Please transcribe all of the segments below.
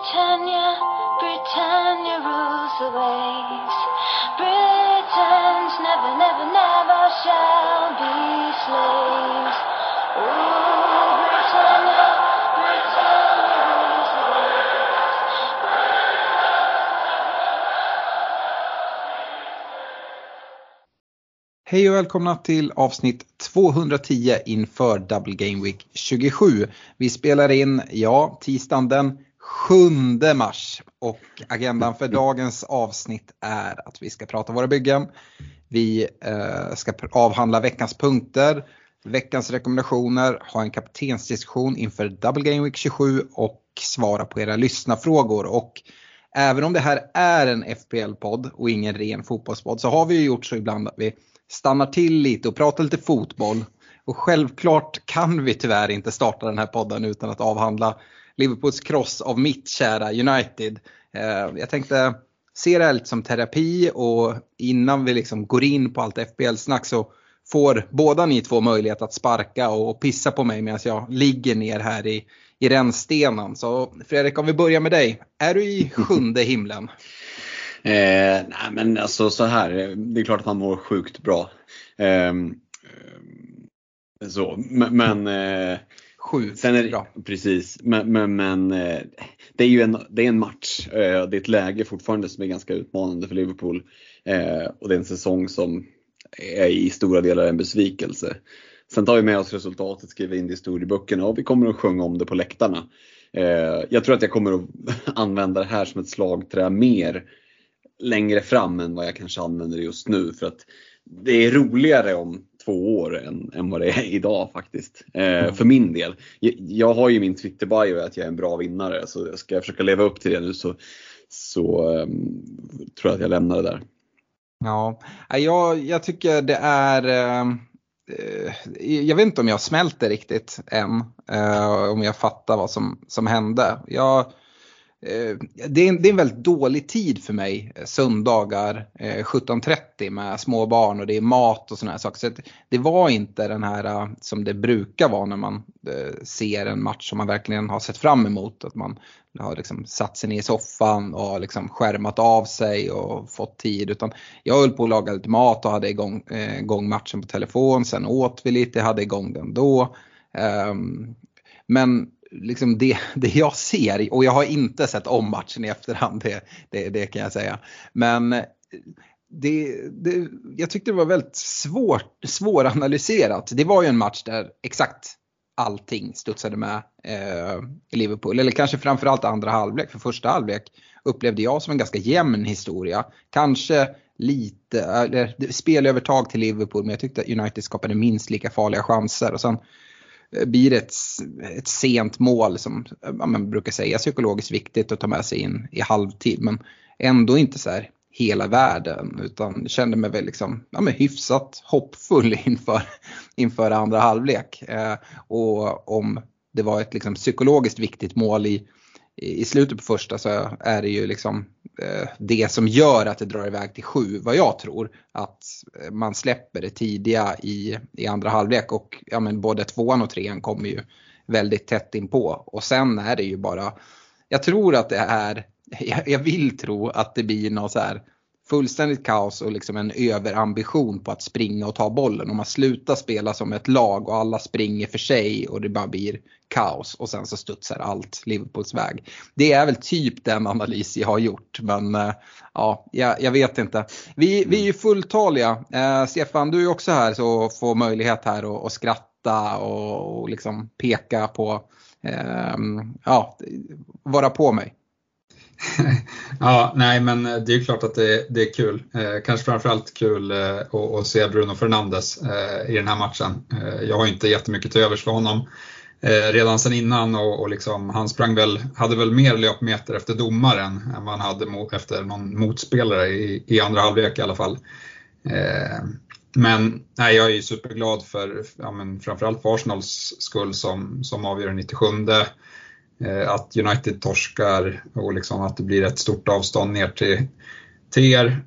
Britannia, Britannia rules the waves. Britons never, never, never shall be slaves. Ooh, Britannia, Britannia rules the waves. Hej och välkomna till avsnitt 210 inför Double Game Week 27. Vi spelar in, ja, tisdagen den 7 mars och agendan för dagens avsnitt är att vi ska prata våra byggen. Vi eh, ska avhandla veckans punkter, veckans rekommendationer, ha en kaptensdiskussion inför Double Game Week 27 och svara på era lyssnarfrågor. Och även om det här är en FPL-podd och ingen ren fotbollspodd så har vi ju gjort så ibland att vi stannar till lite och pratar lite fotboll. Och självklart kan vi tyvärr inte starta den här podden utan att avhandla Liverpools kross av mitt kära United. Eh, Jag tänkte se det här lite som terapi och innan vi liksom går in på allt FBL-snack så får båda ni två möjlighet att sparka och pissa på mig medan jag ligger ner här i, i rännstenen. Så Fredrik, om vi börjar med dig. Är du i sjunde himlen? Eh, nej men alltså så här, det är klart att han mår sjukt bra. Eh, så, men, men eh, Sju. sen är Bra. precis, men, men, men eh, det är ju en, det är en match. Eh, det är ett läge fortfarande som är ganska utmanande för Liverpool. Eh, och det är en säsong som är i stora delar en besvikelse. Sen tar vi med oss resultatet, skriver in det i historieböckerna och vi kommer att sjunga om det på läktarna. Jag tror att jag kommer att använda det här som ett slagträ mer längre fram än vad jag kanske använder det just nu. För att det är roligare om två år än, än vad det är idag faktiskt. Eh, För min del. Jag, jag har ju min Twitter-bio att jag är en bra vinnare så ska jag försöka leva upp till det nu så, så ehm, tror jag att jag lämnar det där. Ja, jag, jag tycker det är eh, eh, jag vet inte om jag smälter riktigt än. eh, om jag fattar vad som, som hände. Jag, eh, Eh, det, är en, det är en väldigt dålig tid för mig eh, söndagar eh, 17.30 med små barn och det är mat och sådana här saker. Så det var inte den här som det brukar vara när man ser en match som man verkligen har sett fram emot. Att man har liksom satt sig ner i soffan och liksom skärmat av sig och fått tid. Utan jag höll på att laga lite mat och hade igång, igång matchen på telefon. Sen åt vi lite, hade igång den då. Ehm, men liksom det, det jag ser, och jag har inte sett om matchen i efterhand, det, det, det kan jag säga. Men eh, det, det, jag tyckte det var väldigt svårt, svåranalyserat. Det var ju en match där exakt allting studsade med eh, Liverpool. Eller kanske framförallt andra halvlek. För första halvlek upplevde jag som en ganska jämn historia. Kanske lite, eller spelövertag till Liverpool men jag tyckte att United skapade minst lika farliga chanser. Och sen Eh, blir det ett, ett sent mål som eh, ja, man brukar säga är psykologiskt viktigt att ta med sig in i halvtid. Men ändå inte så här hela världen utan kände mig väl liksom, ja, men hyfsat hoppfull inför, inför andra halvlek. Eh, och om det var ett liksom, psykologiskt viktigt mål i, i slutet på första så är det ju liksom eh, det som gör att det drar iväg till sju vad jag tror. Att eh, man släpper det tidiga i, i andra halvlek och ja, men både tvåan och trean kommer ju väldigt tätt inpå. Och sen är det ju bara, jag tror att det är jag, jag vill tro att det blir något så här fullständigt kaos och liksom en överambition på att springa och ta bollen. Om man slutar spela som ett lag och alla springer för sig och det bara blir kaos och sen så studsar allt Liverpools väg. Det är väl typ den analys jag har gjort men äh, ja, jag, jag, vet inte. Vi, vi är ju fulltaliga. Äh, Stefan, du är också här så får möjlighet här att, att skratta och, och liksom peka på, äh, ja, vara på mig ja, nej men eh, det är ju klart att det, det är kul. Eh, kanske framförallt kul eh, att, att se Bruno Fernandes eh, i den här matchen. Eh, jag har inte jättemycket till övers för honom eh, redan sen innan och, och liksom, han sprang väl, hade väl mer löpmeter efter domaren än vad han hade mot, efter någon motspelare i, i andra halvlek i alla fall. Eh, men nej, jag är ju superglad för, ja, men framförallt för Arsenals skull som, som avgör 97 att United torskar och liksom att det blir ett stort avstånd ner till, till er.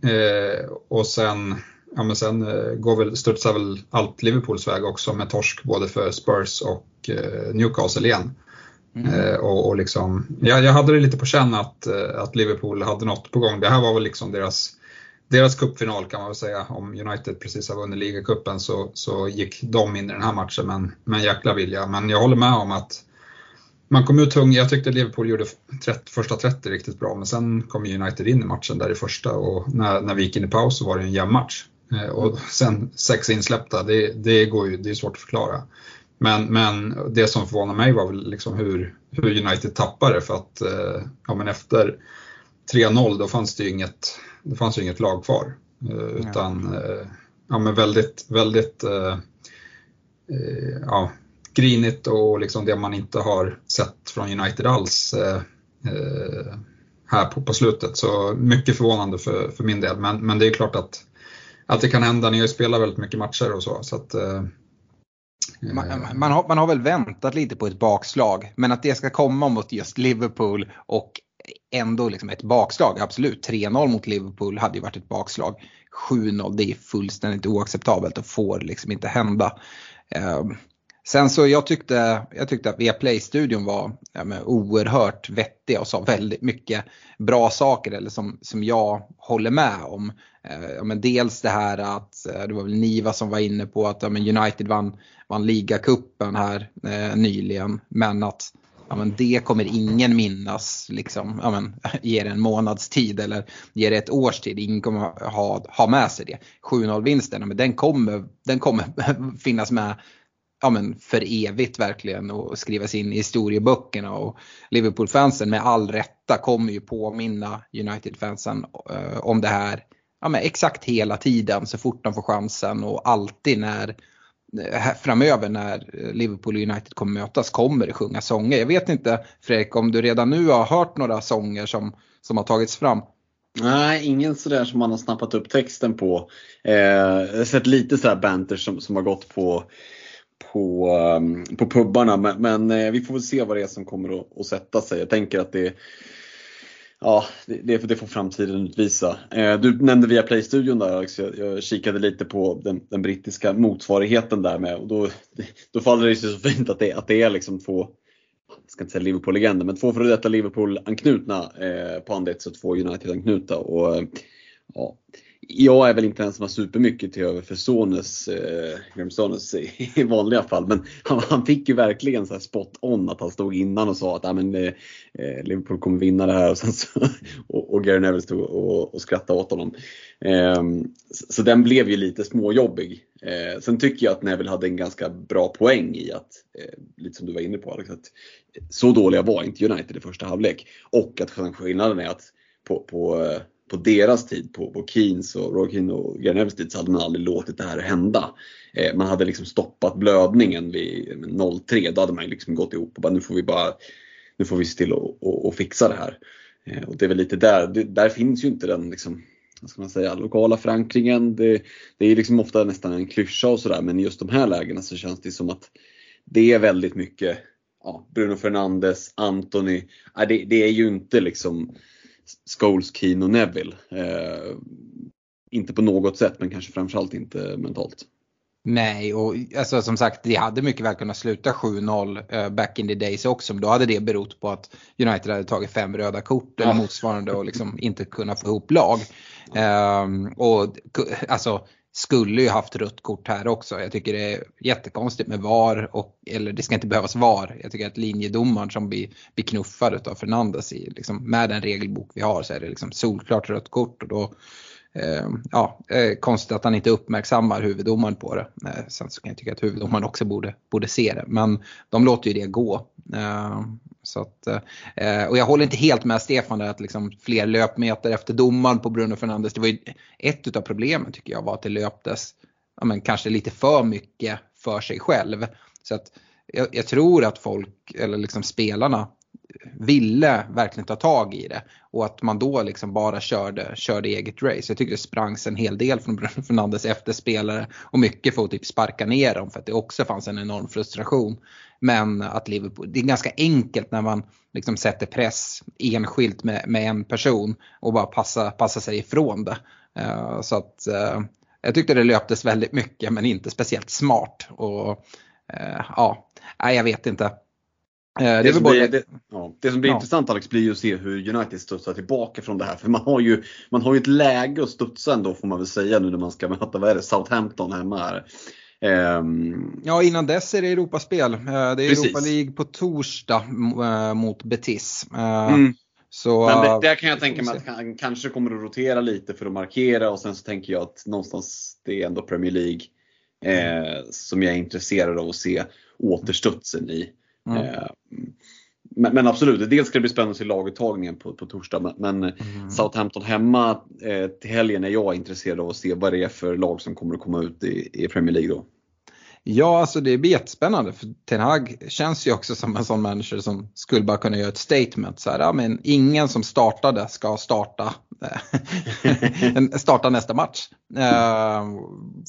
och sen, ja men sen går väl, studsar väl allt Liverpools väg också med torsk både för Spurs och Newcastle igen. Mm. Och, och liksom, jag, jag hade det lite på känn att, att Liverpool hade något på gång. Det här var väl liksom deras deras cupfinal kan man väl säga. Om United precis har vunnit ligacupen så, så gick de in i den här matchen med en, med en jäkla vilja. Men jag håller med om att man kom ut tung. Jag tyckte Liverpool gjorde 30, första 30 riktigt bra, men sen kom United in i matchen där i första och när, när vi gick in i paus så var det en jämn match. Eh, och sen sex insläppta, det, det, går ju, det är svårt att förklara. Men, men det som förvånade mig var väl liksom hur, hur United tappade för att eh, ja, men efter 3-0 då fanns det ju inget, det fanns inget lag kvar. Eh, utan ja men väldigt, väldigt ja, grinigt och liksom det man inte har sett från United alls eh, eh, här på, på slutet. Så mycket förvånande för, för min del. Men, men det är klart att, att det kan hända. Ni har ju spelat väldigt mycket matcher och så. så att, eh, man, man, har, man har väl väntat lite på ett bakslag, men att det ska komma mot just Liverpool och ändå liksom ett bakslag, absolut. 3-0 mot Liverpool hade ju varit ett bakslag. 7-0, det är fullständigt oacceptabelt och får liksom inte hända. Sen så jag tyckte, jag tyckte att Viaplay-studion var ja, men, oerhört vettiga och sa väldigt mycket bra saker eller som, som jag håller med om. Eh, ja, men dels det här att, eh, det var väl Niva som var inne på att ja, men United vann, vann ligacupen här eh, nyligen men att ja, men det kommer ingen minnas liksom, ja, men, ger en månads tid eller ge det ett års tid. Ingen kommer ha, ha med sig det. 7-0 vinsten, men den kommer, den kommer finnas med ja, men för evigt verkligen och skrivas in i historieböckerna. Och Liverpool-fansen med all rätta kommer ju påminna United-fansen eh, om det här ja, men exakt hela tiden så fort de får chansen och alltid när eh, framöver när Liverpool och United kommer mötas kommer det sjunga sånger. Jag vet inte Fredrik om du redan nu har hört några sånger som, som har tagits fram? Nej, ingen sådär som man har snappat upp texten på. Eh, jag har sett lite sådär banter som, som har gått på på, ehm, på pubbarna. Men, men, eh, vi får väl se vad det är som kommer att, att sätta sig. Jag tänker att det Ja, det, det får framtiden utvisa. Eh, du nämnde via Playstudion där Alex. Jag, jag kikade lite på den, den, brittiska motsvarigheten där med och då, då faller det sig så fint att det, att det är liksom två, jag ska inte säga Liverpool-legender, men två före detta Liverpool-anknutna eh, pandits och två United-anknutna. Och, eh, ja, jag är väl inte den som har supermycket till över för Sones, eh, Sones i vanliga fall. Men han, han, fick ju verkligen så spot on att han stod innan och sa att ah, men, eh, eh, Liverpool kommer vinna det här. Och, sen så, och, och Gary Neville stod och, och skrattade åt honom. Eh, så, så, den blev ju lite småjobbig. Eh, sen tycker jag att Neville hade en ganska bra poäng i att, eh, lite som du var inne på Alex, att så dåliga var inte United i första halvlek. Och att skillnaden är att på, på eh, på deras tid, på, på Keynes och Roy och Granells tid, så hade man aldrig låtit det här hända. Eh, man hade liksom stoppat blödningen vid 03, då hade man liksom gått ihop och bara nu får vi bara nu får vi se till att och, och fixa det här. Eh, och det är väl lite där, det, där finns ju inte den liksom, vad ska man säga, lokala förankringen. Det, det är liksom ofta nästan en klyscha och sådär men i just de här lägena så känns det som att det är väldigt mycket ja, Bruno Fernandes, Anthony. Det, det är ju inte liksom Scholes, Keen och Neville. Eh, inte på något sätt men kanske framförallt inte mentalt. Nej, och alltså, som sagt det hade mycket väl kunnat sluta 7-0 uh, eh, back in the days också. Men då hade det berott på att United hade tagit fem röda kort eller motsvarande och liksom inte kunnat få ihop lag. Um, och alltså skulle ju haft rött kort här också. Jag tycker det är jättekonstigt med VAR, och, eller det ska inte behövas VAR. Jag tycker att linjedomaren som blir, blir knuffad av Fernandes i, liksom, med den regelbok vi har så är det liksom solklart rött kort och då eh, ja, eh, konstigt att han inte uppmärksammar huvuddomaren på det. Eh, sen så kan jag tycka att huvuddomaren också borde, borde se det. Men de låter ju det gå. Eh, så att, eh, och jag håller inte helt med Stefan där att liksom fler löpmeter efter domaren på Bruno Fernandes. Det var ju ett av problemen tycker jag var att det löptes ja, men kanske lite för mycket för sig själv. Så att jag, jag tror att folk, eller liksom spelarna, ville verkligen ta tag i det och att man då liksom bara körde, körde eget race. Jag tycker det sprangs en hel del från Bruno Fernandes efterspelare och mycket för att typ sparka ner dem för att det också fanns en enorm frustration. Men att Liverpool, det är ganska enkelt när man liksom sätter press enskilt med, med en person och bara passa, passa sig ifrån det. Uh, så att uh, jag tyckte det löptes väldigt mycket men inte speciellt smart. Och uh, ja, jag vet inte. Eh, det Det som, blir, det, ja, det som blir Ja. intressant Alex blir ju att se hur United studsar tillbaka från det här. För man har ju, man har ju ett läge att studsa ändå får man väl säga nu när man ska möta, vad är det, Southampton hemma här. Ehm, Ja, innan dess är det Europaspel. Eh, Det är Precis. Europa League på torsdag eh, mot Betis. Eh, mm. Så, Men det, där kan jag tänka mig att han kanske kommer att rotera lite för att markera och sen så tänker jag att någonstans det är ändå Premier League eh, som jag är intresserad av att se återstudsen i. Mm. Eh, men, men absolut, dels ska det bli spännande att se laguttagningen på, på torsdag men, men Mm. Southampton hemma eh, till helgen är jag intresserad av att se vad det är för lag som kommer att komma ut i, i Premier League då. Ja, alltså det blir jättespännande. För Ten Hag känns ju också som en sån manager som skulle bara kunna göra ett statement. Så här, ja, men ingen som startade ska starta, eh, starta nästa match. Uh,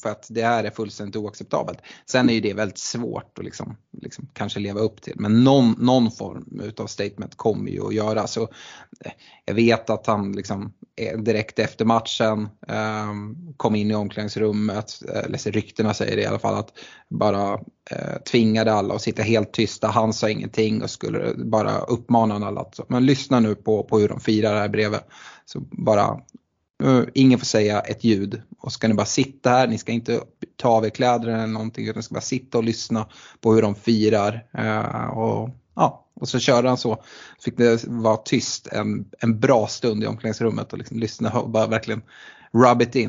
för att det här är fullständigt oacceptabelt. Sen är ju det väldigt svårt att liksom, liksom kanske leva upp till. Men någon, någon form av statement kommer ju att göra. Så eh, jag vet att han liksom direkt efter matchen um, kom in i omklädningsrummet, eller ryktena säger det i alla fall, att bara eh, tvingade alla att sitta helt tysta. Han sa ingenting och skulle bara uppmana alla att men lyssna nu på, på hur de firar det här brevet. Så bara, eh, ingen får säga ett ljud och ska ni bara sitta här, ni ska inte ta av er kläderna eller någonting utan ni ska bara sitta och lyssna på hur de firar. Eh, och, ja, och så körde han så. Fick det vara tyst en, en bra stund i omklädningsrummet och liksom lyssna och bara verkligen rub it in.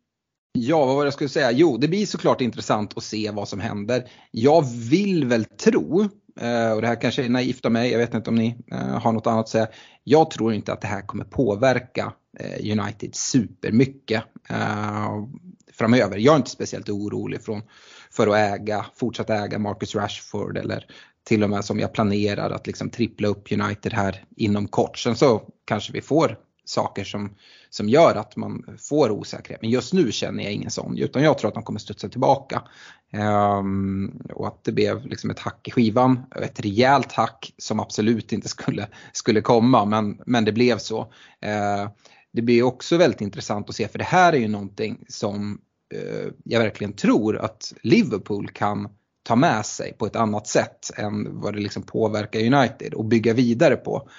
ja, vad var det jag skulle säga? Jo, det blir såklart intressant att se vad som händer. Jag vill väl tro, eh, och det här kanske är naivt av mig, jag vet inte om ni eh, har något annat att säga. Jag tror inte att det här kommer påverka eh, United supermycket framöver. Jag är inte speciellt orolig från, för att äga, fortsätta äga Marcus Rashford eller till och med som jag planerar att liksom trippla upp United här inom kort. Sen så kanske vi får saker som, som gör att man får osäkerhet. Men just nu känner jag ingen sån utan jag tror att de kommer studsa tillbaka. Um, och att det blev liksom ett hack i skivan, ett rejält hack som absolut inte skulle, skulle komma men, men det blev så. Uh, det blir också väldigt intressant att se för det här är ju någonting som uh, jag verkligen tror att Liverpool kan ta med sig på ett annat sätt än vad det liksom påverkar United och bygga vidare på.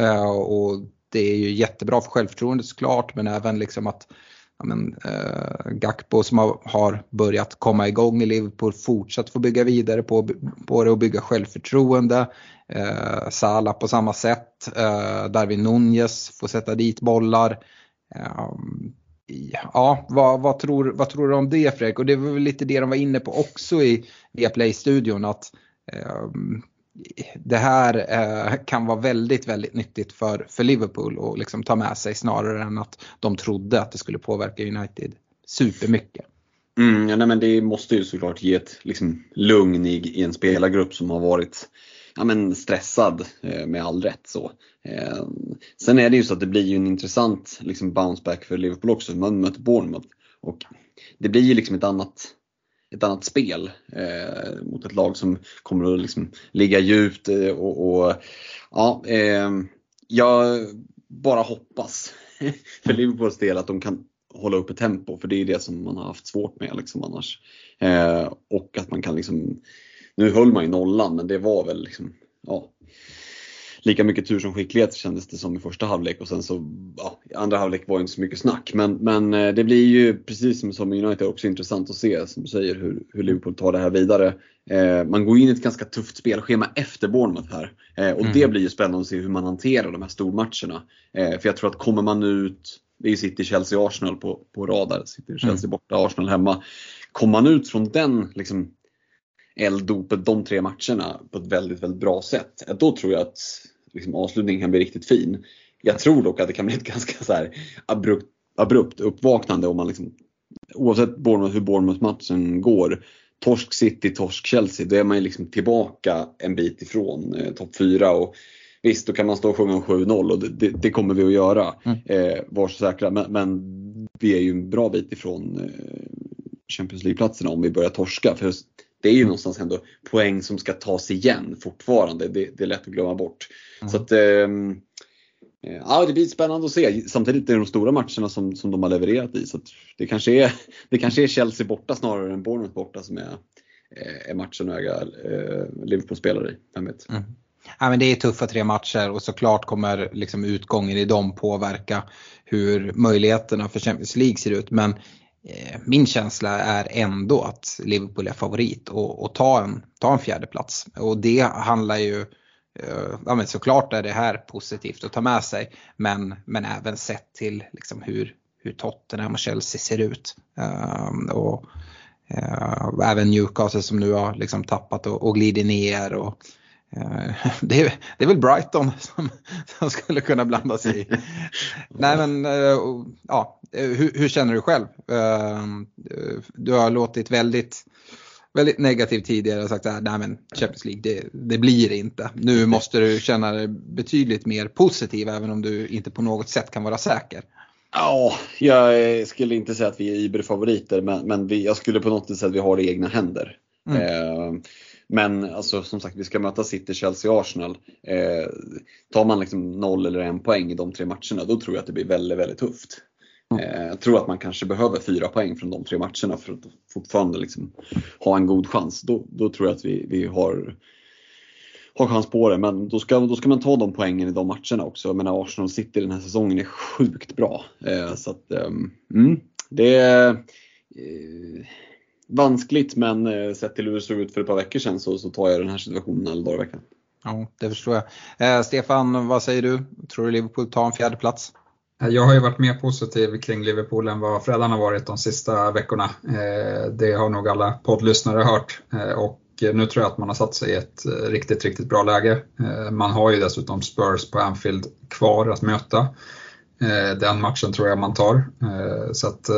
Uh, och det är ju jättebra för självförtroendet såklart men även liksom att ja, men, eh, Gakpo som har, har börjat komma igång i Liverpool fortsatt få bygga vidare på, på det och bygga självförtroende. Eh, Salah på samma sätt. Eh, Darwin Nunez får sätta dit bollar. Eh, Ja, vad, vad, tror, vad tror du om det Fredrik? Och det var väl lite det de var inne på också i Viaplay-studion att eh, det här eh, kan vara väldigt, väldigt nyttigt för, för Liverpool och liksom ta med sig snarare än att de trodde att det skulle påverka United supermycket. Mm, ja, nej, men det måste ju såklart ge ett liksom, lugn i, i en spelargrupp som har varit ja, men stressad eh, med all rätt. Så. Eh, sen är det ju så att det blir ju en intressant liksom, bounce back för Liverpool också. Man möter Bournemouth och det blir ju liksom ett annat, ett annat spel eh, mot ett lag som kommer att liksom, ligga djupt eh, och, och ja, eh, jag bara hoppas för Liverpools del att de kan hålla uppe tempo för det är det som man har haft svårt med liksom annars. Eh, och att man kan liksom, nu höll man ju nollan men det var väl liksom, ja lika mycket tur som skicklighet kändes det som i första halvlek och sen så, ja, i andra halvlek var det inte så mycket snack. Men, men eh, det blir ju precis som, som United också intressant att se, som du säger, hur, hur Liverpool tar det här vidare. Eh, man går in i ett ganska tufft spelschema efter Bournemouth här. Eh, och mm. det blir ju spännande att se hur man hanterar de här stormatcherna. Eh, för jag tror att kommer man ut, det är City, Chelsea, Arsenal på, på radar. City, Chelsea mm. borta, Arsenal hemma. Kommer man ut från den liksom, elddopet de tre matcherna på ett väldigt, väldigt bra sätt. Då tror jag att liksom, avslutningen kan bli riktigt fin. Jag tror dock att det kan bli ett ganska så abrupt, abrupt uppvaknande om man liksom, oavsett Bournemouth, hur Bournemouth-matchen går, torsk City, torsk Chelsea, då är man ju liksom tillbaka en bit ifrån eh, topp 4. Och visst, då kan man stå och sjunga om 7-0 och det, det, det, kommer vi att göra. Mm. Eh, var så säkra. Men, men, vi är ju en bra bit ifrån eh, Champions League-platserna om vi börjar torska. För det är ju någonstans ändå poäng som ska tas igen fortfarande. Det, det är lätt att glömma bort. Mm. Så att, ehm, eh, ja, det blir spännande att se. Samtidigt är det de stora matcherna som, som de har levererat i. Så det, kanske är, det kanske är Chelsea borta snarare än Bournemouth borta som är, eh, är matchen öga eh, Liverpool spelar i. Vem vet? Mm. Ja, men det är tuffa tre matcher och såklart kommer liksom utgången i dem påverka hur möjligheterna för Champions League ser ut. Men Eh, min känsla är ändå att Liverpool är favorit och, och ta, en, ta en fjärde plats. Och det handlar ju, eh, ja men såklart är det här positivt att ta med sig men, men även sett till liksom hur, hur Tottenham och Chelsea ser ut. Eh, och även Newcastle som nu har liksom tappat och, och glider ner. Och, det, är, det är väl Brighton som, som skulle kunna blanda sig i. Nej men uh, ja, Eh, hur, hur, känner du själv? Du har låtit väldigt, väldigt negativ tidigare och sagt att nej men Champions League det, det blir det inte. Nu måste du känna dig betydligt mer positiv även om du inte på något sätt kan vara säker. Ja, jag skulle inte säga att vi är Iber-favoriter men, men vi, jag skulle på något sätt säga att vi har det i egna händer. Mm. Eh, men alltså, som sagt, vi ska möta City, Chelsea Arsenal. Eh, tar man liksom noll eller en poäng i de tre matcherna, då tror jag att det blir väldigt, väldigt tufft. Eh, jag tror att man kanske behöver fyra poäng från de tre matcherna för att fortfarande liksom ha en god chans. Då, då tror jag att vi, vi har, har chans på det. Men då ska, då ska man ta de poängen i de matcherna också. Jag menar Arsenal City den här säsongen är sjukt bra. Eh, så att, ehm, mm, det är eh, vanskligt men eh, sett till hur det såg ut för ett par veckor sedan så, så tar jag den här situationen alla dagar i veckan. Ja, det förstår jag. Eh, Stefan, vad säger du? Tror du Liverpool tar en fjärde plats? Jag har ju varit mer positiv kring Liverpool än vad Fredan har varit de sista veckorna. Eh, det har nog alla poddlyssnare hört eh, och nu tror jag att man har satt sig i ett eh, riktigt, riktigt bra läge. Man har ju dessutom Spurs på Anfield kvar att möta. Den matchen tror jag man tar. Så att,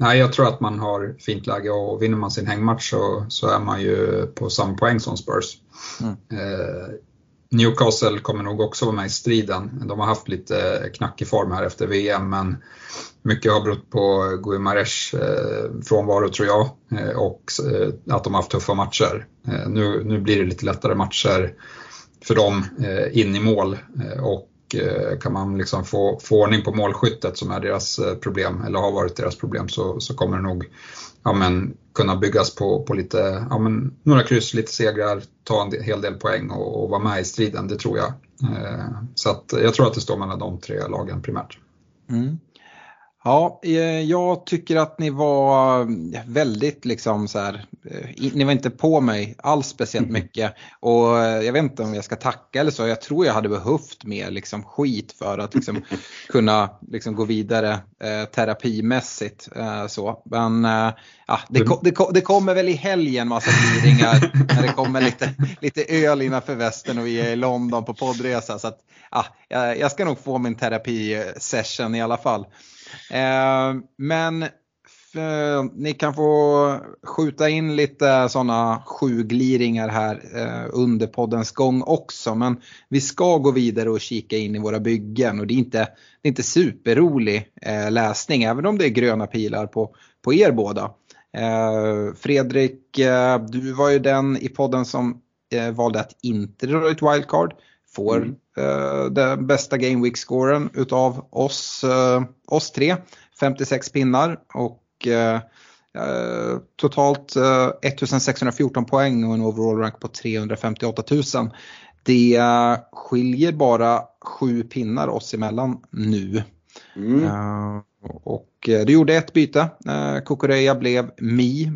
nej, jag tror att man har fint läge och vinner man sin hängmatch så, så är man ju på samma poäng som Spurs. Mm. Newcastle kommer nog också vara med i striden. De har haft lite knackig form här efter VM men mycket har berott på Guimarães eh, frånvaro tror jag eh, och eh, att de har haft tuffa matcher. Nu, nu blir det lite lättare matcher för dem in i mål och Eh, kan man liksom få, få ordning på målskyttet som är deras eh, problem eller har varit deras problem så, så kommer det nog ja, men, kunna byggas på, på lite, ja, men, några kryss, lite segrar, ta en hel del poäng och, och vara med i striden, det tror jag. Eh, så att jag tror att det står mellan de tre lagen primärt. Mm. Ja, eh, jag tycker att ni var väldigt liksom så här, eh, ni var inte på mig alls speciellt mm. mycket. Och eh, jag vet inte om jag ska tacka eller så, jag tror jag hade behövt mer liksom skit för att liksom kunna liksom gå vidare eh, terapimässigt. Eh, så. Men eh, ja, det, det, det, kommer väl i helgen massa gliringar när det kommer lite, lite öl innanför västen och vi är i London på poddresa. Så att, ja, jag ska nog få min terapisession i alla fall. Eh, men eh, ni kan få skjuta in lite sådana sjugliringar här eh, under poddens gång också. Men vi ska gå vidare och kika in i våra byggen och det är inte, det är inte superrolig läsning även om det är gröna pilar på, på er båda. Fredrik, du var ju den i podden som valde att inte dra ut wildcard. Får mm. den bästa Game Week-scoren utav oss, oss tre. 56 pinnar och eh, totalt eh, 1614 poäng och en overall rank på 358 000. Det skiljer bara sju pinnar oss emellan nu. Mm. Uh, och du gjorde ett byte. Kukureya blev Mi.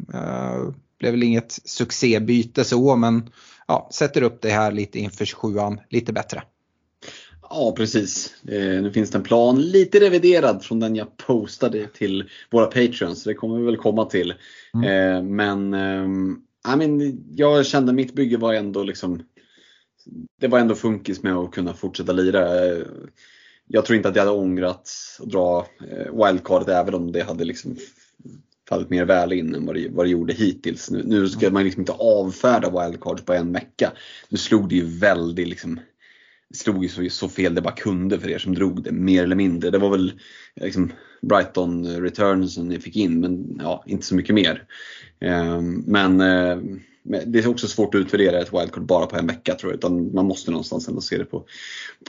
Blev väl inget succébyte så men ja, sätter upp det här lite inför 27an lite bättre. Ja precis. Eh, nu finns det en plan lite reviderad från den jag postade till våra patreons. Det kommer vi väl komma till. Mm. Eh, men eh, I mean, jag kände mitt bygge var ändå liksom Det var ändå funkis med att kunna fortsätta lira. Jag tror inte att jag hade ångrat att dra eh, wildcardet även om det hade liksom fallit mer väl in än vad det, vad det gjorde hittills. Nu, nu ska man liksom inte avfärda wildcards på en vecka. Nu slog det ju väldigt liksom slog ju så, så, fel det bara kunde för er som drog det, mer eller mindre. Det var väl liksom Brighton returns som ni fick in, men ja, inte så mycket mer. Ehm, men eh, det är också svårt att utvärdera ett wildcard bara på en vecka tror jag, utan man måste någonstans ändå se det på,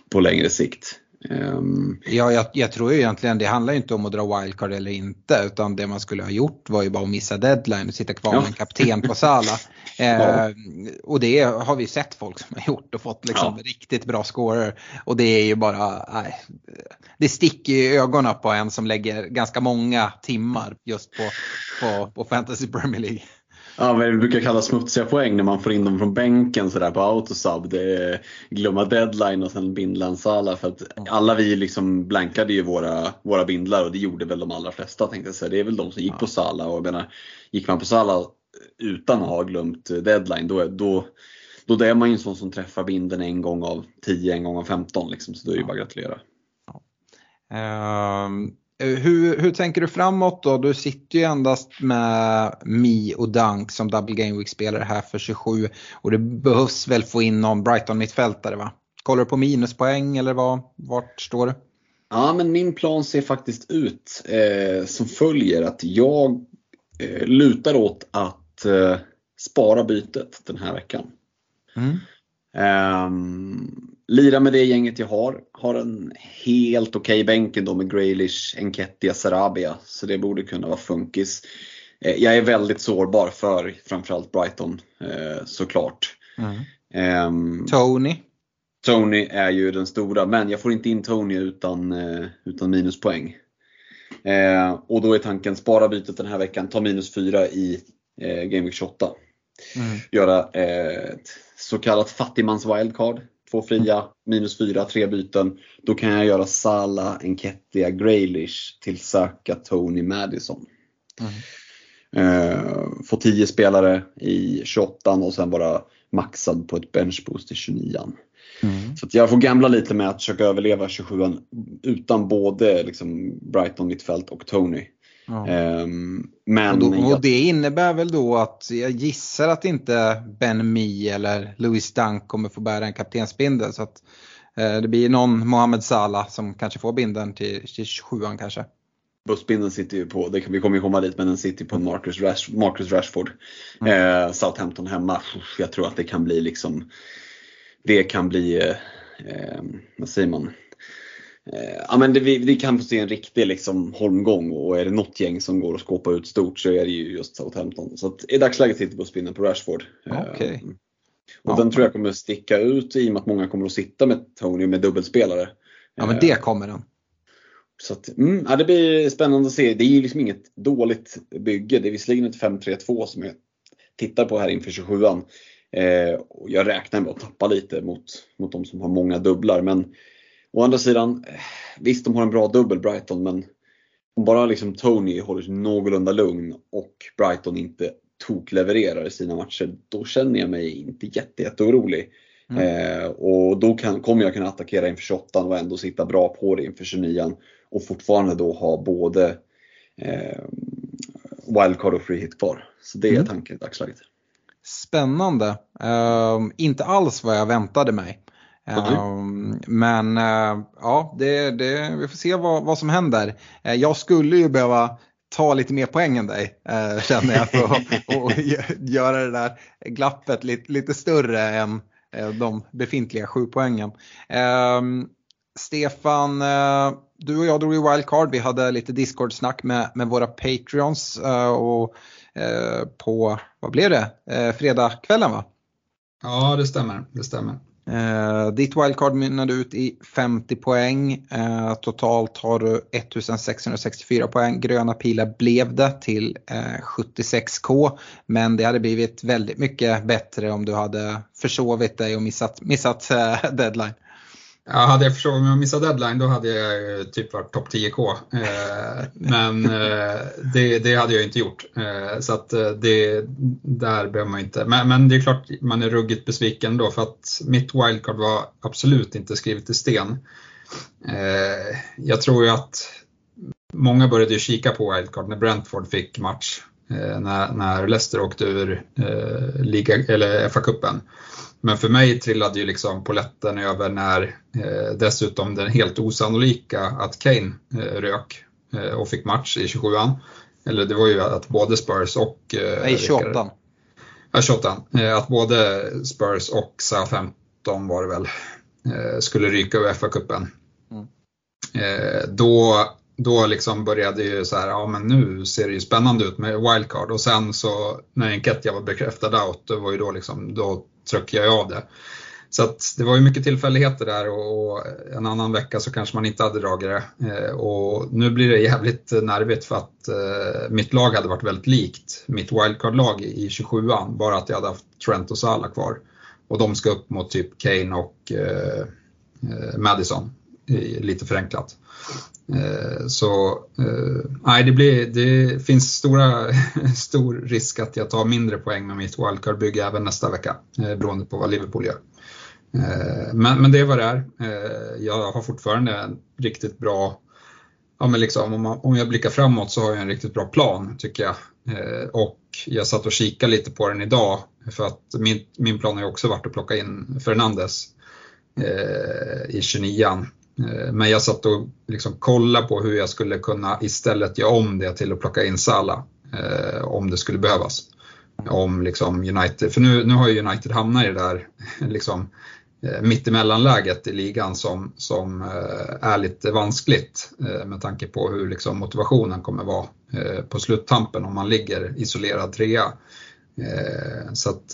på längre sikt. Um... Ja, jag, jag, tror ju egentligen det handlar inte om att dra wildcard eller inte utan det man skulle ha gjort var ju bara att missa deadline och sitta kvar ja. med en kapten på Sala. Eh, ja. Och det har vi sett folk som har gjort och fått liksom ja. riktigt bra scorer. Och det är ju bara, nej, det sticker i ögonen på en som lägger ganska många timmar just på, på, på Fantasy Premier League. Ja, vad vi brukar kalla smutsiga poäng när man får in dem från bänken sådär på autosub. Det är glömma deadline och sen bindla Sala. För att alla vi liksom blankade ju våra, våra bindlar och det gjorde väl de allra flesta tänkte jag säga. Det är väl de som gick på Sala och jag menar, gick man på Sala utan att ha glömt deadline då, då, då är man ju en sån som träffar binden en gång av 10, en gång av 15 liksom. Så då är det ju bara att gratulera. Ja. Um hur, hur tänker du framåt då? Du sitter ju endast med Mi och Dunk som double game week spelare här för 27 och det behövs väl få in någon Brighton mittfältare va? Kollar du på minuspoäng eller vad, vart står du? Ja men min plan ser faktiskt ut eh, som följer att jag eh, lutar åt att eh, spara bytet den här veckan. Mm. Um, lira med det gänget jag har. Har en helt okej okay bänken då med Graylish, Enketia, Sarabia. Så det borde kunna vara funkis. Uh, jag är väldigt sårbar för framförallt Brighton uh, såklart. Mm. Um, Tony? Tony är ju den stora, men jag får inte in Tony utan, uh, utan minuspoäng. och då är tanken spara bytet den här veckan, ta minus 4 i eh, Game Week 28. Mm. Göra ett så kallat fattigmans wildcard. Två fria, minus fyra, tre byten. Då kan jag göra Sala, Enketia, Graylish till Saka, Tony, Madison. Mm. Uh, få 10 spelare i 28 och sen vara maxad på ett benchboost i 29 mm. Så jag får gamla lite med att försöka överleva 27 utan både liksom Brighton mittfält och Tony. Ja. Um, men och, då, och, det innebär väl då att jag gissar att inte Ben Mi eller Louis Dunk kommer få bära en kaptensbindel. Så att eh, det blir någon Mohamed Salah som kanske får bindeln till, till 27an kanske. Bussbindeln sitter ju på, det, vi kommer ju komma dit, men den sitter på Marcus, Rash, Marcus Rashford. Mm. Eh, Southampton hemma, jag tror att det kan bli liksom, det kan bli, eh, eh vad säger man, ja, men det, vi, vi, kan få se en riktig liksom, holmgång och är det något gäng som går att skåpa ut stort så är det ju just Southampton. Så att, i dagsläget sitter bussbinden på Rashford. Okay. Eh, och ja. den tror jag kommer sticka ut i och med att många kommer att sitta med Tony med dubbelspelare. Ja men det eh, kommer den. Så att, mm, ja, det blir spännande att se. Det är ju liksom inget dåligt bygge. Det är visserligen ett 5-3-2 som jag tittar på här inför 27an. Eh, och jag räknar med att tappa lite mot, mot de som har många dubblar. Men Å andra sidan, visst de har en bra dubbel Brighton men om bara liksom Tony håller sig någorlunda lugn och Brighton inte toklevererar i sina matcher, då känner jag mig inte jätte, jätteorolig. Mm. Eh, och då kan, kommer jag kunna attackera inför 28 och ändå sitta bra på det inför 29 och fortfarande då ha både eh, wildcard och free hit kvar. Så det är mm. tanken i dagsläget. Spännande. Uh, inte alls vad jag väntade mig. Um, men uh, ja, det, det, vi får se vad, vad som händer. Uh, jag skulle ju behöva ta lite mer poäng än dig uh, känner jag för att och, göra det där glappet lite, lite större än de befintliga sju poängen. Um, Stefan, du och jag drog ju wildcard. Vi hade lite Discord-snack med, med våra Patreons och på, vad blev det, fredagskvällen va? Ja, det stämmer. Det stämmer. Eh, ditt wildcard mynnade ut i 50 poäng. Eh, totalt har du 1664 poäng. Gröna pilar blev det till eh, 76k. Men det hade blivit väldigt mycket bättre om du hade försovit dig och missat, missat eh, deadline. Ja, hade jag försovit mig och missat deadline då hade jag typ varit topp 10k. Eh, men eh, det, det, hade jag inte gjort. Eh, så att eh, det, där behöver man inte. Men, men, det är klart man är ruggigt besviken då för att mitt wildcard var absolut inte skrivet i sten. Eh, jag tror ju att många började ju kika på wildcard när Brentford fick match. Eh, när, när Leicester åkte ur liga, eller FA-cupen. Men för mig trillade ju liksom poletten över när eh, dessutom den helt osannolika att Kane eh, rök eh, och fick match i 27an. Eller det var ju att både Spurs och... Eh, Nej, 28 Ja, 28 eh, Att både Spurs och Southampton var det väl, eh, skulle ryka ur FA-cupen. Mm. Eh, då då liksom började ju så här, ja men nu ser det ju spännande ut med wildcard och sen så när Enketia var bekräftad out, då var ju då liksom, då tryckte jag av det. Så att det var ju mycket tillfälligheter där och en annan vecka så kanske man inte hade dragit det. Eh, och nu blir det jävligt nervigt för att eh, mitt lag hade varit väldigt likt mitt wildcard-lag i 27an, bara att jag hade haft Trent och Salah kvar. Och de ska upp mot typ Kane och eh, Madison, lite förenklat. Mm. Eh, så eh, nej, det, blir, det finns stora, stor risk att jag tar mindre poäng med mitt wildcard-bygge även nästa vecka eh, beroende på vad Liverpool gör. Men, men det är vad det är. Jag har fortfarande en riktigt bra, ja men liksom, om, man, om jag blickar framåt så har jag en riktigt bra plan tycker jag. Och jag satt och kikade lite på den idag för att min, min plan har ju också varit att plocka in Fernandes i 29an Eh, men jag satt och liksom kollade på hur jag skulle kunna istället göra om det till att plocka in Salah eh, om det skulle behövas. Om liksom United, för nu, nu har ju United hamnat i det där liksom, eh, mittemellanläget i ligan som, som är lite vanskligt med tanke på hur liksom, motivationen kommer vara på sluttampen om man ligger isolerad trea. Så att,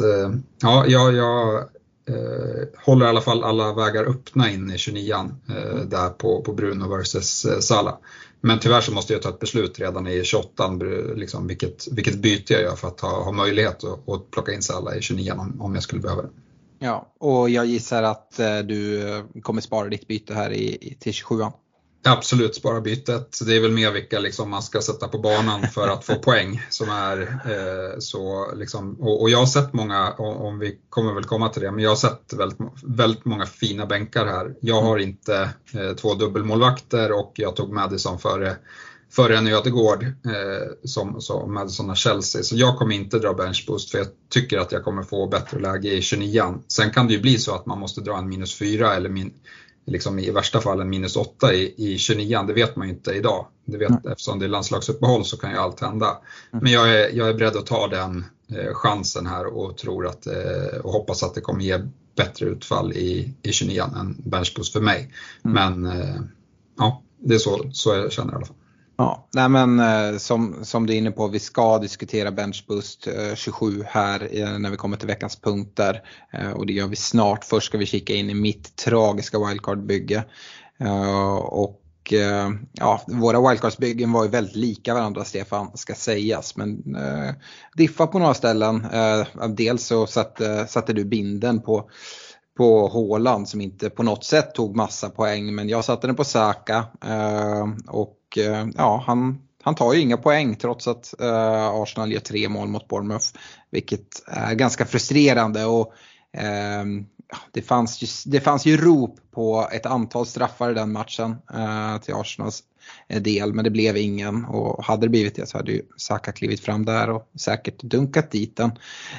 ja, jag, jag Eh, håller i alla fall alla vägar öppna in i 29an eh, där på, på Bruno versus eh, Sala. Men tyvärr så måste jag ta ett beslut redan i 28an, liksom, vilket, vilket byte jag gör för att ha, ha möjlighet att, att plocka in Sala i 29an om, om jag skulle behöva det. Ja, och jag gissar att eh, du eh, kommer spara ditt byte här i, i till 27an. Absolut, spara bytet. Det är väl mer vilka liksom man ska sätta på banan för att få poäng. Som är, eh, så liksom, och, och, jag har sett många, om vi kommer väl komma till det, men jag har sett väldigt, väldigt många fina bänkar här. Jag har inte eh, två dubbelmålvakter och jag tog Madison före före en Ödegård eh, som, som Madison har Chelsea. Så jag kommer inte dra benchboost för jag tycker att jag kommer få bättre läge i 29an. Sen kan det ju bli så att man måste dra en minus 4 eller min, liksom i värsta fall en minus 8 i, i 29 det vet man ju inte idag. Det vet, mm. Eftersom det är landslagsuppehåll så kan ju allt hända. Mm. Men jag är, jag är beredd att ta den eh, chansen här och tror att eh, och hoppas att det kommer ge bättre utfall i, i 29 än benchboost för mig. Mm. Men eh, ja, det är så, så jag känner i alla fall. Ja, nej men eh, som, som du är inne på, vi ska diskutera benchboost 27 eh, här eh, när vi kommer till veckans punkter. Och det gör vi snart. Först ska vi kika in i mitt tragiska wildcard-bygge. Och ja, våra wildcardsbyggen var ju väldigt lika varandra Stefan, ska sägas. Men eh, diffa på några ställen. Eh, dels så satte, satte du binden på på Håland som inte på något sätt tog massa poäng men jag satte den på Saka eh, och Eh, ja, han, han tar ju inga poäng trots att eh, Arsenal gör tre mål mot Bournemouth. Vilket är ganska frustrerande. Och, ehm, det, fanns ju, det fanns ju rop på ett antal straffar i den matchen eh, till Arsenals eh, del men det blev ingen och hade det blivit det så hade ju Saka klivit fram där och säkert dunkat dit den.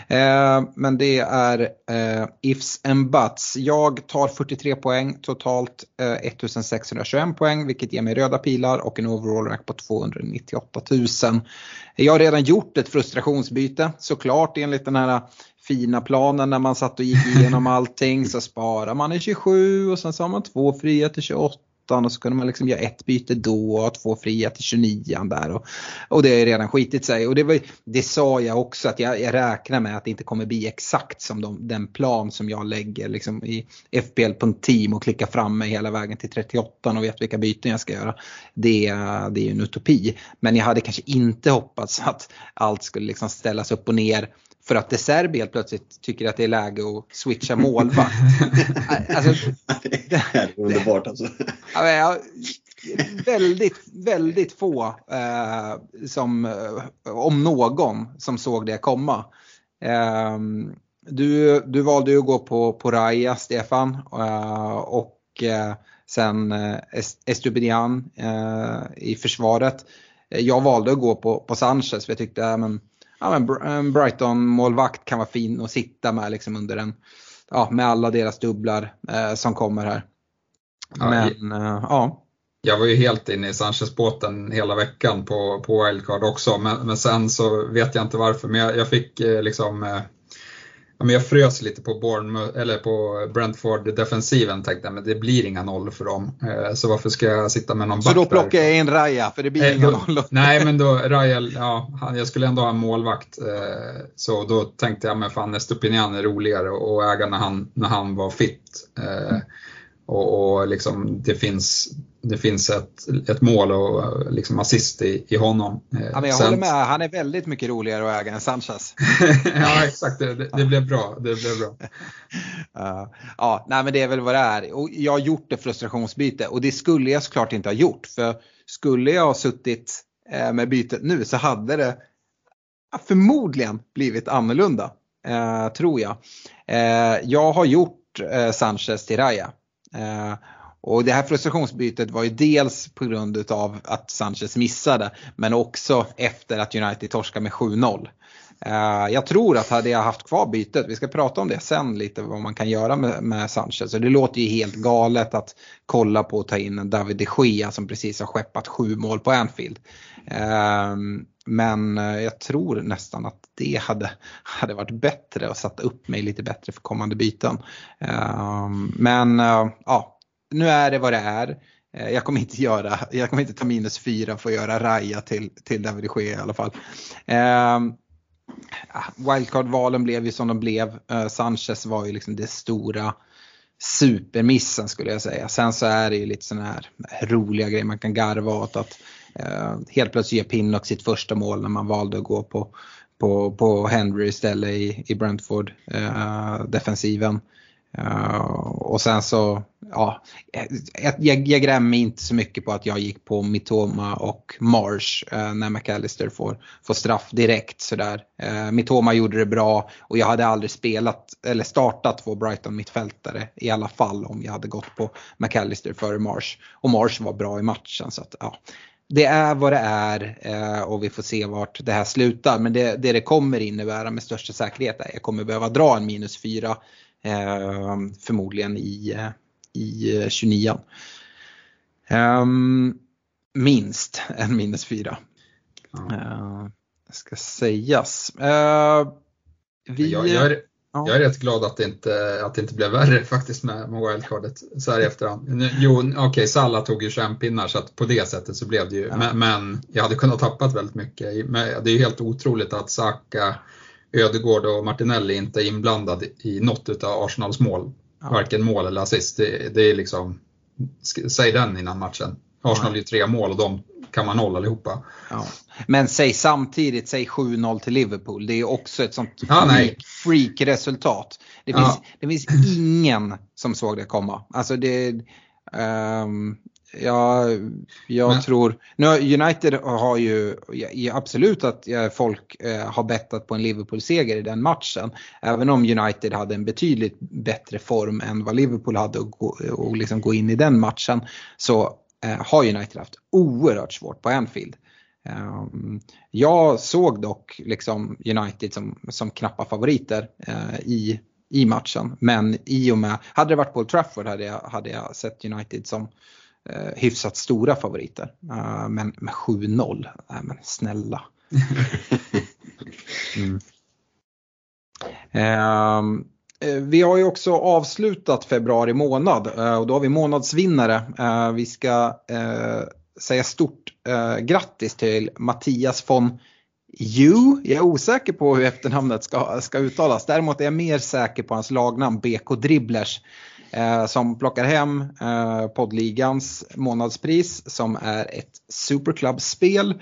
Eh, men det är eh, ifs and buts. Jag tar 43 poäng, totalt eh, 1621 poäng vilket ger mig röda pilar och en overall rank på 298 000. Jag har redan gjort ett frustrationsbyte såklart enligt den här fina planen när man satt och gick igenom allting så sparar man i 27 och sen så har man två fria till 28 38 och så kunde man liksom göra ett byte då och två fria till 29 där. Och, och det har ju redan skitit sig. Och det, var, det sa jag också att jag, jag räknar med att det inte kommer bli exakt som de, den plan som jag lägger liksom i FPL.team och klickar fram mig hela vägen till 38 och vet vilka byten jag ska göra. Det, det är ju en utopi. Men jag hade kanske inte hoppats att allt skulle liksom ställas upp och ner för att De Serbi helt plötsligt tycker att det är läge att switcha målvakt. alltså, det är underbart alltså. Ja, väldigt, väldigt få eh, som, eh, om någon, som såg det komma. Eh, du, du valde ju att gå på, på Raya, Stefan, eh, och eh, sen eh, Estupidian i försvaret. Jag valde att gå på, på Sanchez för jag tyckte men, ja, men en Brighton-målvakt kan vara fin att sitta med liksom under en, ja, med alla deras dubblar eh, som kommer här. Men ja, eh, ja. Jag var ju helt inne i Sanchez-båten hela veckan på, på wildcard också, men, men sen så vet jag inte varför, men jag, jag fick eh, liksom eh, men jag frös lite på, Bournemouth, eller på Brentford-defensiven tänkte men det blir inga noll för dem. Eh, så varför ska jag sitta med någon back Så då plockar jag in Raja, för det blir eh, inga noll? Nej, men då Raja, ja, jag skulle ändå ha en målvakt. Eh, så då tänkte jag, men fan Estupinian är roligare och äga när han, när han var fit. Och, och liksom, det finns, det finns ett, ett mål och liksom assist i, i honom. Ja, men jag Sen... håller med, han är väldigt mycket roligare att äga än Sanchez. ja exakt, det, det, det, blev bra. Det blev bra. Uh, ja, nej men det är väl vad det är. Och jag har gjort ett frustrationsbyte och det skulle jag såklart inte ha gjort. För skulle jag ha suttit eh, med bytet nu så hade det förmodligen blivit annorlunda. Eh, tror jag. Eh, jag har gjort eh, Sanchez till Raya. Eh, och det här frustrationsbytet var ju dels på grund av att Sanchez missade men också efter att United torskade med 7-0. Eh, jag tror att hade jag haft kvar bytet, vi ska prata om det sen lite vad man kan göra med, med Sanchez. så det låter ju helt galet att kolla på att ta in en David de Gea som precis har skeppat sju mål på Anfield. Eh, men jag tror nästan att det hade, hade varit bättre och satt upp mig lite bättre för kommande byten. Ehm, men eh, ja, nu är det vad det är. Eh, jag kommer inte, göra, jag kommer inte ta minus fyra för att göra Raja till, till David Ske i alla fall. Ehm, wildcard-valen blev ju som de blev. Eh, Sanchez var ju liksom det stora supermissen skulle jag säga. Sen så är det ju lite sådana här roliga grejer man kan garva åt att eh, helt plötsligt ger Pinnock sitt första mål när man valde att gå på, på, på Henry istället i, i Brentford eh, defensiven. Uh, och sen så, ja, jag, jag grämer mig inte så mycket på att jag gick på Mitoma och Marsh uh, när McAllister får, får straff direkt sådär. Uh, Mitoma gjorde det bra och jag hade aldrig spelat eller startat två Brighton mittfältare i alla fall om jag hade gått på McAllister före Marsh. Och Marsh var bra i matchen så att ja. Det är vad det är och vi får se vart det här slutar. Men det det, det kommer innebära med största säkerhet är att jag kommer behöva dra en minus 4 Eh, förmodligen i, i 29. Um, ehm, minst en minus 4. Ja. Ska sägas. Vi, jag, jag, ja. jag är rätt glad att det inte, att det inte blev värre faktiskt med, med wildcardet så här i efterhand. Jo, okej, okay, Salla tog ju 21 pinnar så att på det sättet så blev det ju, ja. men, men, jag hade kunnat tappat väldigt mycket. Men det är ju helt otroligt att Saka Ödegård och Martinelli inte är inblandade i något av Arsenals mål. Ja. Varken mål eller assist. Det, det, är liksom, säg den innan matchen. Arsenal ja. gör tre mål och de kan man noll allihopa. Ja. Men säg samtidigt, säg 7-0 till Liverpool. Det är också ett sånt freak, freak-resultat. Det, finns, det finns ingen som såg det komma. Alltså det, um, Ja, jag Men. tror, nu United har ju absolut att folk eh, har bettat på en Liverpool-seger i den matchen. Även om United hade en betydligt bättre form än vad Liverpool hade och, och liksom gå in i den matchen så har United haft oerhört svårt på Anfield. Um, jag såg dock liksom United som, som knappa favoriter uh, i, i matchen. Men i och med, hade det varit på Old Trafford hade jag, hade jag sett United som eh, hyfsat stora favoriter. Men med 7-0, nej men snälla. mm. Eh, vi har ju också avslutat februari månad eh, och då har vi månadsvinnare. Eh, vi ska säga stort grattis till Mattias von Ju, jag är osäker på hur efternamnet ska, ska uttalas. Däremot är jag mer säker på hans lagnamn BK Dribblers. Som plockar hem poddligans månadspris som är ett Superclub-spel.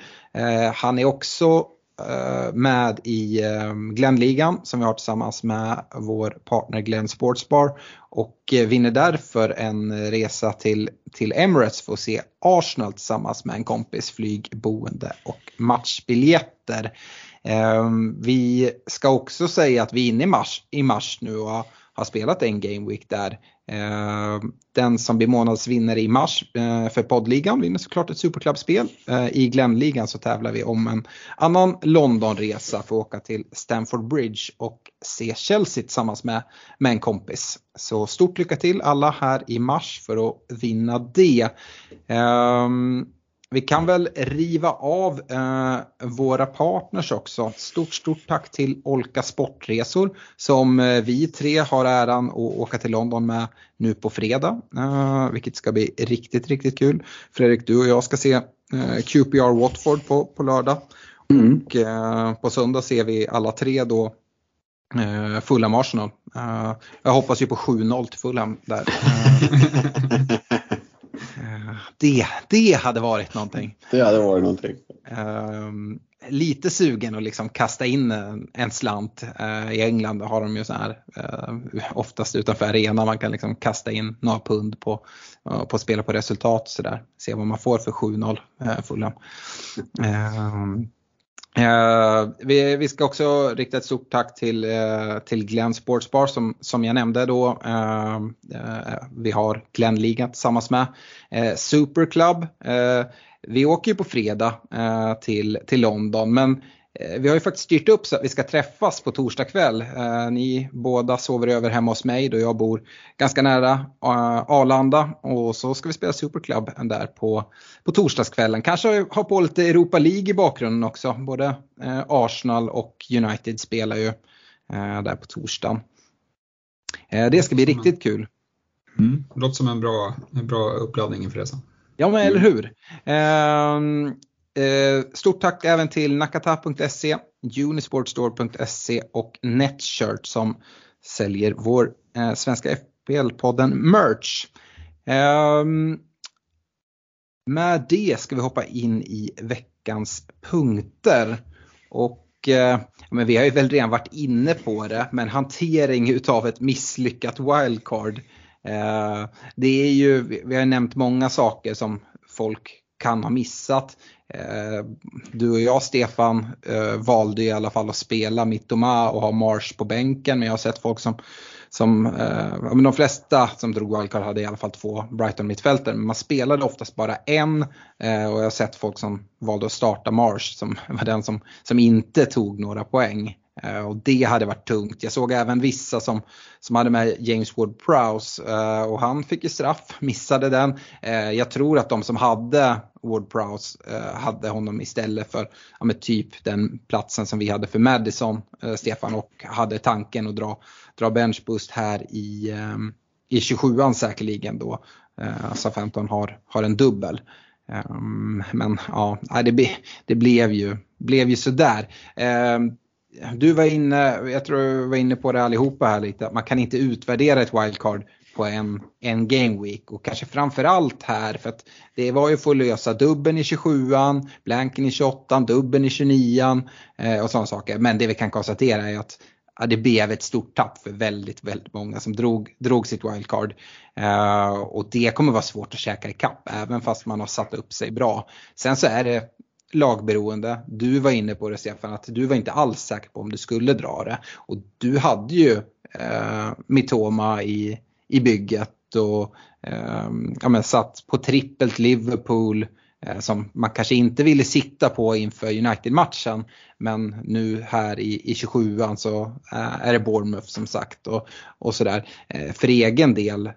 Han är också Eh, med i eh, Glenligan som vi har tillsammans med vår partner Glenn Sportsbar och eh, vinner därför en resa till, till Emirates för att se Arsenal tillsammans med en kompis, flyg, boende och matchbiljetter. Vi ska också säga att vi är inne i mars, i mars nu och har spelat en Game Week där. Eh, den som blir månadsvinnare i mars eh, för poddligan vinner såklart ett superklubbspel. Eh, I Glenligan så tävlar vi om en annan Londonresa för att åka till Stamford Bridge och se Chelsea tillsammans med, med en kompis. Så stort lycka till alla här i mars för att vinna det. Um, vi kan väl riva av eh, våra partners också. Stort, stort tack till Olka Sportresor som eh, vi tre har äran att åka till London med nu på fredag. Eh, vilket ska bli riktigt, riktigt kul. Fredrik, du och jag ska se eh, QPR Watford på, på lördag. Mm. Och eh, på söndag ser vi alla tre då eh, Fulham Arsenal. Eh, jag hoppas ju på 7-0 till Fulham där. det, det hade varit någonting. Det hade varit någonting. Um, lite sugen att liksom kasta in en, en slant. Uh, I England har de ju så här, uh, oftast utanför arenan, man kan liksom kasta in några pund på, uh, på spela på resultat så där. Se vad man får för 7-0 uh, Fulham. Uh, Eh, vi, vi, ska också rikta ett stort tack till, eh, till Glenn Sportsbar som, som jag nämnde då. Eh, eh, vi har Glenn-ligan tillsammans med. Eh, Superclub. Eh, vi åker ju på fredag eh, till, till London men vi har ju faktiskt styrt upp så att vi ska träffas på torsdag kväll. Eh, ni båda sover över hemma hos mig då jag bor ganska nära eh, Arlanda och så ska vi spela Superclub där på, på torsdagskvällen. Kanske ha på lite Europa League i bakgrunden också. Både Arsenal och United spelar ju där på torsdagen. Det ska bli riktigt kul. Mm. Låter som en bra, en bra uppladdning inför resan. Ja men eller hur. Eh, stort tack även till nakata.se, unisportstore.se och Netshirt som säljer vår eh, svenska FPL-podden Merch. Eh, med det ska vi hoppa in i veckans punkter. Och eh, men vi har ju väl redan varit inne på det, men hantering utav ett misslyckat wildcard. Eh, det är ju, vi har nämnt många saker som folk kan ha missat. Eh, du och jag Stefan eh, valde i alla fall att spela Mittoma och ha Marsh på bänken men jag har sett folk som, som eh, de flesta som drog wildcard hade i alla fall två Brighton mittfältare men man spelade oftast bara en eh, och jag har sett folk som valde att starta Marsh som var den som, som inte tog några poäng. Eh, och det hade varit tungt. Jag såg även vissa som, som hade med James Ward-Prowse eh, och han fick ju straff, missade den. Eh, jag tror att de som hade Ward-Prowse hade honom istället för ja, med typ den platsen som vi hade för Madison, Stefan, och hade tanken att dra, dra benchboost här i, i 27an säkerligen då. Alltså 15 har, har en dubbel. Ehm, men ja, det, det blev ju, blev ju sådär ehm, du var inne, jag tror du var inne på det allihopa här lite, att man kan inte utvärdera ett wildcard på en, en game week och kanske framförallt här för att det var ju för att lösa dubben i 27an, blanken i 28an, dubben i 29an eh, och sådana saker. Men det vi kan konstatera är att ja, det blev ett stort tapp för väldigt, väldigt många som drog, drog sitt wildcard. Eh, och det kommer vara svårt att käka ikapp även fast man har satt upp sig bra. Sen så är det lagberoende. Du var inne på det Stefan, att du var inte alls säker på om du skulle dra det. Och du hade ju eh, Mitoma i, i bygget och eh, ja, men satt på trippelt Liverpool Eh, Eh, som man kanske inte ville sitta på inför United-matchen. Men nu här i, i 27an så eh, är det Bournemouth som sagt och, och sådär. Eh, för egen del,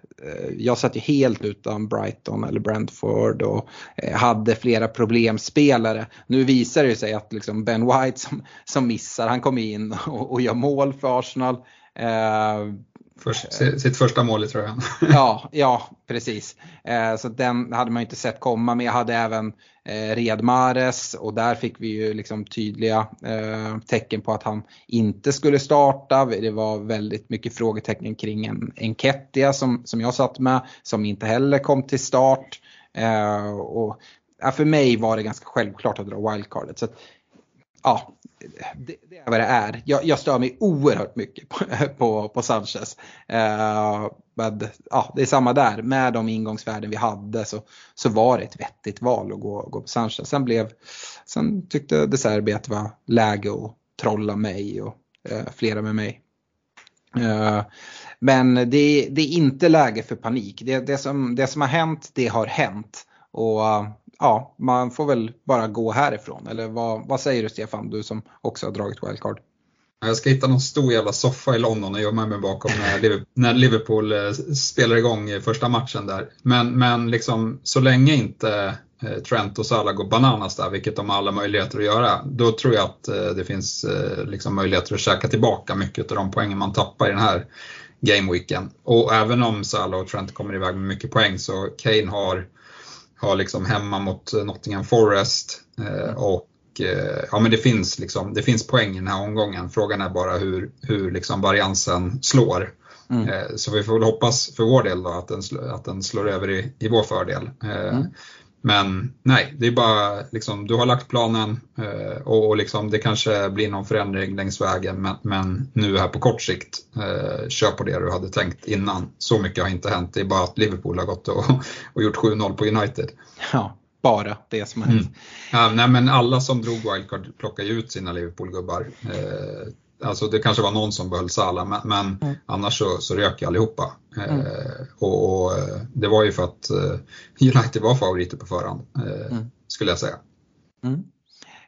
jag satt ju helt utan Brighton eller Brentford och hade flera problemspelare. Nu visar det sig att liksom Ben White som, som missar, han kommer in och, och gör mål för Arsenal. Först, sitt första mål i tröjan. ja, ja, precis. Eh, så den hade man inte sett komma. Men jag hade även eh, Red Mares och där fick vi ju liksom tydliga eh, tecken på att han inte skulle starta. Det var väldigt mycket frågetecken kring en Enketia som, som jag satt med som inte heller kom till start. Eh, och, ja, för mig var det ganska självklart att dra wildcardet. Så att, ja, det, det, är vad det är. Jag, jag stör mig oerhört mycket på, på, på Sanchez. Uh, men ja, det är samma där. Med de ingångsvärden vi hade så, så var det ett vettigt val att gå, gå på Sanchez. Sen, blev, sen tyckte De Serbi att det var läge att trolla mig och uh, flera med mig. Uh, men det, det, är inte läge för panik. Det, det, som, det som har hänt, det har hänt. Och ja, man får väl bara gå härifrån. Eller vad, vad säger du Stefan, du som också har dragit wildcard? Jag ska hitta någon stor jävla soffa i London och gömma mig bakom när Liverpool, eh, spelar igång första matchen där. Men, men liksom, så länge inte eh, Trent och Salah går bananas där, vilket de har alla möjligheter att göra, då tror jag att eh, det finns eh, liksom möjligheter att käka tillbaka mycket av de poängen man tappar i den här gameweeken. Och även om Salah och Trent kommer iväg med mycket poäng så Kane har har liksom hemma mot Nottingham Forest eh, och eh, ja men det finns liksom, det finns poäng i den här omgången. Frågan är bara hur, hur liksom variansen slår. Mm. Eh, så vi får väl hoppas för vår del då att den, att den slår över i, i vår fördel. Mm. Men nej, det är bara liksom, du har lagt planen eh, och, och liksom, det kanske blir någon förändring längs vägen men, men nu här på kort sikt, eh, kör på det du hade tänkt innan. Så mycket har inte hänt, det är bara att Liverpool har gått och, och gjort 7-0 på United. Ja, bara det som har hänt. Mm. Ja, nej, men alla som drog wildcard plockar ju ut sina Liverpool-gubbar. Eh, Alltså det kanske var någon som behöll Salah men, men mm. annars så, så rök allihopa. Mm. Eh, och, och, eh, det var ju för att eh, United var favoriter på förhand, eh, mm. skulle jag säga. Mm.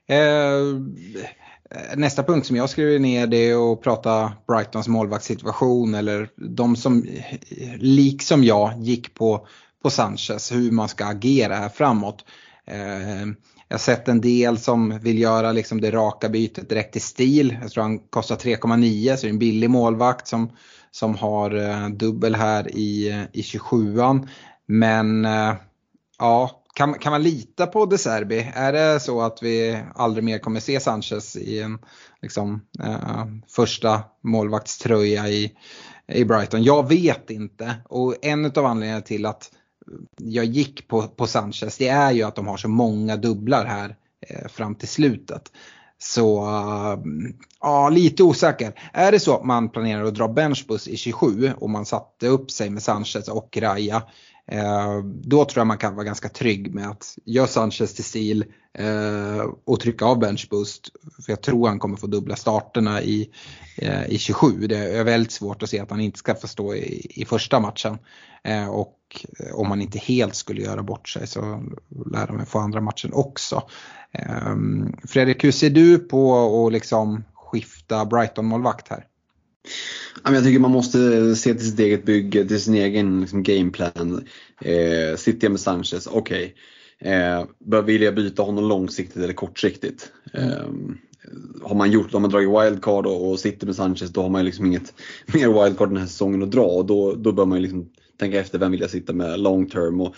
Eh, nästa punkt som jag skriver ner det är att prata Brightons målvaktssituation eller de som liksom jag gick på, på Sanchez, hur man ska agera här framåt. Jag har sett en del som vill göra liksom det raka bytet direkt i stil. Jag tror han kostar 3,9 så det är en billig målvakt som, som har eh, dubbel här i, i 27an. Men eh, ja, kan, kan man lita på De Serbi? Är det så att vi aldrig mer kommer se Sanchez i en liksom, eh, första målvaktströja i, i Brighton? Jag vet inte och en av anledningarna till att jag gick på, på Sanchez det är ju att de har så många dubblar här eh, fram till slutet. Så uh, ja, lite osäker. Är det så att man planerar att dra benchbus i 27 och man satte upp sig med Sanchez och Raya. Eh, då tror jag man kan vara ganska trygg med att göra Sanchez till stil eh, och trycka av benchboost. För jag tror han kommer få dubbla starterna i, i 27. Det är väldigt svårt att se att han inte ska få stå i, i första matchen. och om han inte helt skulle göra bort sig så lär han få andra matchen också. Fredrik, hur ser du på att liksom skifta Brighton-målvakt här? Jag tycker man måste se till sitt eget bygge, till sin egen liksom, gameplan. Eh, sitter jag med Sanchez, okej. Okay. Eh, vill jag byta honom långsiktigt eller kortsiktigt? Eh, har man gjort, om man dragit wildcard och, och sitter med Sanchez då har man liksom inget mer wildcard den här säsongen att dra och då, då bör man liksom tänka efter vem vill jag sitta med long term. Och,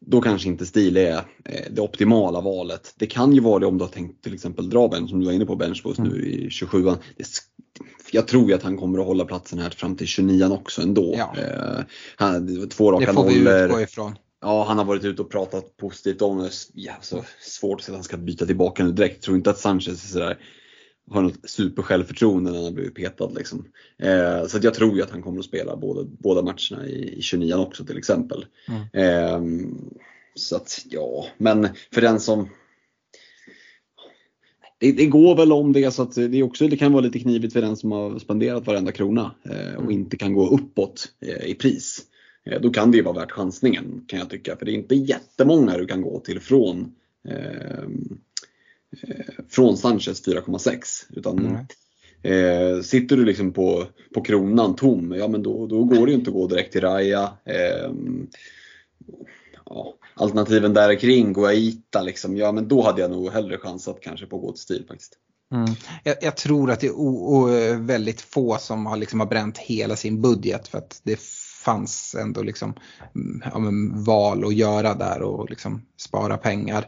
då kanske inte stil är eh, det optimala valet. Det kan ju vara det om du har tänkt till exempel dra Ben som du var inne på, benchboost mm. nu i 27 an jag tror ju att han kommer att hålla platsen här fram till 29 också ändå. Ja. Eh, han, två raka det får nollor. vi utgå ifrån. Ja, han har varit ute och pratat positivt om det. Ja, så svårt att han ska byta tillbaka nu direkt. Jag tror inte att Sanchez är sådär, har något supersjälvförtroende när han har blivit petad. Liksom. Eh, så jag tror ju att han kommer att spela båda, båda matcherna i, i 29 också till exempel. Mm. Eh, så att ja, men för den som det, det, går väl om det så att det, också, det kan vara lite knivigt för den som har spenderat varenda krona eh, och mm. inte kan gå uppåt eh, i pris. Eh, då kan det ju vara värt chansningen kan jag tycka. För det är inte jättemånga du kan gå till från, ehm, eh, från Sanchez 4,6. Utan mm. Eh, sitter du liksom på, på kronan tom, ja men då, då går det ju inte att gå direkt till Raja. Eh, ja, alternativen där kring, Guaita liksom, ja men då hade jag nog hellre chansat kanske på att gå till stil faktiskt. Mm. Jag, jag, tror att det är o, o, väldigt få som har, liksom har bränt hela sin budget för att det fanns ändå liksom, mm, ja, val att göra där och liksom spara pengar.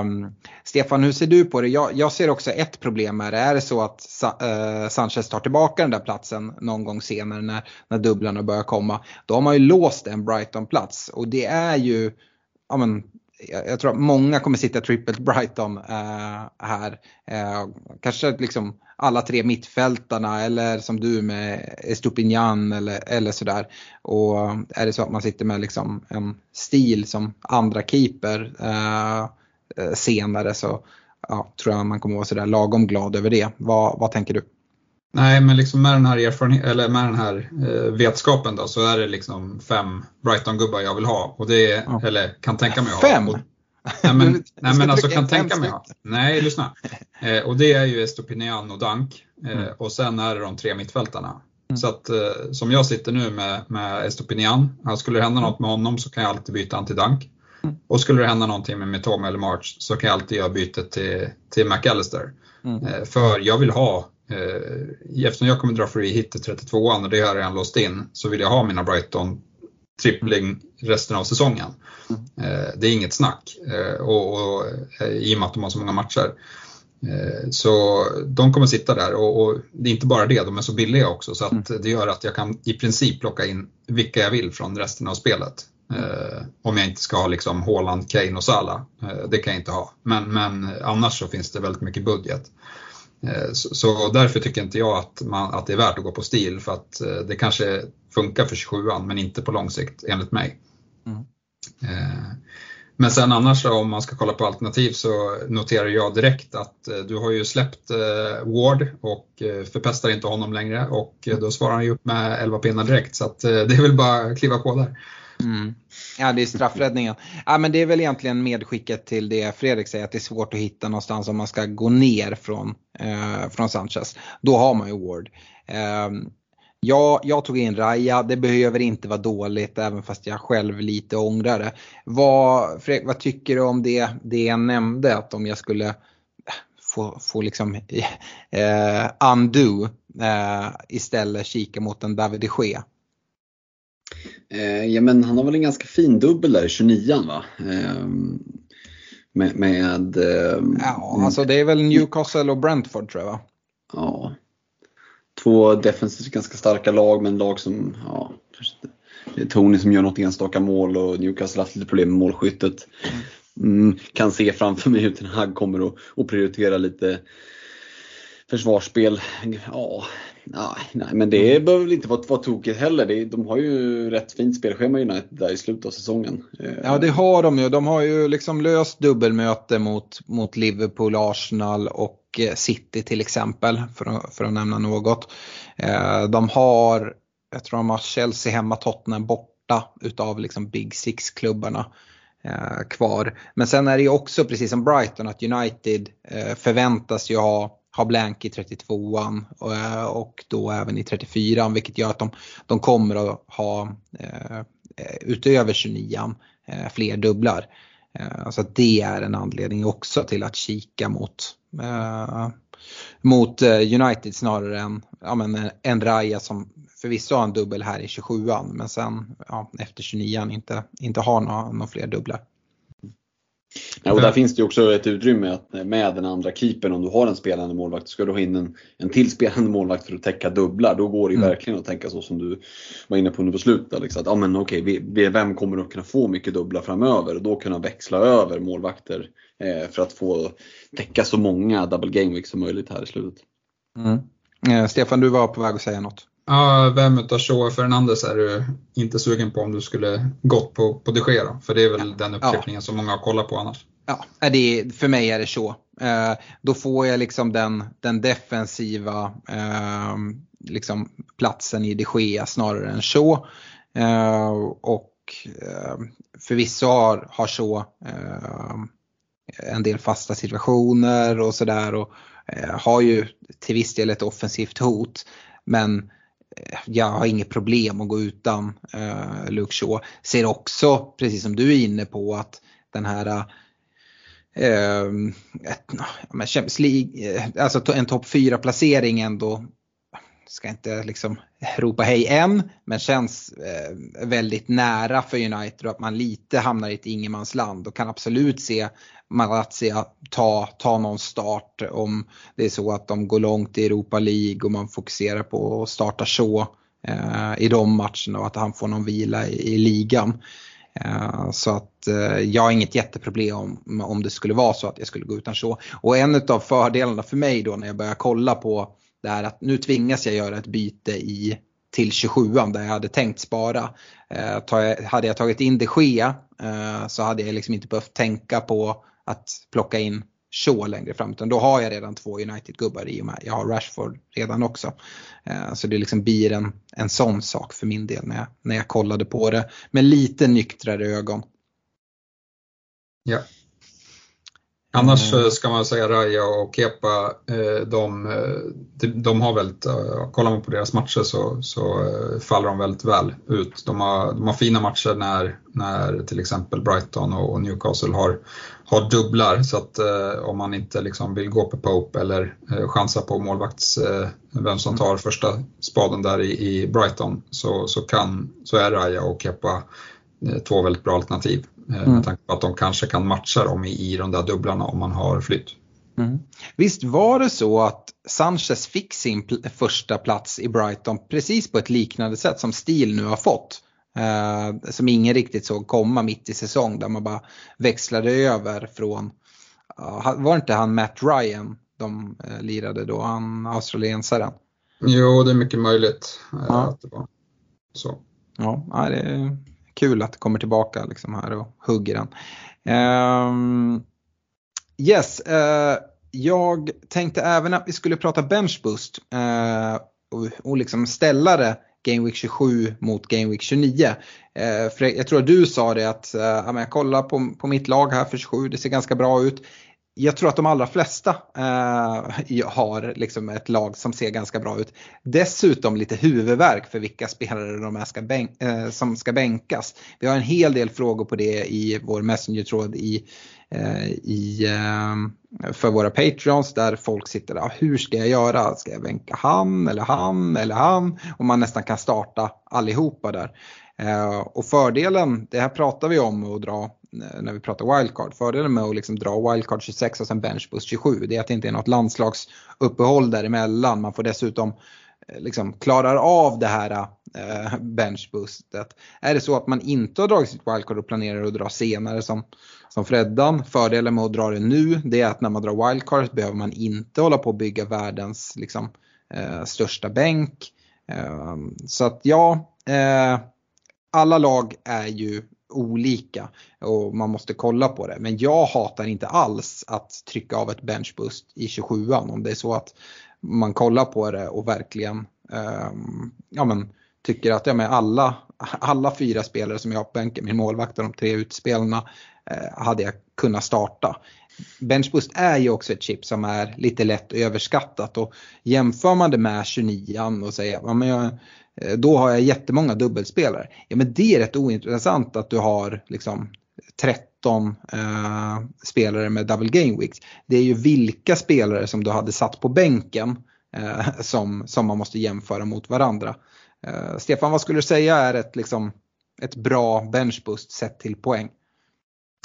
Um, Stefan, hur ser du på det? Jag, jag, ser också ett problem med det. Är det så att Sa uh, Sanchez tar tillbaka den där platsen någon gång senare när, när dubblarna börjar komma, då har man ju låst en Brighton-plats och det är ju ja, men, jag, tror att många kommer sitta trippelt Brighton eh, här. Eh, kanske liksom alla tre mittfältarna eller som du med Estupignan. eller, eller sådär. Och är det så att man sitter med liksom en stil som andra keeper eh, eh senare så ja, tror jag man kommer vara sådär lagom glad över det. Vad, vad tänker du? Nej, men liksom med den här, eller med den här eh, vetskapen då, så är det liksom fem Brighton-gubbar jag vill ha. Och det är, ja. Eller kan tänka mig att ha. Fem? Och, nej men, nej, men alltså kan tänka mig ha. Nej, lyssna. Eh, och det är ju Estopinian och Dank. Eh, mm. Och sen är det de tre mittfältarna. Mm. Så att eh, som jag sitter nu med, med Estopinian, skulle det hända något med honom så kan jag alltid byta han till Dank. Mm. Och skulle det hända någonting med Mitoma eller March så kan jag alltid göra bytet till, till McAllister. Mm. Eh, för jag vill ha Eh, eftersom jag kommer dra free hit till 32an och det har jag redan låst in så vill jag ha mina Brighton trippling resten av säsongen. Eh, det är inget snack eh, och, och, i och med att de har så många matcher. Så de kommer sitta där och, och, det är inte bara det, de är så billiga också så att det gör att jag kan i princip plocka in vilka jag vill från resten av spelet. Eh, om jag inte ska ha liksom Haaland, Kane och Salah. Eh, det kan jag inte ha. Men, men annars så finns det väldigt mycket budget. Eh, så, därför tycker inte jag att, man, att det är värt att gå på stil för att eh, det kanske funkar för 27an men inte på lång sikt enligt mig. Mm. Eh, men sen annars om man ska kolla på alternativ så noterar jag direkt att du har ju släppt Ward och förpestar inte honom längre och då svarar han ju upp med 11 pinnar direkt så att det är väl bara att kliva på där. Mm. Ja, det är straffräddningen. Ja, men det är väl egentligen medskicket till det Fredrik säger, att det är svårt att hitta någonstans om man ska gå ner från, eh, från Sanchez. Då har man ju Ward. Eh, ja, jag tog in Raja, det behöver inte vara dåligt även fast jag själv lite ångrar det. Vad, Fredrik, vad tycker du om det, det jag nämnde, att om jag skulle eh, få, få liksom eh, undo eh, istället kika mot en David de Gea? Eh, ja men han har väl en ganska fin dubbel där i 29an va? Eh, med, med eh, ja, alltså det är väl Newcastle och Brentford tror jag va? Ja. Två defensivt ganska starka lag men lag som, ja, det är Tony som gör något enstaka mål och Newcastle har haft lite problem med målskyttet. Mm, kan se framför mig hur Ten Hag kommer att, att prioritera lite försvarsspel. Ja, Nej, nej, men det mm. behöver väl inte vara, vara tokigt heller. Det, de har ju rätt fint spelschema United där i slutet av säsongen. Ja det har de ju. De har ju liksom löst dubbelmöte mot, mot Liverpool, Arsenal och eh, City till exempel för att, för att nämna något. Eh, de har, jag tror de har Chelsea hemma, Tottenham borta utav liksom Big Six-klubbarna eh, kvar. Men sen är det ju också precis som Brighton att United förväntas ju ha har blank i 32an eh, och då även i 34an vilket gör att de, de kommer att ha eh, eh utöver 29an eh, fler dubblar. Eh, så att det är en anledning också till att kika mot, mot United snarare än ja, men en Raya som förvisso har en dubbel här i 27an men sen ja, efter 29an inte, inte har några, några fler dubblar. Ja, och där finns det också ett utrymme att med den andra keepern, om du har en spelande målvakt, ska du ha in en, en till spelande målvakt för att täcka dubblar. Då går det mm. verkligen att tänka så som du var inne på nu på slutet. Liksom, att, ja, men okej, vi, vem kommer att kunna få mycket dubblar framöver? Och då kunna växla över målvakter eh, för att få täcka så många double game weeks som möjligt här i slutet. Mm. Eh, Stefan, du var på väg att säga något. Ja, vem utav Shaw och Fernandes är du inte sugen på om du skulle gått på, på de Gea För det är väl ja. den uppklippningen ja. som många har kollat på annars. Ja, det för mig är det så. Eh, då får jag liksom den, den defensiva eh, liksom platsen i de Gea snarare än så. Eh, och ehm, förvisso har, har Shaw ehm, en del fasta situationer och sådär och eh, har ju till viss del ett offensivt hot. Men eh, jag har inget problem att gå utan eh, Luke Shaw. Ser också, precis som du är inne på, att den här eh, Champions League, eh, alltså en topp 4 placering ändå ska inte liksom ropa hej än, men känns eh, väldigt nära för United och att man lite hamnar i ett ingenmansland och kan absolut se Malatsia ta, ta någon start om det är så att de går långt i Europa League och man fokuserar på att starta så eh, i de matcherna och att han får någon vila i, i ligan. Eh, så att eh, jag har inget jätteproblem om, om det skulle vara så att jag skulle gå utan så. Och en av fördelarna för mig då när jag börjar kolla på det här att nu tvingas jag göra ett byte i till 27 där jag hade tänkt spara. Eh, hade jag tagit in de Gea eh, så hade jag liksom inte behövt tänka på att plocka in Shaw längre fram utan då har jag redan två United-gubbar i och med jag har Rashford redan också. Eh, så det liksom blir en, en sån sak för min del när jag, när jag kollade på det med lite nyktrare ögon. Ja, Annars mm. ska man säga Raja och Kepa, eh, de, eh, de har väldigt, kollar man på deras matcher så, så faller de väldigt väl ut. De har, de har fina matcher när, när till exempel Brighton och Newcastle har, har dubblar så att om man inte liksom vill gå på Pope eller chansa på målvakts, vem som tar första spaden där i, i Brighton så, så, kan, så är Raja och Kepa två väldigt bra alternativ. Eh, mm. Med tanke på att de kanske kan matcha dem i, i de där dubblarna om man har flytt. Mm. Visst var det så att Sanchez fick sin första plats i Brighton precis på ett liknande sätt som Steel nu har fått. Eh, som ingen riktigt såg komma mitt i säsong där man bara växlade över från, uh, var inte han Matt Ryan de uh, lirade då, han australiensaren? Jo, det är mycket möjligt uh, ja. att det var så. Ja, det är kul att det kommer tillbaka liksom här och hugger den. Um, yes, uh, jag tänkte även att vi skulle prata benchboost uh, eh, och, och liksom ställa det Game Week 27 mot Game Week 29. Uh, eh, för jag tror att du sa det att uh, jag kollar på, på mitt lag här för 27, det ser ganska bra ut jag tror att de allra flesta eh, har liksom ett lag som ser ganska bra ut. Dessutom lite huvudvärk för vilka spelare de är ska bänk, eh, som ska bänkas. Vi har en hel del frågor på det i vår Messenger-tråd i, eh, i, eh, för våra Patreons där folk sitter där. Hur ska jag göra? Ska jag bänka han eller han eller han? Och man nästan kan starta allihopa där. Eh, och fördelen, det här pratar vi om att dra Eh, när vi pratar wildcard. Fördelen med att liksom dra wildcard 26 och sen benchboost 27 det är att det inte är något landslagsuppehåll däremellan. Man får dessutom eh, liksom klarar av det här eh, benchboostet. Är det så att man inte har dragit sitt wildcard och planerar att dra senare som, som Freddan, fördelen med att dra det nu det är att när man drar wildcard behöver man inte hålla på att bygga världens liksom, eh, största bänk. Eh, så att ja, eh, alla lag är ju olika och man måste kolla på det. Men jag hatar inte alls att trycka av ett benchboost i 27an om det är så att man kollar på det och verkligen um, ja, men, tycker att ja, men alla, alla fyra spelare som jag har på bänken, min målvakt och de tre utspelarna, eh, hade jag kunnat starta. Benchboost är ju också ett chip som är lite lätt överskattat och jämför man det med 29an och säger ja, men jag, då har jag jättemånga dubbelspelare. Ja men det är rätt ointressant att du har liksom 13 eh, spelare med double game weeks. Det är ju vilka spelare som du hade satt på bänken eh, som, som man måste jämföra mot varandra. Eh, Stefan, vad skulle du säga är ett, liksom, ett bra benchboost sett till poäng?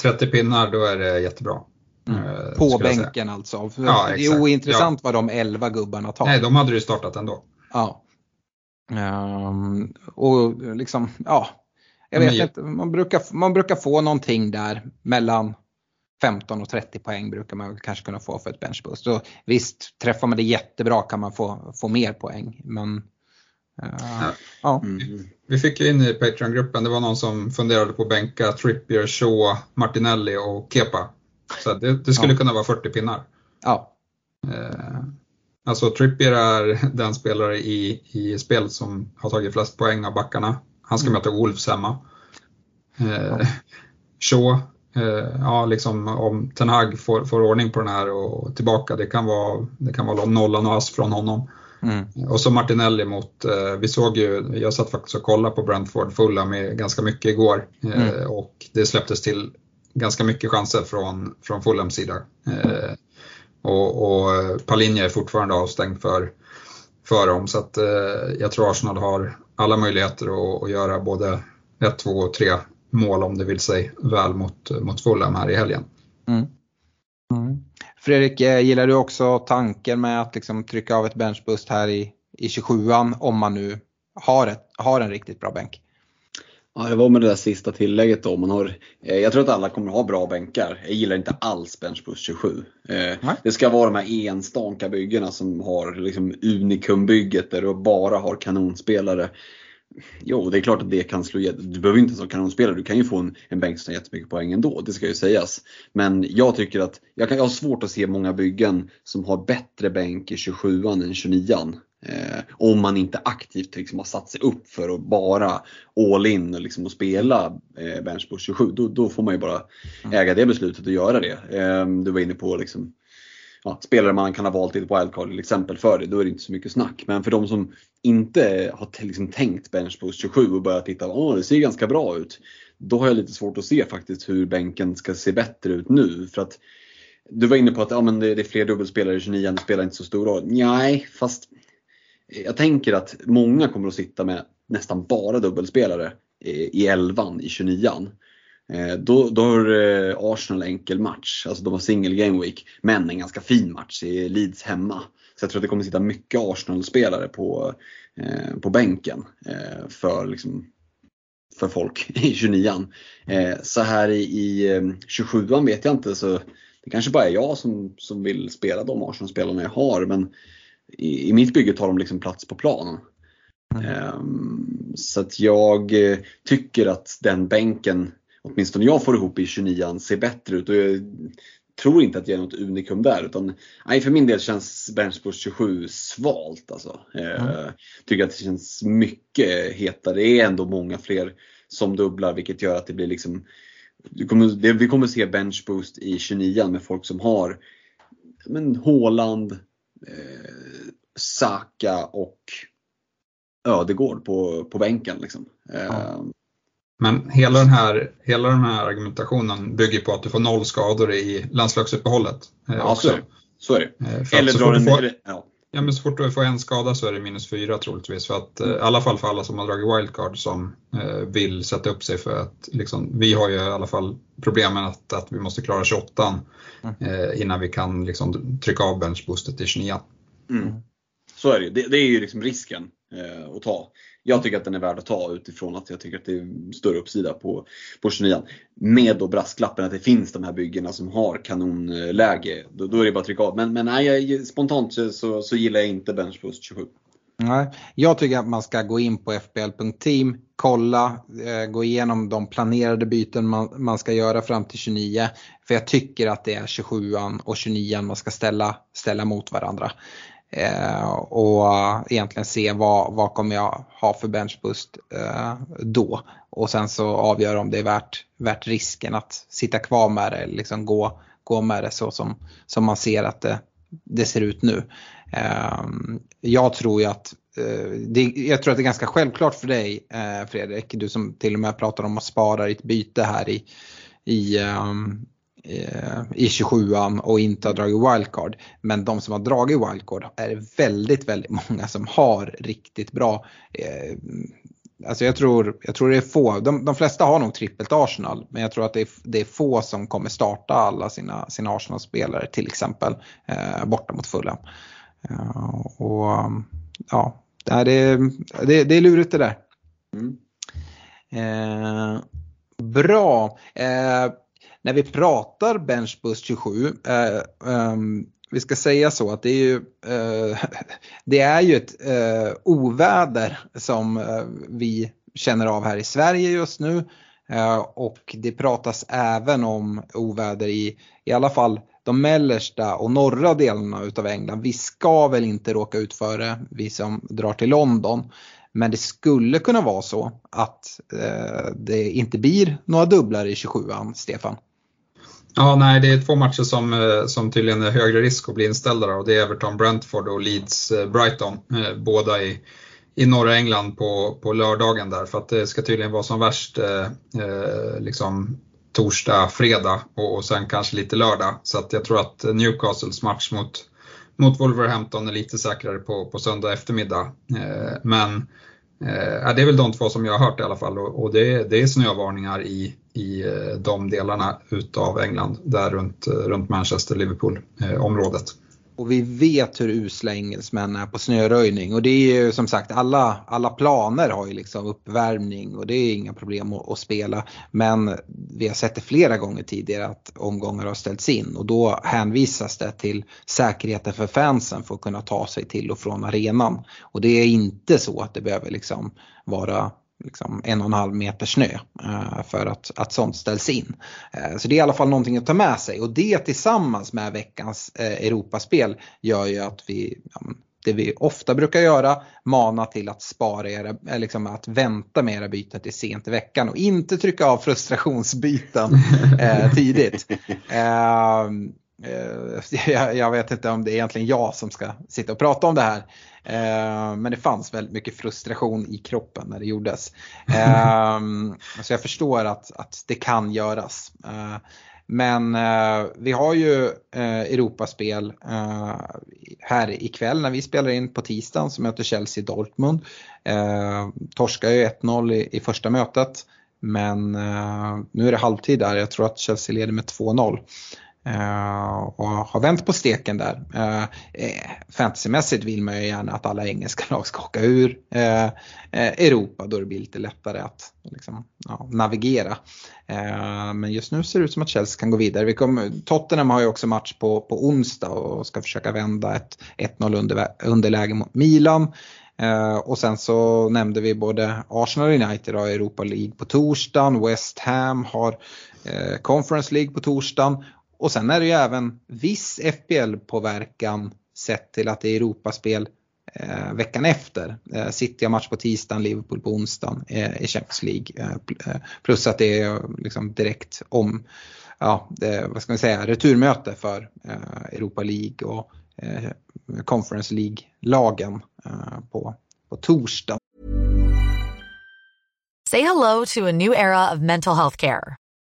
30 pinnar, då är det jättebra. Mm. Eh, på bänken alltså. Ja, det är ointressant ja. vad de 11 gubbarna tar. Nej, de hade du startat ändå. Ja. Um, och liksom, ja, jag vet jag... inte, man brukar, man brukar få någonting där mellan 15 och 30 poäng brukar man kanske kunna få för ett benchboost. Så visst, träffar man det jättebra kan man få, få mer poäng. Men, uh, ja. Mm. Vi fick ju in i Patreon-gruppen, det var någon som funderade på att bänka Trippier, Shaw, Martinelli och Kepa. Så det, det skulle ja. kunna vara 40 pinnar. Ja. Uh, Alltså Trippier är den spelare i, i spelet som har tagit flest poäng av backarna. Han ska mm. möta Wolves hemma. Eh, Shaw, eh, ja liksom om Ten Hag får, får ordning på den här och tillbaka, det kan vara, det kan vara nollan och ass från honom. Mm. Och så Martinelli mot, eh, vi såg ju, jag satt faktiskt och kollade på Brentford fulla med ganska mycket igår eh, mm. och det släpptes till ganska mycket chanser från, från Fulhams sida. Eh, och, och eh, Palinja är fortfarande avstängd för, för dem så att eh, jag tror Arsenal har alla möjligheter att, att göra både 1, 2 och 3 mål om det vill sig väl mot, mot Fulham här i helgen. Mm. Mm. Fredrik, eh, gillar du också tanken med att liksom trycka av ett benchbust här i, i 27an om man nu har, ett, har en riktigt bra bänk? Ja, det var med det där sista tillägget då. Man har, eh, jag tror att alla kommer ha bra bänkar. Jag gillar inte alls benchboost 27. Eh, det ska vara de här enstaka byggena som har liksom unikumbygget där du bara har kanonspelare. Jo, det är klart att det kan slå Du behöver inte ens ha kanonspelare, du kan ju få en, en bänk som tar jättemycket poäng ändå, det ska ju sägas. Men jag tycker att, jag, kan, jag har svårt att se många byggen som har bättre bänk i 27an än 29an. Eh, om man inte aktivt liksom har satt sig upp för att bara all in och, liksom, och spela eh, benchboost 27, då, då, får man ju bara mm. äga det beslutet och göra det. Eh, du var inne på liksom, ja, spelare man kan ha valt i ett wildcard till exempel för det, då är det inte så mycket snack. Men för de som inte har liksom tänkt benchboost 27 och börjat titta, åh det ser ganska bra ut. Då har jag lite svårt att se faktiskt hur bänken ska se bättre ut nu. För att du var inne på att ja, men det, är fler dubbelspelare i 29, det spelar inte så stor roll. Nej, fast jag tänker att många kommer att sitta med nästan bara dubbelspelare i 11 i 29an. Eh, då, då har eh, Arsenal enkel match, alltså de har single game week, men en ganska fin match i Leeds hemma. Så jag tror att det kommer att sitta mycket Arsenal-spelare på, eh, på bänken för, liksom, för folk i 29an. Så här i, i 27an vet jag inte, så det kanske bara är jag som, som vill spela de Arsenal-spelarna jag har, men i, i mitt bygge tar de liksom plats på planen. Mm. Um, så att jag tycker att den bänken åtminstone jag får ihop i 29an ser bättre ut. Och jag tror inte att jag är något unikum där. Utan, nej, för min del känns Benchboost 27 svalt. Alltså. Eh, mm. tycker att det känns mycket hetare. Det är ändå många fler som dubblar vilket gör att det blir liksom vi kommer, vi kommer se benchboost i 29 med folk som har men Håland, eh, Saka och Ödegård på, på bänken. Liksom. Eh, men hela den, här, hela den här argumentationen bygger på att du får noll skador i landslagsuppehållet. Eh, ja, också. så är det. Eller drar en... Får, ja. ja, men så fort du får en skada så är det minus fyra troligtvis. För att, mm. I alla fall för alla som har dragit wildcard som eh, vill sätta upp sig för att liksom, vi har ju i alla fall problemen att, att vi måste klara 28 mm. eh, innan vi kan liksom, trycka av benchboostet i 29. Mm. Så är det Det, det är ju liksom risken eh, att ta jag tycker att den är värd att ta utifrån att jag tycker att det är större uppsida på, på 29 Med då brasklappen att det finns de här byggena som har kanonläge. Då, då är det bara att trycka av. Men, men nej, spontant så, så gillar jag inte Benchboost 27. Nej, jag tycker att man ska gå in på fbl.team, kolla, eh, gå igenom de planerade byten man, man ska göra fram till 29. För jag tycker att det är 27an och 29an man ska ställa, ställa mot varandra. Eh, och egentligen se vad, vad kommer jag ha för benchboost eh, då. Och sen så avgöra om det är värt, värt risken att sitta kvar med det eller liksom gå, gå med det så som, som man ser att det, det ser ut nu. Eh, jag tror ju att eh, det, jag tror att det är ganska självklart för dig eh, Fredrik, du som till och med pratar om att spara ditt byte här i, i um, i 27an och inte har dragit wildcard. Men de som har dragit wildcard är väldigt, väldigt många som har riktigt bra eh, Alltså jag tror, jag tror det är få, de, de flesta har nog trippelt Arsenal men jag tror att det är, det är få som kommer starta alla sina, sina Arsenal-spelare till exempel eh, borta mot Fulham. Eh, och ja, det, är, det, det är lurigt det där. Mm. Eh, bra. När vi pratar benchboost 27, eh, um, vi ska säga så att det är ju, eh, det är ju ett eh, oväder som eh, vi känner av här i Sverige just nu. Eh, och det pratas även om oväder i, i alla fall de mellersta och norra delarna utav England. Vi ska väl inte råka ut för det, vi som drar till London. Men det skulle kunna vara så att eh, det inte blir några dubblar i 27an, Stefan. Ja, nej, det är två matcher som, eh, som tydligen är högre risk att bli inställda och det är Everton Brentford och Leeds-Brighton, eh, eh, båda i, i norra England på, på lördagen där för att det ska tydligen vara som värst eh, liksom torsdag, fredag och, och sen kanske lite lördag. Så att jag tror att Newcastles match mot, mot Wolverhampton är lite säkrare på, på söndag eftermiddag. Eh, men Eh, det är väl de två som jag har hört i alla fall och, och det, det är snövarningar i, i eh, de delarna utav England, där runt, eh, runt Manchester, Liverpool-området. Eh, och vi vet hur usla engelsmän är på snöröjning och det är ju som sagt alla, alla planer har ju liksom uppvärmning och det är inga problem att, att, spela. Men vi har sett det flera gånger tidigare att omgångar har ställts in och då hänvisas det till säkerheten för fansen för att kunna ta sig till och från arenan. Och det är inte så att det behöver liksom vara liksom en och en halv meter snö eh, för att, att sånt ställs in. Eh, så det är i alla fall någonting att ta med sig och det tillsammans med veckans eh, Europaspel gör ju att vi det vi ofta brukar göra, mana till att spara era, liksom att vänta med era byten till sent i veckan och inte trycka av frustrationsbyten eh, tidigt. Eh, jag, jag, vet inte om det är egentligen jag som ska sitta och prata om det här. Eh, men det fanns väldigt mycket frustration i kroppen när det gjordes. Eh, så jag förstår att, att det kan göras. Eh, men vi har ju Europaspel här ikväll när vi spelar in på tisdagen som möter Chelsea Dortmund. torskar ju 1-0 i, i första mötet. Men nu är det halvtid där, jag tror att Chelsea leder med 2-0. Eh, och har vänt på steken där. Eh, eh, fantasymässigt vill man ju gärna att alla engelska lag ska åka ur Europa då det blir lite lättare att liksom, ja, navigera. men just nu ser det ut som att Chelsea kan gå vidare. Vi kom, Tottenham har ju också match på, på onsdag och ska försöka vända ett 1-0 under, underläge mot Milan. och sen så nämnde vi både Arsenal United har Europa League på torsdagen, West Ham har Conference League på torsdagen och sen är det ju även viss FBL-påverkan sett till att det är Europaspel eh, veckan efter. Eh, City har match på tisdagen, Liverpool på onsdagen eh, i Champions League. Eh, eh plus att det är eh, liksom direkt om, ja, det, vad ska man säga, returmöte för eh, Europa League och eh, Conference League-lagen eh, på, på torsdag. Say hello to a new era of mental health care.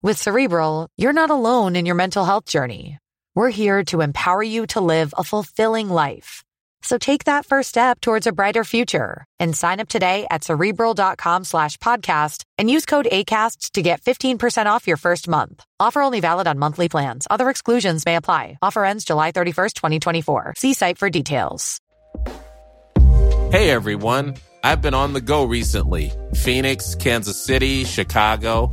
With Cerebral, you're not alone in your mental health journey. We're here to empower you to live a fulfilling life. So take that first step towards a brighter future and sign up today at cerebral.com slash podcast and use code ACasts to get 15% off your first month. Offer only valid on monthly plans. Other exclusions may apply. Offer ends July 31st, 2024. See site for details. Hey everyone. I've been on the go recently. Phoenix, Kansas City, Chicago.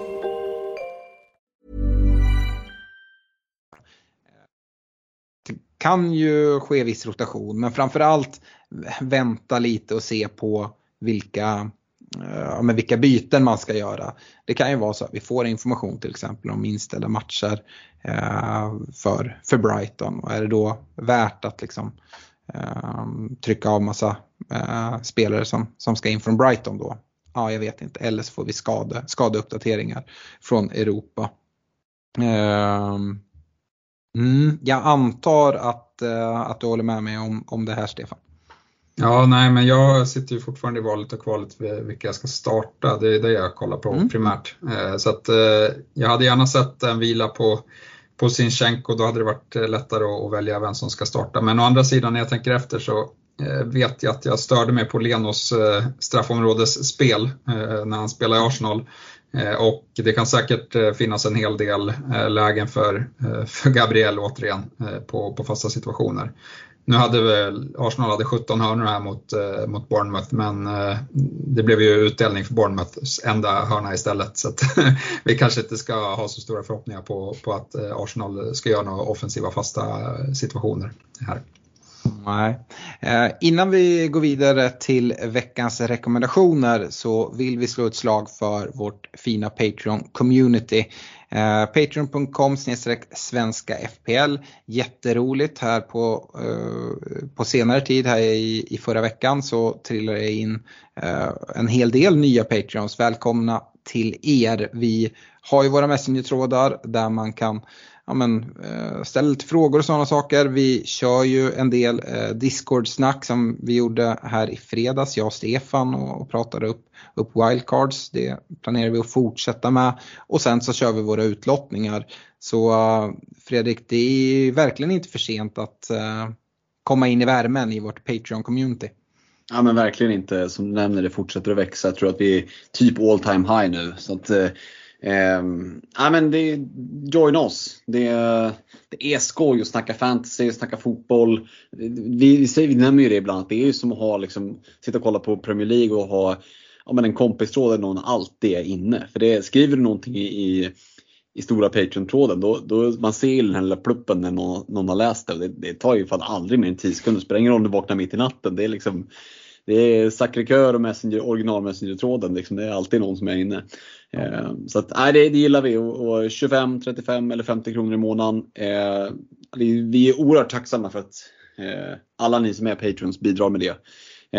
Kan ju ske viss rotation men framförallt vänta lite och se på vilka, eh, men vilka byten man ska göra. Det kan ju vara så att vi får information till exempel om inställda matcher eh, för, för Brighton och är det då värt att liksom, eh, trycka av massa eh, spelare som, som ska in från Brighton då? Ja, jag vet inte. Eller så får vi skade, skadeuppdateringar från Europa. Um, Mm, jag antar att, uh, att du håller med mig om, om det här Stefan. Ja, nej men jag sitter ju fortfarande i valet och kvalet vilka jag ska starta. Det är det jag kollar på mm. primärt. Eh, så att eh, jag hade gärna sett en vila på, på Sinchenko, då hade det varit eh, lättare att välja vem som ska starta. Men å andra sidan när jag tänker efter så eh, vet jag att jag störde mig på Lenos eh, straffområdesspel när han spelade i Arsenal. Eh, och det kan säkert eh, finnas en hel del eh, lägen för, för Gabriel återigen på, på fasta situationer. nu hade väl Arsenal hade 17 hörnor här mot, mot Bournemouth men det blev ju utdelning för Bournemouths enda hörna istället. Så att, vi kanske inte ska ha så stora förhoppningar på, på att Arsenal ska göra några offensiva fasta situationer här. Nej. Eh, innan vi går vidare till veckans rekommendationer så vill vi slå ett slag för vårt fina Patreon-community. Eh, Patreon.com svenska FPL. Jätteroligt här på, eh, på senare tid här i, i förra veckan så trillade det in eh, en hel del nya Patreons. Välkomna till er. Vi har ju våra Messenger-trådar där man kan ja, men, eh, lite frågor och sådana saker. Vi kör ju en del eh, Discord-snack som vi gjorde här i fredags, jag och Stefan och, och pratade upp, upp wildcards. Det planerar vi att fortsätta med. Och sen så kör vi våra utlottningar. Så eh, Fredrik, det är verkligen inte för sent att eh, komma in i värmen i vårt Patreon-community. Ja men verkligen inte. Som du nämner, det fortsätter att växa. Jag tror att vi är typ all time high nu. Så att, eh, Eh, ja, men det, join oss. Det, det är skoj att snacka fantasy, att snacka fotboll. Vi, vi, vi nämner ju det ibland, att det är ju som att ha, liksom, sitta och kolla på Premier League och ha ja, men en kompistråd där någon alltid är inne. För det, skriver du någonting i, i, i stora Patreon-tråden, då, då man ser den här lilla pluppen när någon, någon har läst det. det. Det tar ju fan aldrig mer än 10 sekunder. Det spelar ingen roll om du vaknar mitt i natten. Det är liksom det är Sacré-Cœur och Messenger, original Messenger-tråden. Liksom, det är alltid någon som är inne. Eh, så att, nej, det, det gillar vi. Och, och 25, 35 eller 50 kronor i månaden. Eh, vi, vi är oerhört tacksamma för att eh, alla ni som är patrons bidrar med det.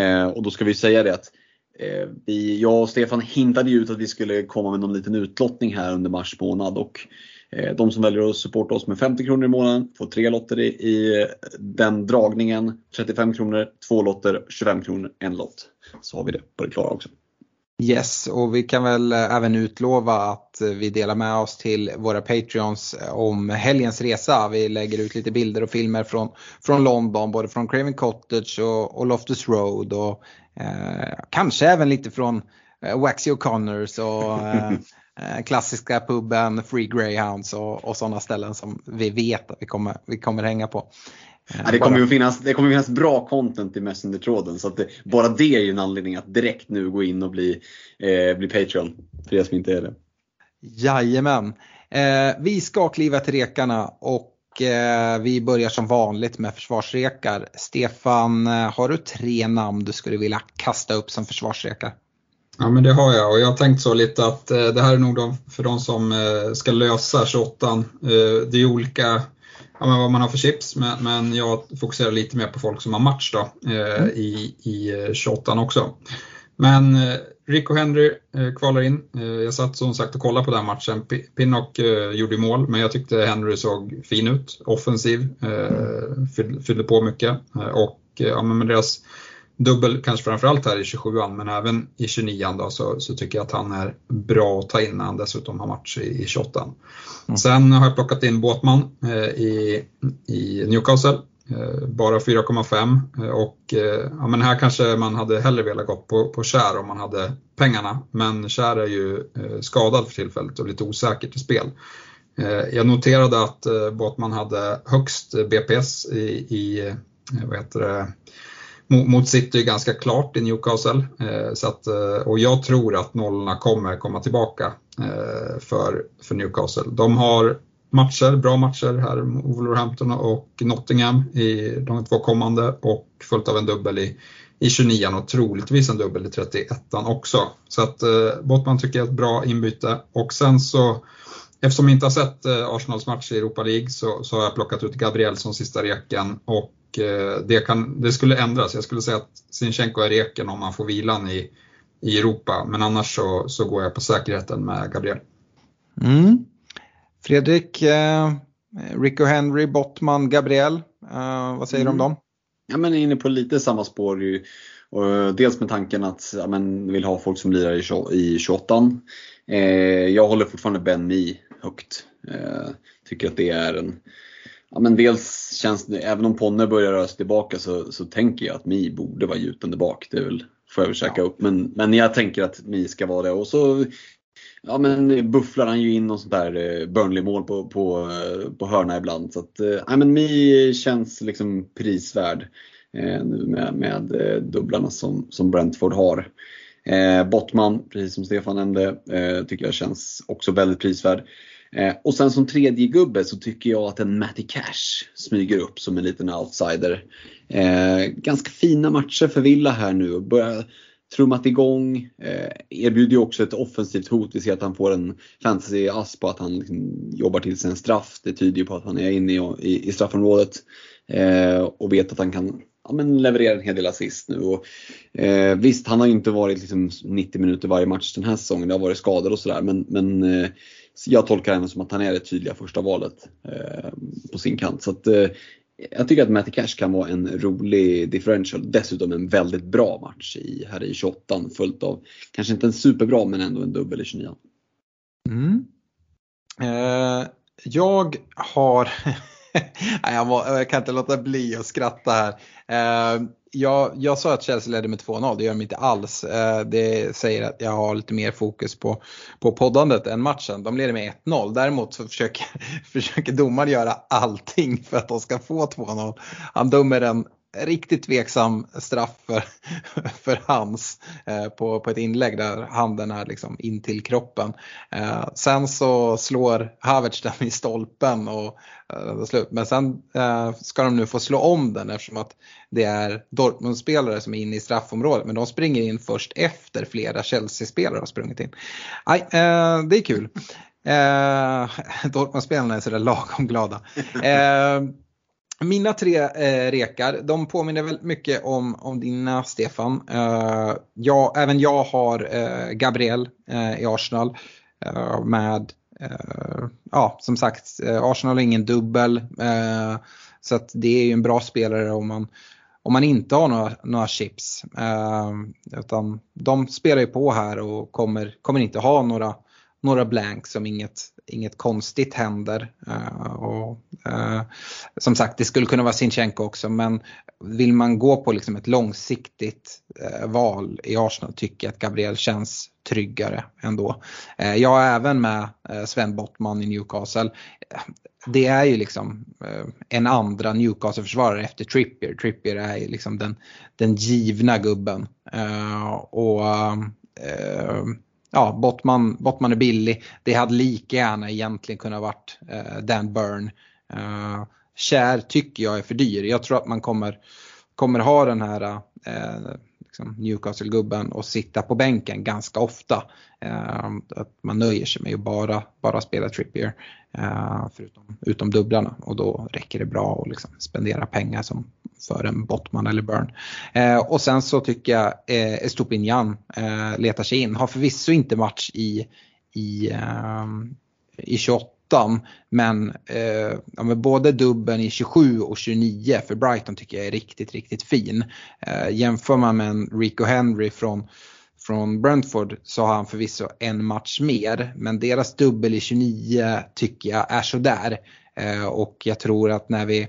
Eh, och då ska vi säga det att eh, vi, jag och Stefan hintade ut att vi skulle komma med någon liten utlottning här under mars månad. Och de som väljer att supporta oss med 50 kronor i månaden får tre lotter i, i den dragningen. 35 kronor, två lotter, 25 kronor, en lott. Så har vi det på det klara också. Yes, och vi kan väl även utlova att vi delar med oss till våra Patreons om helgens resa. Vi lägger ut lite bilder och filmer från, från London, både från Craven Cottage och, och Loftus Road och eh, kanske även lite från eh, Waxy O'Connors och eh, Eh, klassiska puben, Free Greyhounds och, och sådana ställen som vi vet att vi kommer, vi kommer hänga på. Eh, ja, det, kommer ju finnas, det kommer finnas bra content i Messenger-tråden så att det, bara det är ju en anledning att direkt nu gå in och bli, eh, bli Patreon för er som inte är det. Jajamän. Eh, vi ska kliva till rekarna och eh, vi börjar som vanligt med försvarsrekar. Stefan, eh, har du tre namn du skulle vilja kasta upp som försvarsrekar? Ja men det har jag och jag har tänkt så lite att eh, det här är nog de, för de som eh, ska lösa 28 eh, Det är olika ja, men vad man har för chips men, men, jag fokuserar lite mer på folk som har match då, eh, mm. i, i 28 eh, också. Men eh, Rico Henry eh, kvalar in. jag satt som sagt och kollade på den matchen. Pinnock gjorde mål men jag tyckte Henry såg fin ut, offensiv, fyllde på mycket och ja, men med deras dubbel kanske framförallt här i 27an men även i 29an då, så, så, tycker jag att han är bra att ta in när han dessutom har match i, i 28an. Mm. Sen har jag plockat in Båtman eh, i, i Newcastle. Eh, bara 4,5 eh, och eh, ja, men här kanske man hade hellre velat gå på, på Kär om man hade pengarna. Men Kär är ju eh, skadad för tillfället och lite osäker till spel. Eh, jag noterade att Båtman hade högst BPS i, i vad heter det, mot City ganska klart i Newcastle. Eh, så att, eh, och jag tror att nollorna kommer komma tillbaka eh, för, för Newcastle. De har matcher, bra matcher här, Wolverhampton och Nottingham i de två kommande och följt av en dubbel i, i 29 och troligtvis en dubbel i 31 också. Så att eh, Bottman tycker jag är ett bra inbyte och sen så Eftersom jag inte har sett eh, Arsenals match i Europa League så, så har jag plockat ut Gabriel som sista reken och det, kan, det skulle ändras. Jag skulle säga att Sinchenko är reken om man får vilan i, i Europa, men annars så, så går jag på säkerheten med Gabriel. Mm. Fredrik, eh, Rico Henry, Bottman, Gabriel, eh, vad säger du mm. om dem? Ja, men inne på lite samma spår. Ju. Och dels med tanken att ja, men, vill ha folk som lirar i, i 28 eh, Jag håller fortfarande Ben Mi högt. Eh, tycker att det är en Ja, men dels känns det, även om Ponne börjar röra sig tillbaka så, så tänker jag att Mi borde vara gjuten bak. Det är väl, får jag väl käka ja. upp. Men, men jag tänker att Mi ska vara det. Och så ja, men bufflar han ju in något sånt där eh, Burnley-mål på, på, eh, på hörna ibland. Så att, ja, men Mi känns liksom prisvärd eh, nu med, med dubblarna som, som Brentford har. Eh, Bottman, precis som Stefan nämnde, eh, tycker jag känns också väldigt prisvärd. Eh, och sen som tredje gubbe så tycker jag att en Matty Cash smyger upp som en liten outsider. Eh, ganska fina matcher för Villa här nu. Börjar trummat igång. Eh, erbjuder ju också ett offensivt hot. Vi ser att han får en fantasy-ass på att han liksom jobbar till sig en straff. Det tyder ju på att han är inne i, i, i straffområdet. Eh, och vet att han kan ja, men levererar en hel del assist nu. Och, eh, visst, han har inte varit liksom 90 minuter varje match den här säsongen. Det har varit skador och sådär. Men, men eh, jag tolkar henne som att han är det tydliga första valet eh, på sin kant. Så att, eh, jag tycker att Matty Cash kan vara en rolig differential. Dessutom en väldigt bra match i, här i 28 följt av, kanske inte en superbra men ändå en dubbel i 29. Mm. Eh, jag har jag, må, jag, kan inte låta bli att skratta här. Eh, jag, jag sa att Chelsea ledde med 2-0, det gör de inte alls. Eh, det säger att jag har lite mer fokus på, på poddandet än matchen. De leder med 1-0. Däremot så försöker, försöker domaren göra allting för att de ska få 2-0. Han dömer en riktigt tveksam straff för, för hans eh, på, på ett inlägg där handen är liksom in till kroppen. Eh, sen så slår Havertz den i stolpen och eh, slut. Men sen eh, ska de nu få slå om den eftersom att det är Dortmund-spelare som är inne i straffområdet men de springer in först efter flera Chelsea-spelare har sprungit in. Aj, eh, det är kul. Eh, Dortmund-spelarna är sådär lagom glada. Eh, mina tre eh, rekar, de påminner väldigt mycket om, om dina Stefan. Eh, jag, även jag har eh, Gabriel eh, i Arsenal eh, med, eh, ja som sagt, eh, Arsenal har ingen dubbel. Eh, så att det är ju en bra spelare om man, om man inte har några, några chips. Eh, utan de spelar ju på här och kommer, kommer inte ha några några blanks som inget, inget konstigt händer. Uh, och, uh, som sagt, det skulle kunna vara Sinchenko också men vill man gå på liksom ett långsiktigt uh, val i Arsenal tycker jag att Gabriel känns tryggare ändå. jag är även med Sven Bottman i Newcastle. Det är ju liksom en andra Newcastle-försvarare efter Trippier. Trippier är ju liksom den, den givna gubben. och ja, Bottman, Bottman är billig. Det hade lika gärna egentligen kunnat varit eh, Dan Burn. Eh, Kär tycker jag är för dyr. Jag tror att man kommer, kommer ha den här eh, liksom Newcastle-gubben och sitta på bänken ganska ofta. Eh, att man nöjer sig med att bara, bara spela Trippier eh, förutom utom dubblarna och då räcker det bra att liksom spendera pengar som för en Bottman eller Burn. Eh, och sen så tycker jag eh, Estopinian eh, letar sig in. Har förvisso inte match i, i, eh, i 28 men, eh, ja, men både dubben i 27 och 29 för Brighton tycker jag är riktigt, riktigt fin. Eh, jämför man med en Rico Henry från från Brentford så har han förvisso en match mer men deras dubbel i 29 tycker jag är sådär. Eh, och jag tror att när vi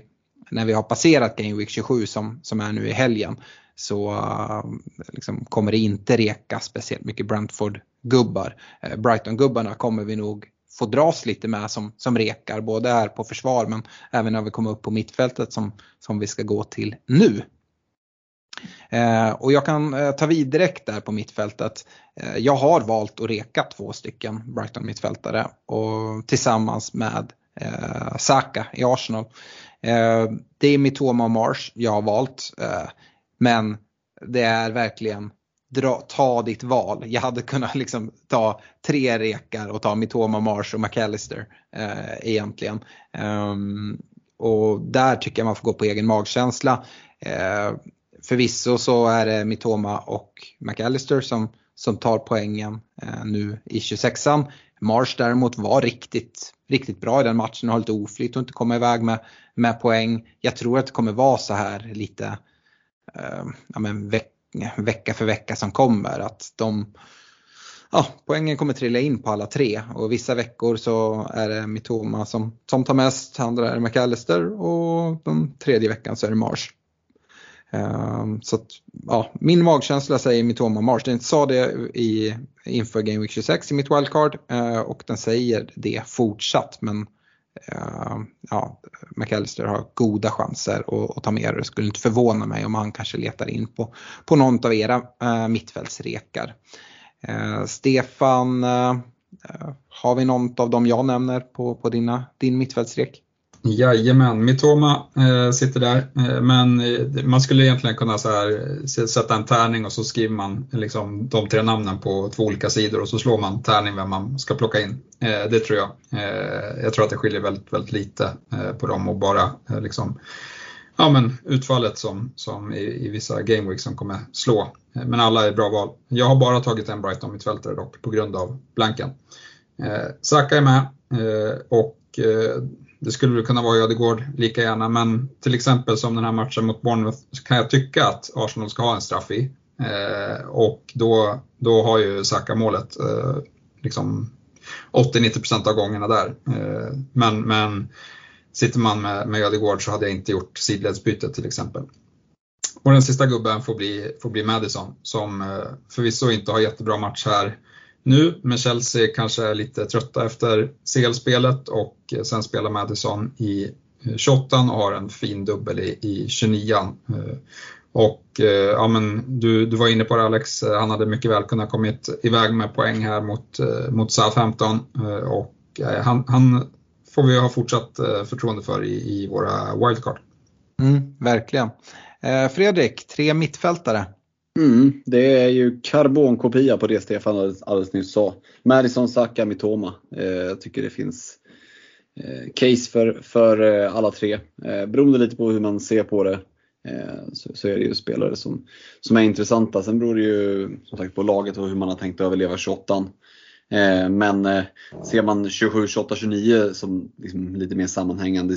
när vi har passerat Game Week 27 som, som är nu i helgen så eh, liksom kommer det inte reka speciellt mycket Brentford-gubbar. Eh, Brighton-gubbarna kommer vi nog få dras lite med som, som rekar, både här på försvar men även när vi kommer upp på mittfältet som, som vi ska gå till nu. Eh, och jag kan eh, ta vid direkt där på mittfältet. Eh, jag har valt att reka två stycken Brighton mittfältare och tillsammans med eh, Saka i Arsenal. Eh, det är Mitoma och Mars jag har valt. Eh, men det är verkligen dra, ta ditt val. Jag hade kunnat liksom ta tre rekar och ta Mitoma, Mars och McAllister eh, egentligen. Um, och där tycker jag man får gå på egen magkänsla. Eh, förvisso så är det Mitoma och McAllister som, som tar poängen eh, nu i 26an. Mars däremot var riktigt, riktigt bra i den matchen och har lite oflyt och inte komma iväg med, med poäng. Jag tror att det kommer vara så här lite eh, ja, men veck, vecka för vecka som kommer. Att de, ja, poängen kommer trilla in på alla tre och vissa veckor så är det Mitoma som, som tar mest, andra är det McAllister och den tredje veckan så är det Mars. Um, ehm, så att, ja, min magkänsla säger Mitoma Mars. Den sa det i, inför Game Week 26 i mitt wildcard uh, och den säger det fortsatt. Men Eh, ja, McAllister har goda chanser att, att ta med det. Det skulle inte förvåna mig om han kanske letar in på, på någon av era uh, mittfältsrekar. Uh, Stefan, har vi något av dem jag nämner på, på dina, din mittfältsrek? Jajamän, Mitoma eh, sitter där. Eh, men eh, man skulle egentligen kunna så här, sätta en tärning och så skriver man liksom, de tre namnen på två olika sidor och så slår man tärning vem man ska plocka in. Eh, det tror jag. Eh, jag tror att det skiljer väldigt, väldigt lite eh, på dem och bara eh, liksom, ja, men utfallet som, som i, i vissa gameweeks som kommer slå. Eh, men alla är bra val. Jag har bara tagit en Brighton mittfältare dock på grund av blanken. Eh, Saka är med eh, och det skulle väl kunna vara Ödegård lika gärna, men till exempel som den här matchen mot Bournemouth kan jag tycka att Arsenal ska ha en straff i. Eh, och då, då har ju Saka målet eh, liksom 80-90% av gångerna där. Eh, men, men sitter man med, med Ödegård så hade jag inte gjort sidledsbytet till exempel. Och den sista gubben får bli, får bli Madison som eh, förvisso inte har jättebra match här nu, men Chelsea kanske är lite trötta efter CL-spelet och eh, sen spelar Madison i eh, 28 och har en fin dubbel i, i 29 eh, och ja, men du, du var inne på det Alex, han hade mycket väl kunnat kommit iväg med poäng här mot, mot Southampton eh, och han, han får vi ha fortsatt förtroende för i, i våra wildcard. Mm, verkligen. Fredrik, tre mittfältare. Mm, det är ju karbonkopia på det Stefan alldeles, alldeles nyss sa. Madison, Saka, Mitoma. Eh, jag tycker det finns eh, case för, för eh, alla tre. Eh, beroende lite på hur man ser på det eh, så, så, är det ju spelare som, som är intressanta. Sen beror det ju som sagt på laget och hur man har tänkt överleva 28 eh, Men eh, ser man 27, 28, 29 som liksom lite mer sammanhängande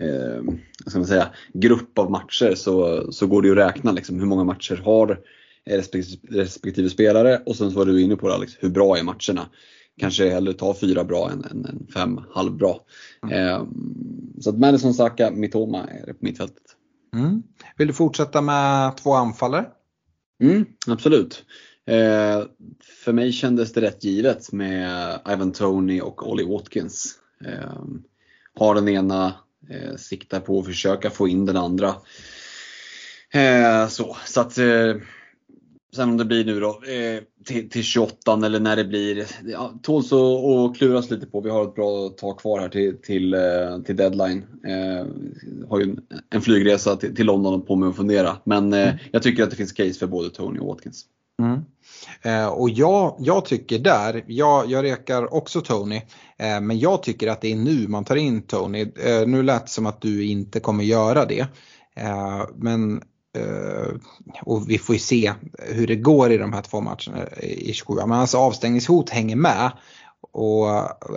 eh, säga, grupp av matcher så, så går det ju att räkna liksom, hur många matcher har respektive, respektive spelare och sen så var du inne på det Alex, hur bra är matcherna? Kanske hellre ta fyra bra än, än, än fem halvbra. Mm. Eh, så att Madison, Saka, Mitoma är på mittfältet. Mm. Vill du fortsätta med två anfallare? Mm, absolut. Eh, för mig kändes det rätt givet med Ivan Tony och Ollie Watkins. Eh, har den ena eh, siktar på att försöka få in den andra. Eh, så, så att eh, Sen om det blir nu då eh, till, till 28 eller när det blir, ja, tåls att kluras lite på. Vi har ett bra tag kvar här till, till, eh, till deadline. Eh, har ju en, en flygresa till, till London på mig att fundera. Men mm. jag tycker att det finns case för både Tony och Watkins. Mm. Eh, och jag, jag tycker där, jag, jag rekar också Tony, eh, men jag tycker att det är nu man tar in Tony. Eh, nu lät det som att du inte kommer göra det. Eh, men eh, och vi får ju se hur det går i de här två matcherna i 27. Men alltså avstängningshot hänger med och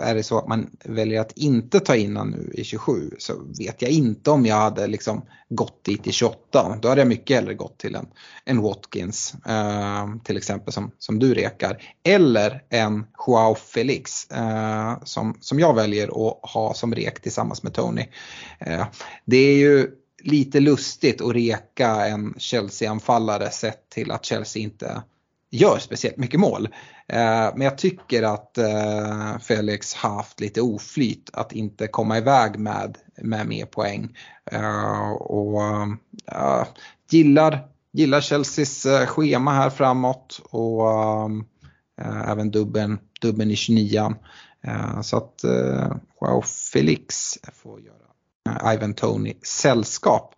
är det så att man väljer att inte ta in honom nu i 27 så vet jag inte om jag hade liksom gått dit i 28. Då hade jag mycket hellre gått till en, en Watkins eh, till exempel som, som du rekar. Eller en Joao Felix eh, som, som jag väljer att ha som rek tillsammans med Tony. Eh, det är ju lite lustigt att reka en Chelsea-anfallare sett till att Chelsea inte gör speciellt mycket mål. Eh, men jag tycker att eh, Felix haft lite oflyt att inte komma iväg med, med mer poäng. Eh, och gillar, gillar Chelseas schema här framåt och även dubben, dubben i 29 Så att wow, Felix får göra Ivan Tony sällskap.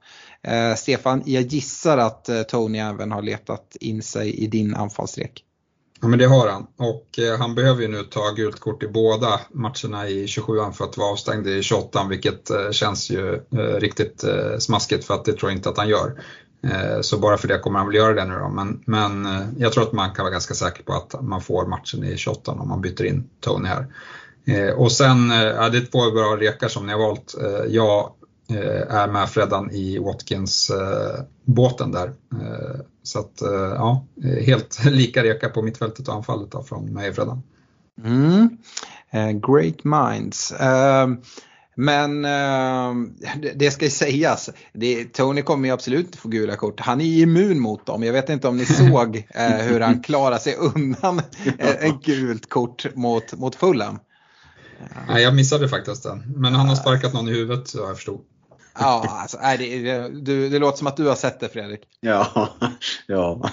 Eh, Stefan, jag gissar att eh, Tony även har letat in sig i din anfallsrek. Ja men det har han och eh, han behöver ju nu ta gult kort i båda matcherna i 27an för att vara avstängd i 28an, vilket eh, känns ju eh, riktigt eh, smaskigt för att det tror jag inte att han gör. Eh, så bara för det kommer han väl göra det nu då. Men, men eh, jag tror att man kan vara ganska säker på att man får matchen i 28 om man byter in Tony här. Eh, och sen, ja, det är två bra rekar som ni har valt. Jag är med Freddan i Watkins-båten där. Eh, så att eh, ja, helt lika reka på mittfältet och anfallet då från mig och Freddan. Mm. great minds. Men eh, det, ska ju sägas, Tony kommer ju absolut inte få gula kort. Han är immun mot dem. Jag vet inte om ni såg eh, hur han klarar sig undan ett gult kort mot, mot Fulham. Nej, jag missade faktiskt den. Men han har sparkat någon i huvudet så jag förstod. Ja, alltså, nej, det, du, det låter som att du har sett det Fredrik. Ja, ja.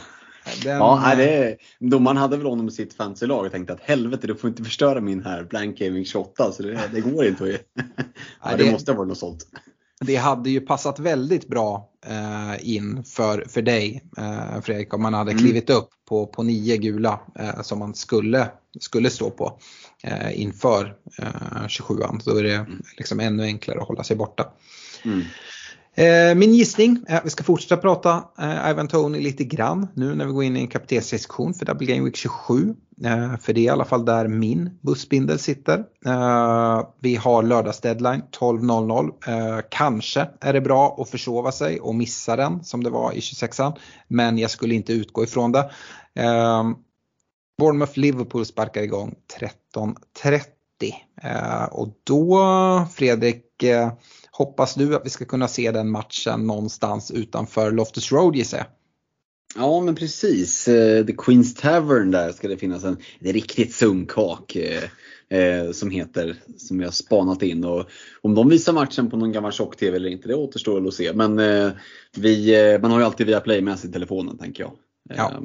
Den, Ja, nej, det är, domaren hade väl honom i sitt fantasylag och tänkte att helvete du får inte förstöra min här blank gaming 28 så det, det går inte. att- Ja, det det- måste ha varit något sånt. det hade ju passat väldigt bra eh, in för, för dig eh, Fredrik om man hade Mm. klivit upp på, på nio gula eh, som man skulle, skulle stå på eh, inför eh, 27an. Då är det liksom ännu enklare att hålla sig borta. Mm. Min gissning, är att vi ska fortsätta prata eh, Ivan Tony lite grann nu när vi går in i en kaptenssektion för Double Game Week 27. Eh, för det är i alla fall där min bussbindel sitter. Vi har lördagsdeadline 12.00. Kanske är det bra att försova sig och missa den som det var i 26an. Men jag skulle inte utgå ifrån det. Bournemouth-Liverpool sparkar igång 13.30. Och då Fredrik, hoppas du att vi ska kunna se den matchen någonstans utanför Loftus Road gissar jag? Ja men precis. Eh, The Queen's Tavern där ska det finnas en, en riktigt sunkak eh, eh, som heter, som jag spanat in. Och om de visar matchen på någon gammal tjock-tv eller inte, det återstår att se. Men eh, vi, man har ju alltid via Play med sig i telefonen tänker jag. Ja. Eh,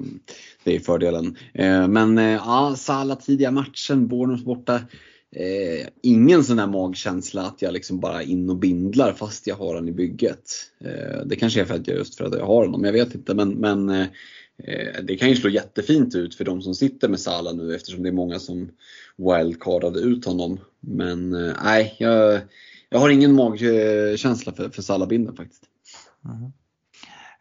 Det är fördelen. Men ja, Salah tidiga matchen, Bournemouth borta. Eh, ingen sån där magkänsla att jag liksom bara in och bindlar fast jag har den i bygget. Eh, det kanske är för att jag, just för att jag har honom, jag vet inte. Men, men eh, det kan ju slå jättefint ut för de som sitter med Salah nu eftersom det är många som wildcardade ut honom. Men eh, nej, jag, jag har ingen magkänsla för, för Salah-bindeln faktiskt. Mm.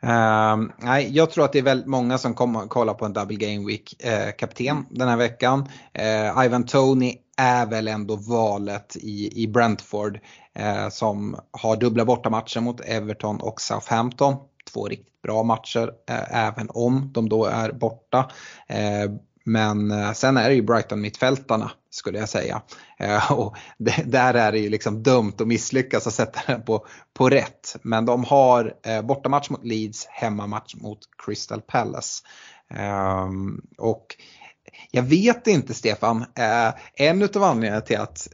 Ehm, nej, jag tror att det är väldigt många som kommer att kolla på en Double Game Week eh, kapten den här veckan. Eh, Ivan Tony är väl ändå valet i, i Brentford eh, som har dubbla bortamatcher mot Everton och Southampton. Två riktigt bra matcher eh, även om de då är borta. Men eh, sen är det ju Brighton mittfältarna skulle jag säga. Eh, och där är det ju liksom dumt att misslyckas att sätta den på, på rätt. Men de har eh, bortamatch mot Leeds, hemmamatch mot Crystal Palace. Ehm, och jag vet inte Stefan, en utav anledningarna till att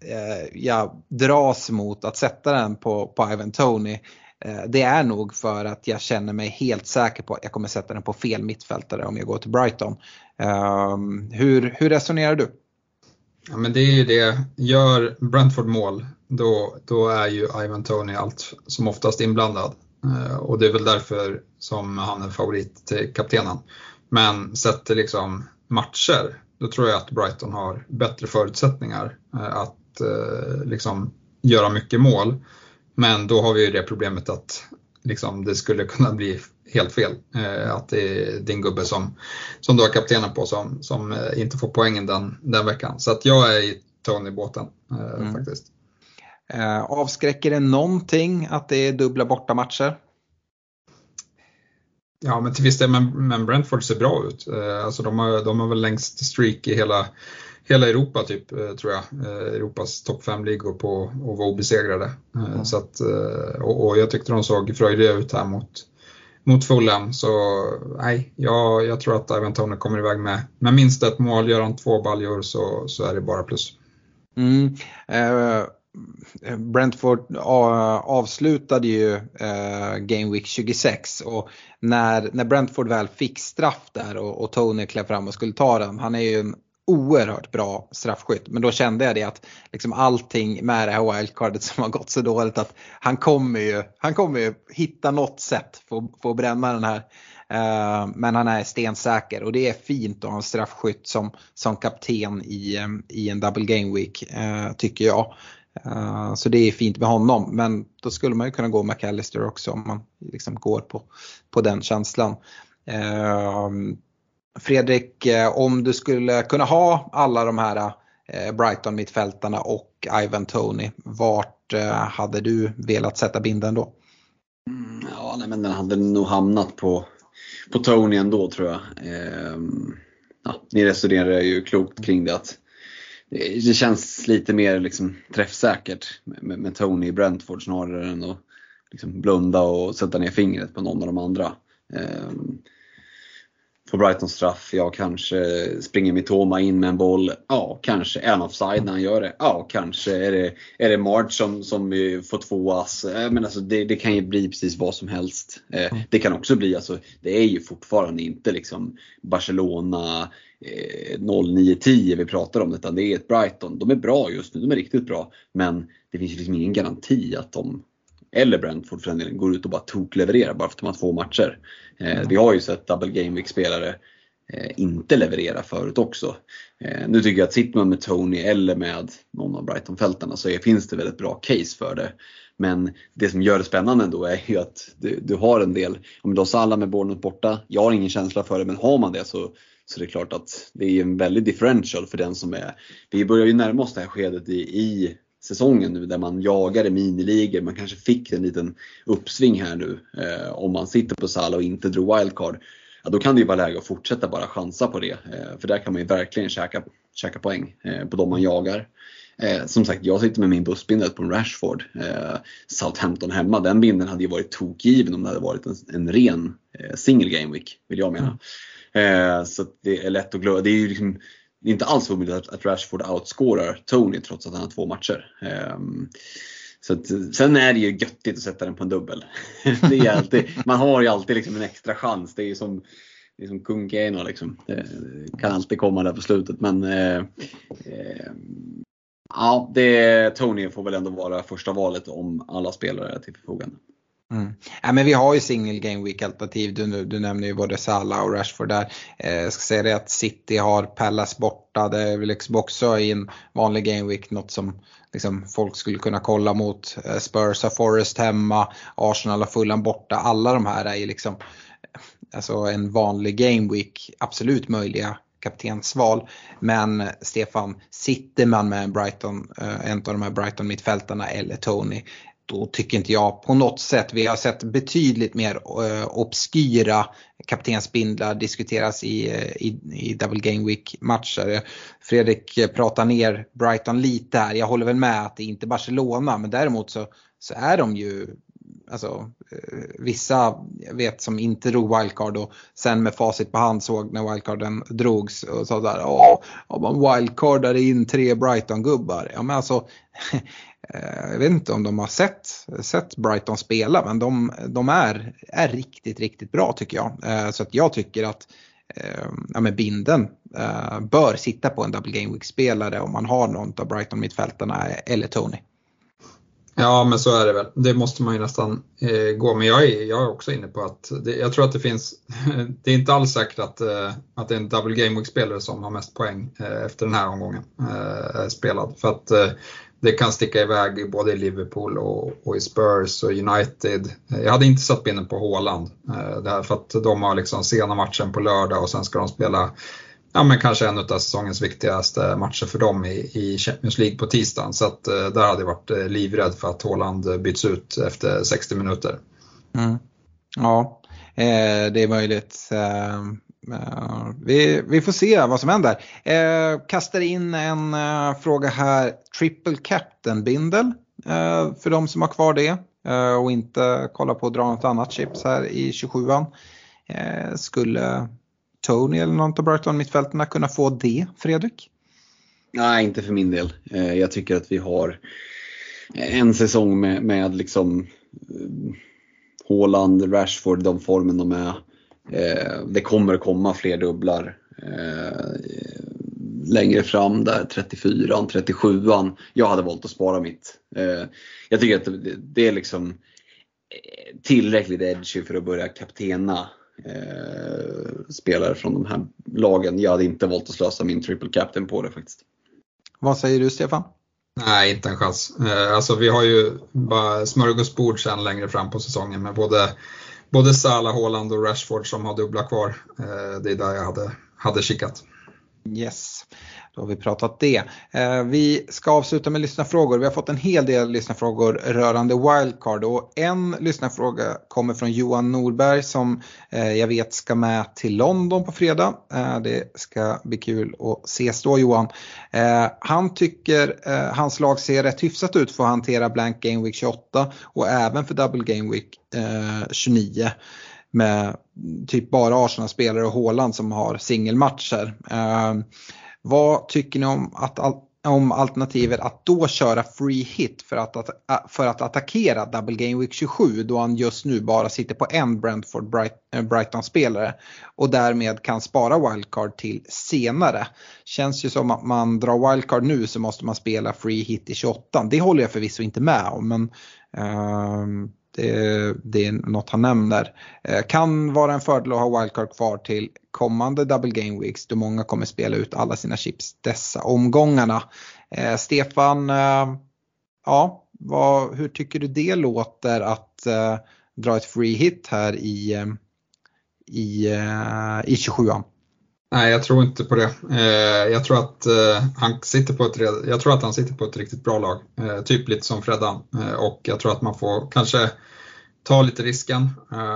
jag dras mot att sätta den på, på Ivan Tony Eh, det är nog för att jag känner mig helt säker på att jag kommer sätta den på fel mittfältare om jag går till Brighton. Ehm, hur, hur resonerar du? Ja, men det är ju det, gör Brentford mål, då, då är ju Ivan Tony allt som oftast inblandad. Eh, och det är väl därför som han är favorit till kaptenen. Men sett till liksom matcher, då tror jag att Brighton har bättre förutsättningar eh, att liksom göra mycket mål. Men då har vi ju det problemet att liksom, det skulle kunna bli helt fel. Eh, att det är din gubbe som, som du har kaptenen på som, som eh, inte får poängen den, den veckan. Så att jag är i Tony-båten eh, Mm. faktiskt. Avskräcker det någonting att det är dubbla bortamatcher? Ja, men till viss del, men, men Brentford ser bra ut. Alltså de har, de har väl längst streak i hela, hela Europa, typ, eh, tror jag. Eh, Europas topp 5-ligor på att vara obesegrade. Eh, så att, och, och jag tyckte de såg fröjdiga ut här mot, mot Fulham. Så nej, jag, jag tror att Ivan Tony kommer iväg med, med minst ett mål. Gör han två baljor så, så är det bara plus. Mm. Eh, Brentford avslutade ju eh, Game Week 26 och när, när Brentford väl fick straff där och, och Tony klev fram och skulle ta den, han är ju en oerhört bra straffskytt. Men då kände jag det att liksom allting med det här wildcardet som har gått så dåligt att han kommer ju, han kommer ju hitta något sätt för, för att bränna den här. Eh, men han är stensäker och det är fint att ha en straffskytt som, som kapten i, i en double game week eh, tycker jag. Eh, så det är fint med honom men då skulle man ju kunna gå McAllister också om man liksom går på, på den känslan. Fredrik, eh, om du skulle kunna ha alla de här eh, Brighton-mittfältarna och Ivan Tony, vart eh, hade du velat sätta binden då? Mm, Ja, nej, men den hade nog hamnat på, på Tony ändå tror jag. Ehm, ja, ni resonerar ju klokt kring det att det, det känns lite mer liksom träffsäkert med, med Tony i Brentford snarare än att liksom blunda och sätta ner fingret på någon av de andra. Um, Får Brighton straff? Ja, kanske. Springer Mitoma in med en boll? Ja, kanske. Är han offside när han gör det? Ja, kanske. Är det, är det March som, som får två ass? Men alltså, det, det kan ju bli precis vad som helst. Eh, det kan också bli, alltså, det är ju fortfarande inte liksom Barcelona eh, 09-10 vi pratar om, utan det är ett Brighton. De är bra just nu, de är riktigt bra. Men det finns ju liksom ingen garanti att de eller Brentford för den delen, går ut och bara toklevererar bara för att de har två matcher. Eh, vi har ju sett double game week spelare eh, inte leverera förut också. Eh, nu tycker jag att sitter man med Tony eller med någon av Brighton-fältarna så finns det väl ett bra case för det. Men det som gör det spännande ändå är ju att du, du har en del, om du har Salah med Bournemouth borta, jag har ingen känsla för det men har man det så så det är klart att det är en väldig differential för den som är, vi börjar ju närma oss det här skedet i, i säsongen nu där man jagar i miniligor. Man kanske fick en liten uppsving här nu eh, om man sitter på Salah och inte drog wildcard. Ja, då kan det ju vara läge att fortsätta bara chansa på det. Eh, för där kan man ju verkligen käka, käka poäng eh, på de man jagar. Eh, som sagt, jag sitter med min bussbindel på en Rashford. Eh, Southampton hemma, den binden hade ju varit tokgiven om det hade varit en, en ren eh, single game week, vill jag mena. Mm. så det är lätt att glömma. Det är ju liksom, det är inte alls omöjligt att, att Rashford outscorar Tony trots att han har två matcher. Um, så att, sen är det ju göttigt att sätta den på en dubbel. det är alltid, man har ju alltid liksom en extra chans. Det är ju som, det är som kung Keno liksom. Det kan alltid komma där på slutet. Men eh, eh, ja, det, Tony får väl ändå vara första valet om alla spelare är till förfogande. Mm. Ja, men vi har ju single game week alternativ. Du, du nämner ju både Salah och Rashford där. Eh, jag ska säga det att City har Pallas borta. Det är väl liksom också i en vanlig game week något som liksom, folk skulle kunna kolla mot. Eh, Spurs har Forest hemma, Arsenal har Fulham borta. Alla de här är ju liksom alltså en vanlig game week absolut möjliga kaptensval. Men Stefan, sitter man med en Brighton, eh, en av de här Brighton mittfältarna eller Tony då tycker inte jag på något sätt, vi har sett betydligt mer eh, obskyra kaptensbindlar diskuteras i, eh, i, i Double Game Week matcher. Fredrik pratar ner Brighton lite här, jag håller väl med att det är inte Barcelona men däremot så, så är de ju Alltså, eh, vissa vet som inte drog wildcard och sen med facit på hand såg när wildcarden drogs och sa där, åh, om man wildcardade in tre Brighton-gubbar. Ja men alltså, eh, jag vet inte om de har sett, sett Brighton spela men de, de är, är riktigt, riktigt bra tycker jag. Eh, så att jag tycker att ja, men binden bör sitta på en double game week-spelare om man har någon av Brighton-mittfältarna eller Tony. Ja men så är det väl. Det måste man ju nästan eh, gå. Men jag är, jag är också inne på att det, jag tror att det finns, det är inte alls säkert att, eh, att det är en double game week-spelare som har mest poäng eh, efter den här omgången eh, spelad. För att eh, det kan sticka iväg både i Liverpool och, och, i Spurs och United. Eh, jag hade inte satt pinnen på Haaland. Eh, därför att de har liksom sena matchen på lördag och sen ska de spela ja, men kanske en av säsongens viktigaste matcher för dem i, i Champions League på tisdagen. Så att, eh, där hade jag varit eh, livrädd för att Haaland eh, byts ut efter 60 minuter. Mm. Ja, eh, det är möjligt. Ehm, eh, vi, vi, får se vad som händer. Eh, kastar in en eh, fråga här. Triple Captain-bindel för de som har kvar det och inte kollar på att dra något annat chips här i 27an. skulle Tony eller någon av Brighton mittfältarna kunna få det, Fredrik? Nej, inte för min del. Eh, jag tycker att vi har en säsong med, med liksom eh, Haaland, Rashford, de formen de är eh, det kommer komma fler dubblar längre fram där, 34an, 37an. Jag hade valt att spara mitt. Jag tycker att det, det är liksom tillräckligt edgy för att börja kaptena spelare från de här lagen. Jag hade inte valt att slösa min triple captain på det faktiskt. Vad säger du Stefan? Nej, inte en chans. Alltså vi har ju bara smörgåsbord sen längre fram på säsongen med både både Salah, Haaland och Rashford som har dubbla kvar. Eh, det är där jag hade, hade kikat. Yes, då har vi pratat det. Eh, vi ska avsluta med lyssnarfrågor. Vi har fått en hel del lyssnarfrågor rörande wildcard och en lyssnarfråga kommer från Johan Norberg som eh, jag vet ska med till London på fredag. Eh, det ska bli kul att ses då Johan. Eh, han tycker eh, hans lag ser rätt hyfsat ut för att hantera Blank Game Week 28 och även för Double Game Week eh, 29 med typ bara Arsenal-spelare och Håland som har singelmatcher. Vad tycker ni om, att, om alternativet att då köra free hit för att, att, för att attackera Double Game Week 27 då han just nu bara sitter på en Brentford eh, Brighton-spelare och därmed kan spara wildcard till senare. Känns ju som att man drar wildcard nu så måste man spela free hit i 28. Det håller jag förvisso inte med om men um, det, det, är något han nämner. Eh, kan vara en fördel att ha wildcard kvar till kommande double game weeks då många kommer spela ut alla sina chips dessa omgångarna. Eh, Stefan, eh, ja, vad, hur tycker du det låter att eh, dra ett free hit här i, eh, i, eh, i 27an? Nej, jag tror inte på det. Eh, jag, tror att, eh, han sitter på ett, jag tror att han sitter på ett riktigt bra lag. Eh, typ lite som Freddan. och jag tror att man får kanske ta lite risken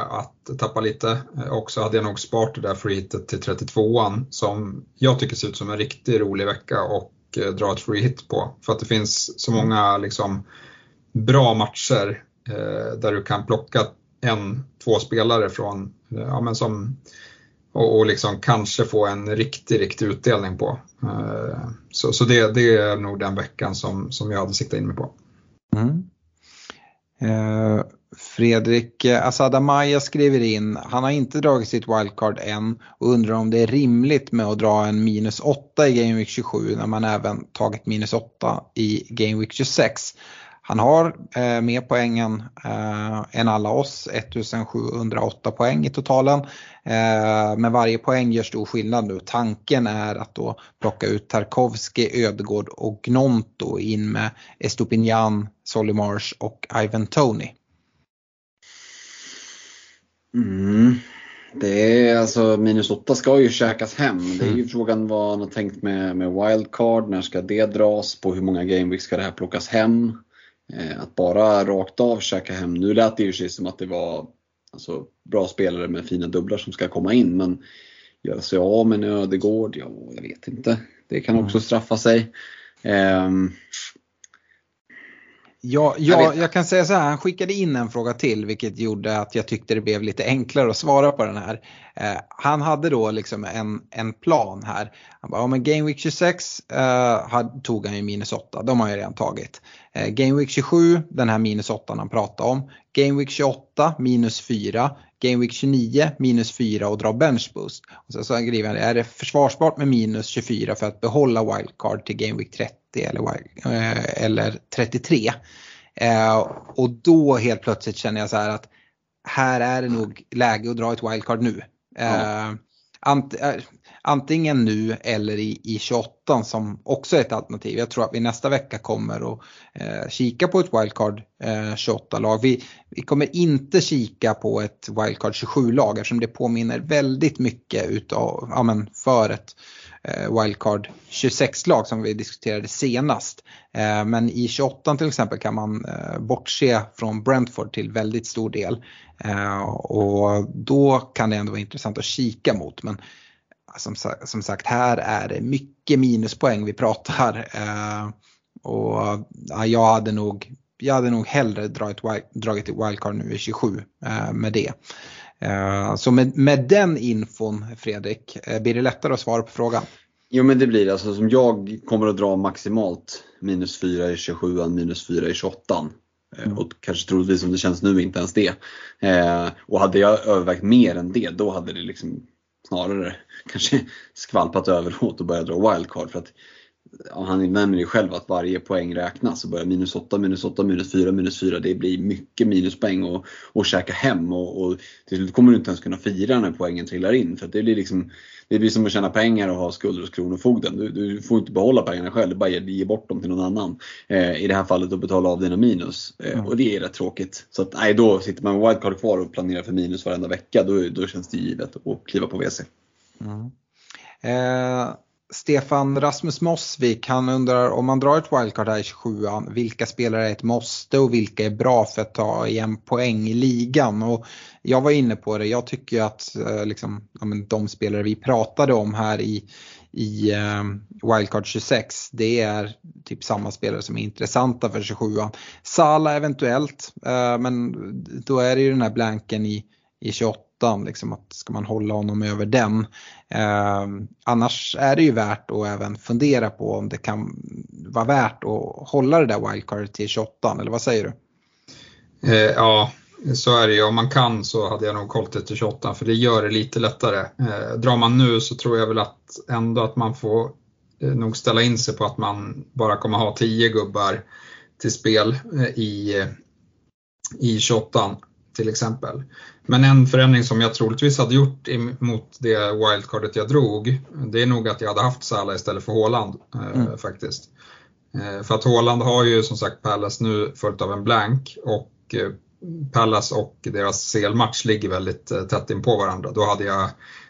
att tappa lite. Och så hade jag nog sparat det där freehitet till 32an som jag tycker ser ut som en riktigt rolig vecka och dra ett freehit på. För att det finns så många liksom, bra matcher där du kan plocka en, två spelare från, ja, men som, och, och liksom kanske få en riktig, riktig utdelning på. Eh, så, så det, det är nog den veckan som, som jag hade siktat in mig på. Mm. Eh, Fredrik eh, Asad Asada Maya skriver in, han har inte dragit sitt wildcard än och undrar om det är rimligt med att dra en minus 8 i Game Week 27 när man även tagit minus 8 i Game Week 26. Han har eh, mer poängen eh, än alla oss, 1708 poäng i totalen. Eh, men varje poäng gör stor skillnad nu. Tanken är att då plocka ut Tarkovski, Ödegård och Gnonto in med Estopinian, Solly och Ivan Tony. Mm. Det är alltså minus 8 ska ju käkas hem. Det är ju mm. frågan vad han har tänkt med, med wildcard. När ska det dras? På hur många gameweeks ska det här plockas hem? Eh, att bara rakt av käka hem. Nu lät det ju sig som att det var alltså, bra spelare med fina dubblar som ska komma in. Men göra sig av med en Ödegård? Ja, jag vet inte. Det kan också mm. straffa sig. Eh, Ja, ja, jag kan säga så här, han skickade in en fråga till vilket gjorde att jag tyckte det blev lite enklare att svara på den här. Eh, han hade då liksom en, en plan här. Han bara, ja men Game Week 26 eh, had, tog han ju minus 8, de har jag redan tagit. Eh, Game Week 27, den här minus 8 han pratade om. Game Week 28, minus 4. Game Week 29, minus 4 och dra bench boost. Och så, så skriver han, är det försvarsbart med minus 24 för att behålla wildcard till Game Week 30 eller, eh, eller 33? Eh, och då helt plötsligt känner jag så här att här är det nog läge att dra ett wildcard nu. Ja. Ant, eh, antingen nu eller i, i 28 som också är ett alternativ. Jag tror att vi nästa vecka kommer att eh, kika på ett wildcard eh, 28-lag. Vi, vi kommer inte kika på ett wildcard 27-lag eftersom det påminner väldigt mycket utav, ja, men för ett eh, Eh, wildcard 26-lag som vi diskuterade senast. Eh, men i 28 till exempel kan man eh, bortse från Brentford till väldigt stor del. Eh, och då kan det ändå vara intressant att kika mot. Men som, som sagt, här är det mycket minuspoäng vi pratar. Eh, och ja, jag hade nog jag hade nog hellre dragit, dragit ett wildcard nu i 27 eh, med det. Eh, så med, med den infon Fredrik, eh, blir det lättare att svara på frågan? Jo men det blir. Alltså, som jag kommer att dra maximalt minus 4 i 27 minus 4 i 28 eh, mm. Och kanske troligtvis som det känns nu inte ens det. Eh, och hade jag övervägt mer än det då hade det liksom snarare kanske skvalpat över åt och börjat dra wildcard. För att ja, han nämner ju själv att varje poäng räknas och börjar minus 8, minus 8, minus 4, minus 4. Det blir mycket minuspoäng och, och käka hem och, och till slut kommer du inte ens kunna fira när poängen trillar in. För det blir liksom det blir som att tjäna pengar och ha skulder hos Kronofogden. Du, du får inte behålla pengarna själv, du bara ger, ger bort dem till någon annan. Eh, I det här fallet att betala av dina minus. Eh, mm. Och det är rätt tråkigt. Så att, nej, då sitter man med wildcard kvar och planerar för minus varenda vecka. Då, då känns det givet att kliva på WC. Mm. Eh, Stefan Rasmus Mossvik, han undrar om man drar ett wildcard här i 27 vilka spelare är ett måste och vilka är bra för att ta igen poäng i ligan? Och jag var inne på det, jag tycker att eh, liksom, ja, de spelare vi pratade om här i, i eh, Wildcard 26. Det är typ samma spelare som är intressanta för 27 Sala eventuellt, eh, men då är det ju den här blanken i, i 28 liksom att ska man hålla honom över den. Eh, annars är det ju värt att även fundera på om det kan vara värt att hålla det där wildcardet till 28 eller vad säger du? Eh, ja, så är det ju. Om man kan så hade jag nog hållit det till 28 för det gör det lite lättare. Eh, drar man nu så tror jag väl att ändå att man får eh, nog ställa in sig på att man bara kommer ha 10 gubbar till spel eh, i, eh, i 28 till exempel. Men en förändring som jag troligtvis hade gjort mot det wildcardet jag drog, det är nog att jag hade haft Salah istället för Haaland mm. faktiskt. För att Haaland har ju som sagt Palace nu följt av en blank och Pallas och deras CL-match ligger väldigt eh, tätt in på varandra. Då hade jag,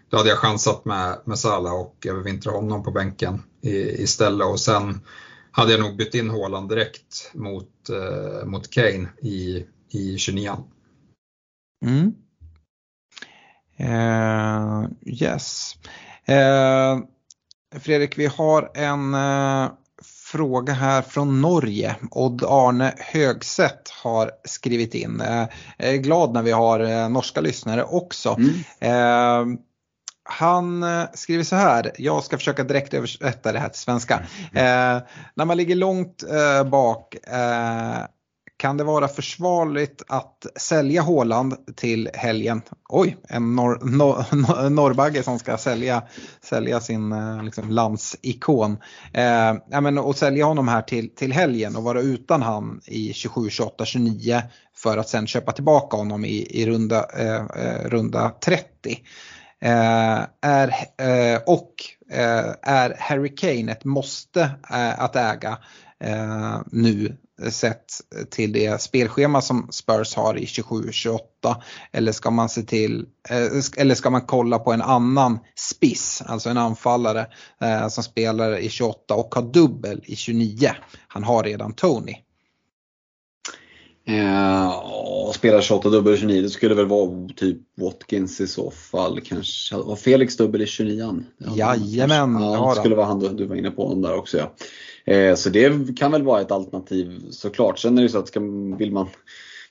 då hade jag chansat med, med Salah och övervintra honom på bänken i, istället och sen hade jag nog bytt in Haaland direkt mot, eh, mot Kane i, i 29 mm. uh, Yes. Uh, Fredrik, vi har en uh fråga här från Norge. Odd Arne Högsätt har skrivit in. Eh, jag är glad när vi har eh, norska lyssnare också. Mm. Eh, han skriver så här, jag ska försöka direkt översätta det här till svenska. Mm. Eh, när man ligger långt eh, bak eh, kan det vara försvarligt att sälja Håland till helgen? Oj, en norr, norr, norrbagge som ska sälja, sälja sin eh, liksom, landsikon. Eh, men, och sälja honom här till, till helgen och vara utan han i 27, 28, 29 för att sen köpa tillbaka honom i, i runda, eh, eh runda 30. Eh, är, eh, och eh, är Harry Kane ett måste att äga nu sett till det spelschema som Spurs har i 27-28? Eller ska man se till, eh, eller ska man kolla på en annan spiss, alltså en anfallare eh, som spelar i 28 och har dubbel i 29? Han har redan Tony. Ja, spelar 28 dubbel i 29, det skulle väl vara typ Watkins i så fall. Kanske. Har Felix dubbel i 29? Jajamän, ja, det skulle vara han du, du var inne på honom där också. Ja. Eh, så det kan väl vara ett alternativ såklart. Sen är det så att ska, vill man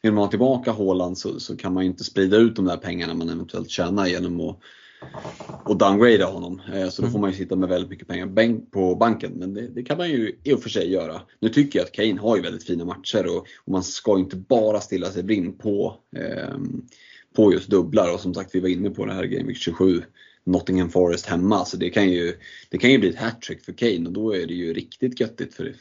vill man ha tillbaka Haaland så, så kan man inte sprida ut de där pengarna man eventuellt tjänar genom att och downgrada honom. Eh, så då mm. får man ju sitta med väldigt mycket pengar på banken. Men det, det, kan man ju i och för sig göra. Nu tycker jag att Kane har ju väldigt fina matcher och, och man ska inte bara stilla sig blind på, eh, på just dubblar. Och som sagt, vi var inne på det här Game Week 27. Nottingham Forest hemma. Så det kan ju, det kan ju bli ett hattrick för Kane och då är det ju riktigt göttigt för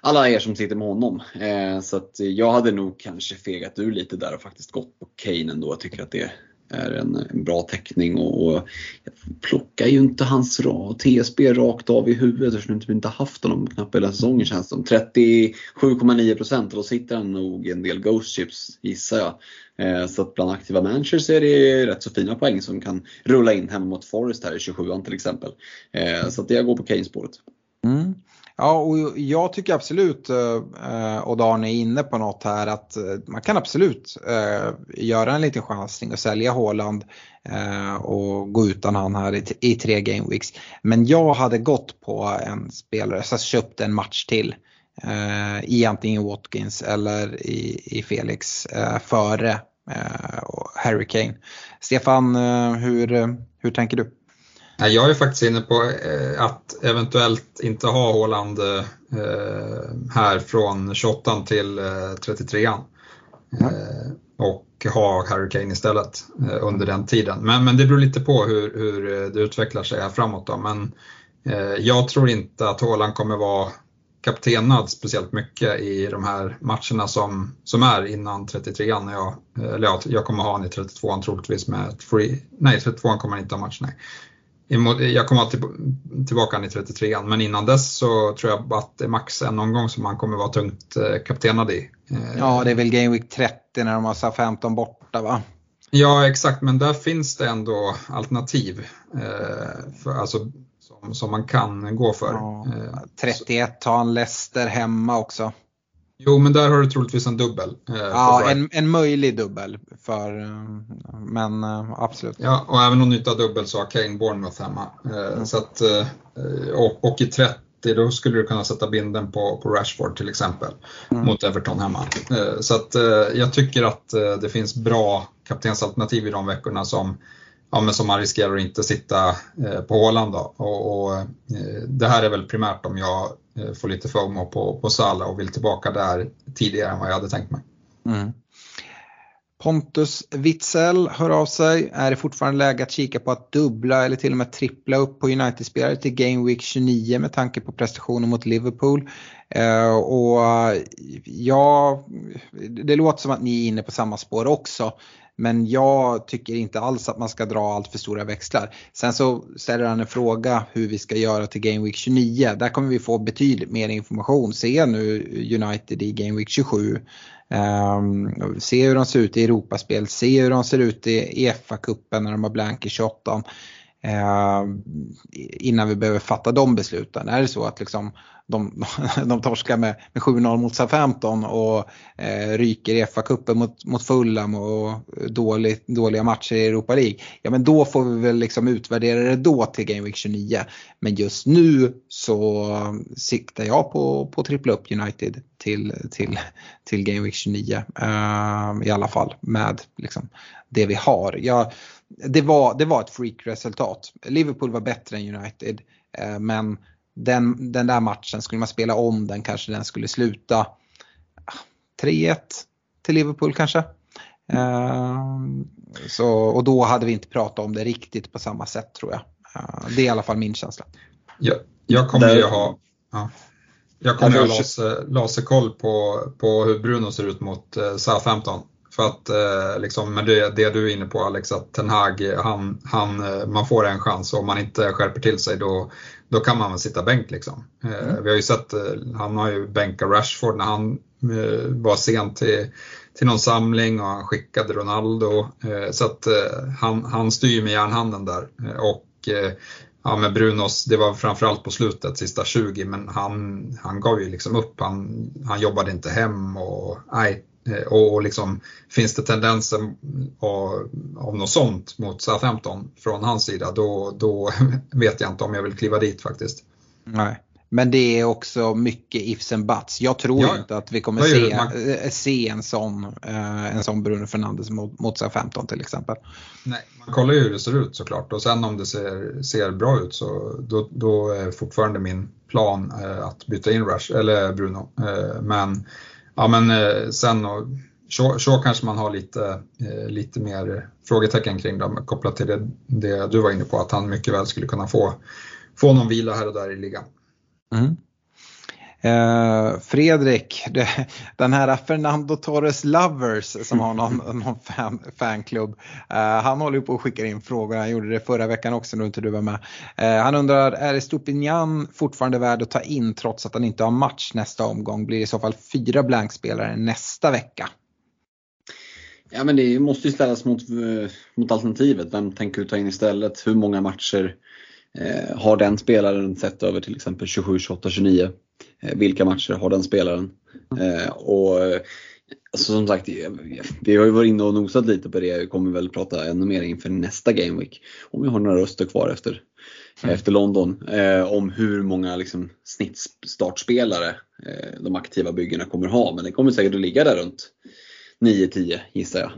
alla er som sitter med honom. Eh, så att jag hade nog kanske fegat ur lite där och faktiskt gått på Kane ändå. Jag tycker att det är en, en bra täckning och, och jag plockar ju inte hans TSB rakt av i huvudet eftersom vi inte haft honom knappt hela säsongen känns det som. 37,9% och då sitter han nog en del Ghost Chips gissar jag. Eh, så att bland aktiva managers är det rätt så fina poäng som kan rulla in hemma mot Forest här i 27an till exempel. Eh, så att jag går på Kane-spåret. Mm. Ja, och jag tycker absolut, eh, och Dan är inne på något här, att eh, man kan absolut eh, göra en liten chansning och sälja Håland och gå utan han här i, tre tre gameweeks. Men jag hade gått på en spelare, så köpt en match till i antingen Watkins eller i, Felix före Harry Kane. Stefan, hur, hur tänker du? Jag är faktiskt inne på eh, att eventuellt inte ha Håland eh, här från 28 till 33 eh, mm. och ha Harry Kane istället under den tiden. Men, men det beror lite på hur, hur det utvecklar sig här framåt. Då. Men jag tror inte att Håland kommer vara kaptenad speciellt mycket i de här matcherna som, som är innan 33an. Jag, eller jag, jag kommer ha han i 32an troligtvis med ett free, nej 32an kommer han inte ha match, nej. Jag kommer alltid tillbaka i 33an, men innan dess så tror jag att det är max en omgång som han kommer vara tungt eh, kaptenad i. Eh, ja, det är väl Game Week 30 när de har 15 borta va? Ja exakt, men där finns det ändå alternativ eh, för, alltså, som, som man kan gå för. Ja, Eh, 31 tar han Leicester hemma också. Jo, men där har du troligtvis en dubbel. eh, Ja, en, en möjlig dubbel. För, eh, men eh, absolut. Ja, och även om du inte har dubbel så har Kane Bournemouth hemma. Eh, så att, eh, och, och i 30 då skulle du kunna sätta binden på, på Rashford till exempel mot Everton hemma. Eh, så att jag tycker att det finns bra kaptensalternativ i de veckorna som, ja, men som man riskerar att inte sitta eh, på Håland. Då. Och, och, eh, det här är väl primärt om jag Eh, får lite FOMO på, på Sala och vill tillbaka där tidigare än vad jag hade tänkt mig. Mm. Pontus Witzel hör av sig. Är det fortfarande läge att kika på att dubbla eller till och med trippla upp på United-spelare till Game Week 29 med tanke på prestationen mot Liverpool? Uh, och ja, det låter som att ni är inne på samma spår också. Men jag tycker inte alls att man ska dra allt för stora växlar. Sen så ställer han en fråga hur vi ska göra till Game Week 29. Där kommer vi få betydligt mer information. Se nu United i Game Week 27. Um, ehm, se hur de ser ut i Europaspel, se hur de ser ut i EFA-cupen när de har blank i 28 eh, innan vi behöver fatta de besluten. Är det så att liksom de, de torskar med, med 7-0 mot Southampton och eh, ryker i FA-cupen mot, mot Fulham och dålig, dåliga matcher i Europa League. Ja men då får vi väl liksom utvärdera det då till Game Week 29. Men just nu så siktar jag på, på trippla upp United till, till, till Game Week 29. Eh, I alla fall med liksom, det vi har. Jag, det, var, det var ett freak-resultat. Liverpool var bättre än United. Eh, men den, den där matchen, skulle man spela om den kanske den skulle sluta 3-1 till Liverpool kanske. Uh, så, och då hade vi inte pratat om det riktigt på samma sätt tror jag. Uh, det är i alla fall min känsla. Jag, jag kommer ju ha, ja, jag kommer ju ha laser, laserkoll på, på hur Bruno ser ut mot Southampton. För att eh, liksom, med det, det, du är inne på Alex, att Ten Hag, han, han, man får en chans och om man inte skärper till sig då, då kan man väl sitta bänk liksom. Mm. Vi har ju sett, han har ju bänkat Rashford när han var sen till, till någon samling och han skickade Ronaldo. Så att han, han styr med järnhanden där. Och ja, med Brunos, det var framförallt på slutet, sista 20, men han, han gav ju liksom upp. Han, han jobbade inte hem och nej, och liksom, finns det tendenser av, av något sånt mot Southampton från hans sida då, då vet jag inte om jag vill kliva dit faktiskt. Nej. Men det är också mycket ifs and buts. Jag tror ja, inte att vi kommer se, man... se en sån, en sån Bruno Fernandes mot, mot Southampton till exempel. Nej, man kollar ju hur det ser ut såklart och sen om det ser, ser bra ut så då, då är fortfarande min plan att byta in Rush, eller Bruno. Men Ja men eh, sen och så, så kanske man har lite, eh, lite mer frågetecken kring dem kopplat till det, det, du var inne på att han mycket väl skulle kunna få, få någon vila här och där i ligan. Mm. Eh, Fredrik, det, den här Fernando Torres Lovers som har någon, någon fan, fanklubb. Eh, han håller på att skicka in frågor, han gjorde det förra veckan också när inte du var med. Eh, han undrar, är Estupinian fortfarande värd att ta in trots att han inte har match nästa omgång? Blir det i så fall fyra blankspelare nästa vecka? Ja men det måste ju ställas mot, mot alternativet. Vem tänker du ta in istället? Hur många matcher eh, har den spelaren sett över till exempel 27, 28, 29? Eh, vilka matcher har den spelaren? Eh, och alltså, som sagt, vi har ju varit inne och nosat lite på det. Vi kommer väl prata ännu mer inför nästa Game Week. Om vi har några röster kvar efter, mm. efter London. Eh, om hur många liksom, snittstartspelare eh, de aktiva byggena kommer ha. Men det kommer säkert att ligga där runt 9-10 gissar jag.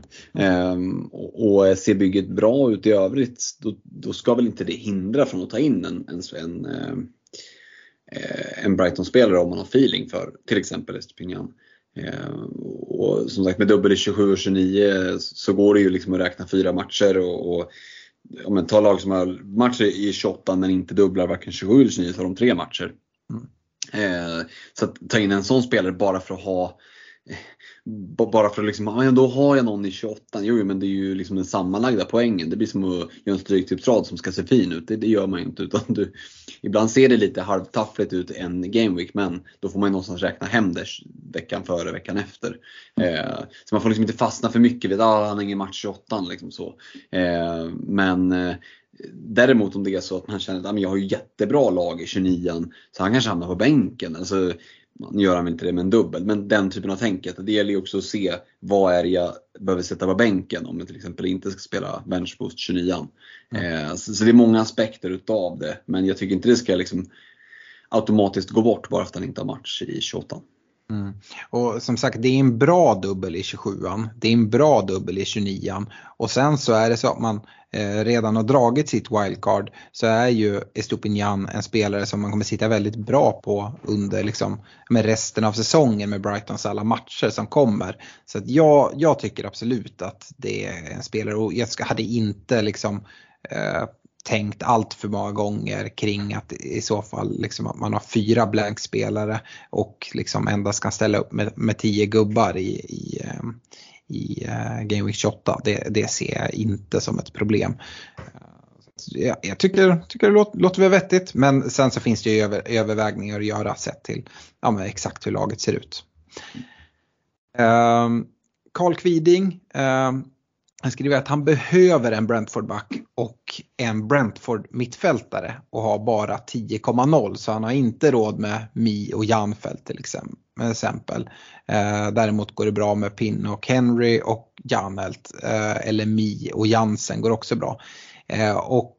Ehm, och, och ser bygget bra ut i övrigt då, då, ska väl inte det hindra från att ta in en, en, en, en Brighton-spelare om man har feeling för till exempel Estepinian. Ehm, och som sagt med dubbel i 27 och 29 så går det ju liksom att räkna fyra matcher och, och om man tar lag som har matcher i 28 men inte dubblar varken 27 eller 29 så har de tre matcher. Mm. Ehm, så att ta in en sån spelare bara för att ha bara för att liksom, ah, ja, då har jag någon i 28. Jo, men det är ju liksom den sammanlagda poängen. Det blir som att göra en stryktipsrad som ska se fin ut. Det, det gör man ju inte. Utan du, ibland ser det lite halvtaffligt ut en gameweek men då får man ju någonstans räkna hem det veckan före, veckan efter. Eh, så man får liksom inte fastna för mycket vid att ah, han har ingen match 28. Liksom så. Eh, men eh, Däremot om det är så att man känner att ah, jag har ju jättebra lag i 29 så han kanske hamnar på bänken. Alltså, nu gör han inte det med en dubbel, men den typen av tänket. Det gäller ju också att se vad är det jag behöver sätta på bänken om jag till exempel inte ska spela benchboost 29 mm. eh, så, så, det är många aspekter utav det, men jag tycker inte det ska liksom automatiskt gå bort bara för att han inte har match i 28. Mm. Och som sagt det är en bra dubbel i 27an, det är en bra dubbel i 29an och sen så är det så att man eh, redan har dragit sitt wildcard så är ju Estupinian en spelare som man kommer sitta väldigt bra på under liksom, med resten av säsongen med Brightons alla matcher som kommer. Så att jag, jag tycker absolut att det är en spelare och jag hade inte liksom eh, tänkt allt för många gånger kring att i så fall liksom att man har fyra blankspelare och liksom endast kan ställa upp med, med tio gubbar i, i, ehm, i uh, Game Week 28. Det, det ser jag inte som ett problem. Eh, jag, jag tycker, tycker det låter, låter väl vettigt men sen så finns det ju över, övervägningar att göra sett till ja, exakt hur laget ser ut. Um, Carl Kviding, um, han skriver att han behöver en Brentford-back och en Brentford-mittfältare och har bara 10,0 så han har inte råd med Mi och Janfelt till exempel. Eh, däremot går det bra med Pinne och Henry och Janelt eh, eller Mi och Jansen går också bra. Eh, och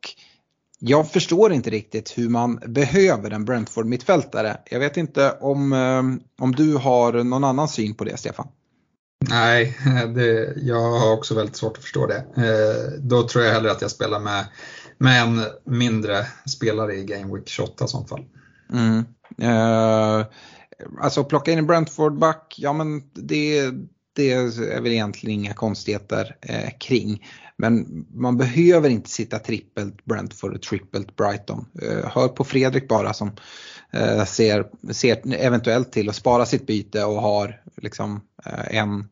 jag förstår inte riktigt hur man behöver en Brentford-mittfältare. Jag vet inte om, eh, om du har någon annan syn på det Stefan? Nej, det, jag har också väldigt svårt att förstå det. Eh, då tror jag hellre att jag spelar med, med en mindre spelare i Game Week 28 i sånt fall. Mm. Eh, alltså plocka in en Brentford-back, ja men det, det är väl egentligen inga konstigheter eh, kring. Men man behöver inte sitta trippelt Brentford och trippelt Brighton. Eh, hör på Fredrik bara som Eh, ser, ser eventuellt till att spara sitt byte och har liksom eh, en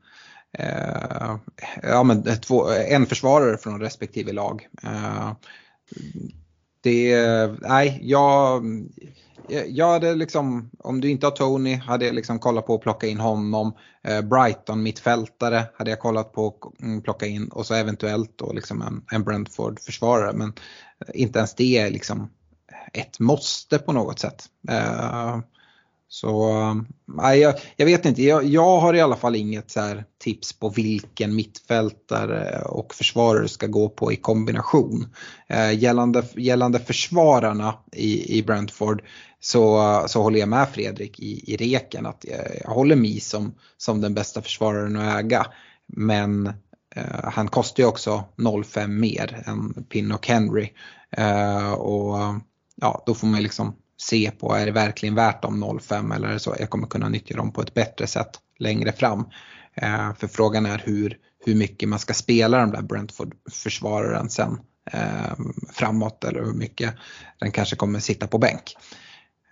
eh, ja, men två, en försvarare från respektive lag. Det, nej, jag, jag hade liksom, om du inte har Tony, hade jag liksom kollat på att plocka in honom. Brighton mittfältare hade jag kollat på att mm, plocka in och så eventuellt då liksom en, en Brentford-försvarare. Men inte ens det är liksom ett måste på något sätt. Eh, så nej, jag, jag, vet inte, jag, jag, har i alla fall inget så tips på vilken mittfältare och försvarare ska gå på i kombination. Eh, gällande, gällande försvararna i, i Brentford så, så håller jag med Fredrik i, i reken att jag, jag håller Mi som, som den bästa försvararen att äga. Men eh, han kostar ju också 0,5 mer än Pinnock Henry. Eh, och ja, då får man liksom se på, är det verkligen värt de 0,5 eller så jag kommer kunna nyttja dem på ett bättre sätt längre fram. Eh, för frågan är hur, hur mycket man ska spela den där Brentford-försvararen sen eh, framåt eller hur mycket den kanske kommer sitta på bänk.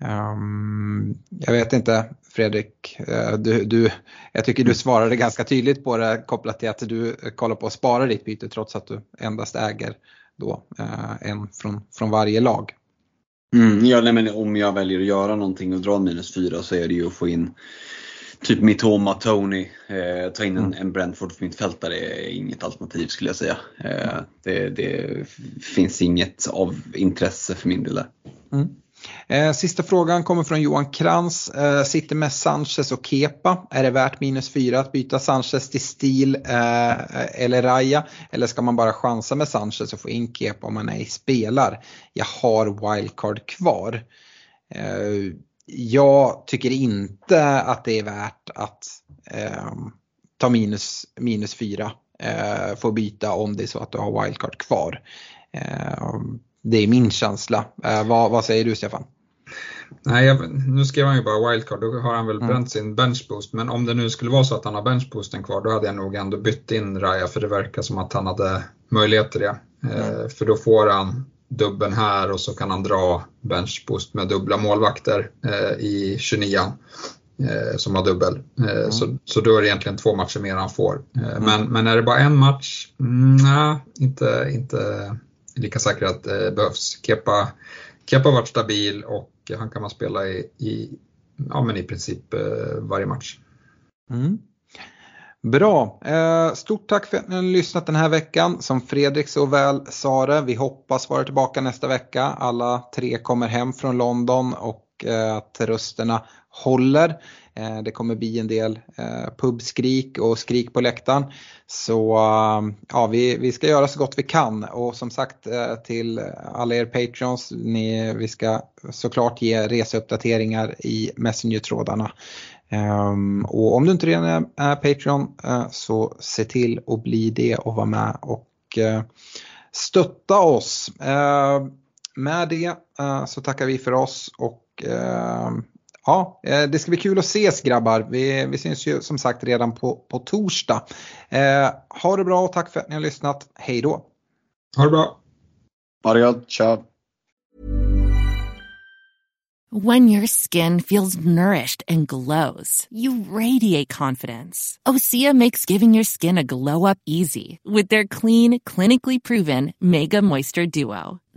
Um, jag vet inte Fredrik, eh, du, du, jag tycker du svarade ganska tydligt på det kopplat till att du kollar på att spara ditt byte trots att du endast äger då uh, en från, från varje lag. Mm, ja, nej, men om jag väljer att göra någonting och dra minus 4 så är det ju att få in typ Mitoma, Tony, eh, ta in en, mm. en Brentford för mittfältare är inget alternativ skulle jag säga. Eh, det, det, finns inget av intresse för min del där. Mm. Eh, sista frågan kommer från Johan Krantz. Eh, sitter med Sanchez och Kepa. Är det värt minus 4 att byta Sanchez till Stil eh, eller Raya? Eller ska man bara chansa med Sanchez och få in Kepa om man ej spelar? Jag har wildcard kvar. Jag tycker inte att det är värt att ta minus, minus 4 få byta om det är så att du har wildcard kvar. Det är min känsla. Eh, vad, vad säger du Stefan? Nej, jag, nu skrev han ju bara wildcard, då har han väl mm. bränt sin benchboost. Men om det nu skulle vara så att han har benchboosten kvar, då hade jag nog ändå bytt in Raja för det verkar som att han hade möjlighet till det. Eh, mm. För då får han dubben här och så kan han dra benchboost med dubbla målvakter eh, i 29 eh, som har dubbel. Eh, mm. så, så då är det egentligen två matcher mer han får. Eh, mm. men, men är det bara en match? Mm, nej, inte, inte lika säkra att det behövs. Kepa, Kepa har varit stabil och han kan man spela i, i, ja, men i princip eh, varje match. Mm. Bra. Eh, stort tack för att ni har lyssnat den här veckan. Som Fredrik så väl sa det, vi hoppas vara tillbaka nästa vecka. Alla tre kommer hem från London och att rösterna håller. Eh, det kommer bli en del eh, pubskrik och skrik på läktaren. Så eh, ja, vi, vi ska göra så gott vi kan och som sagt till alla er patrons, ni, vi ska såklart ge reseuppdateringar i Messenger-trådarna. Ehm, och om du inte redan är, Patreon så se till att bli det och vara med och stötta oss. Ehm, med det så tackar vi för oss och ehm, ja, det ska bli kul att ses grabbar. Vi, vi syns ju som sagt redan på, på torsdag. ha det bra och tack för att ni har lyssnat. Hej då! Ha det bra! Ha det gott, ciao! When your skin feels nourished and glows, you radiate confidence. Osea makes giving your skin a glow up easy with their clean, clinically proven Mega Moisture Duo.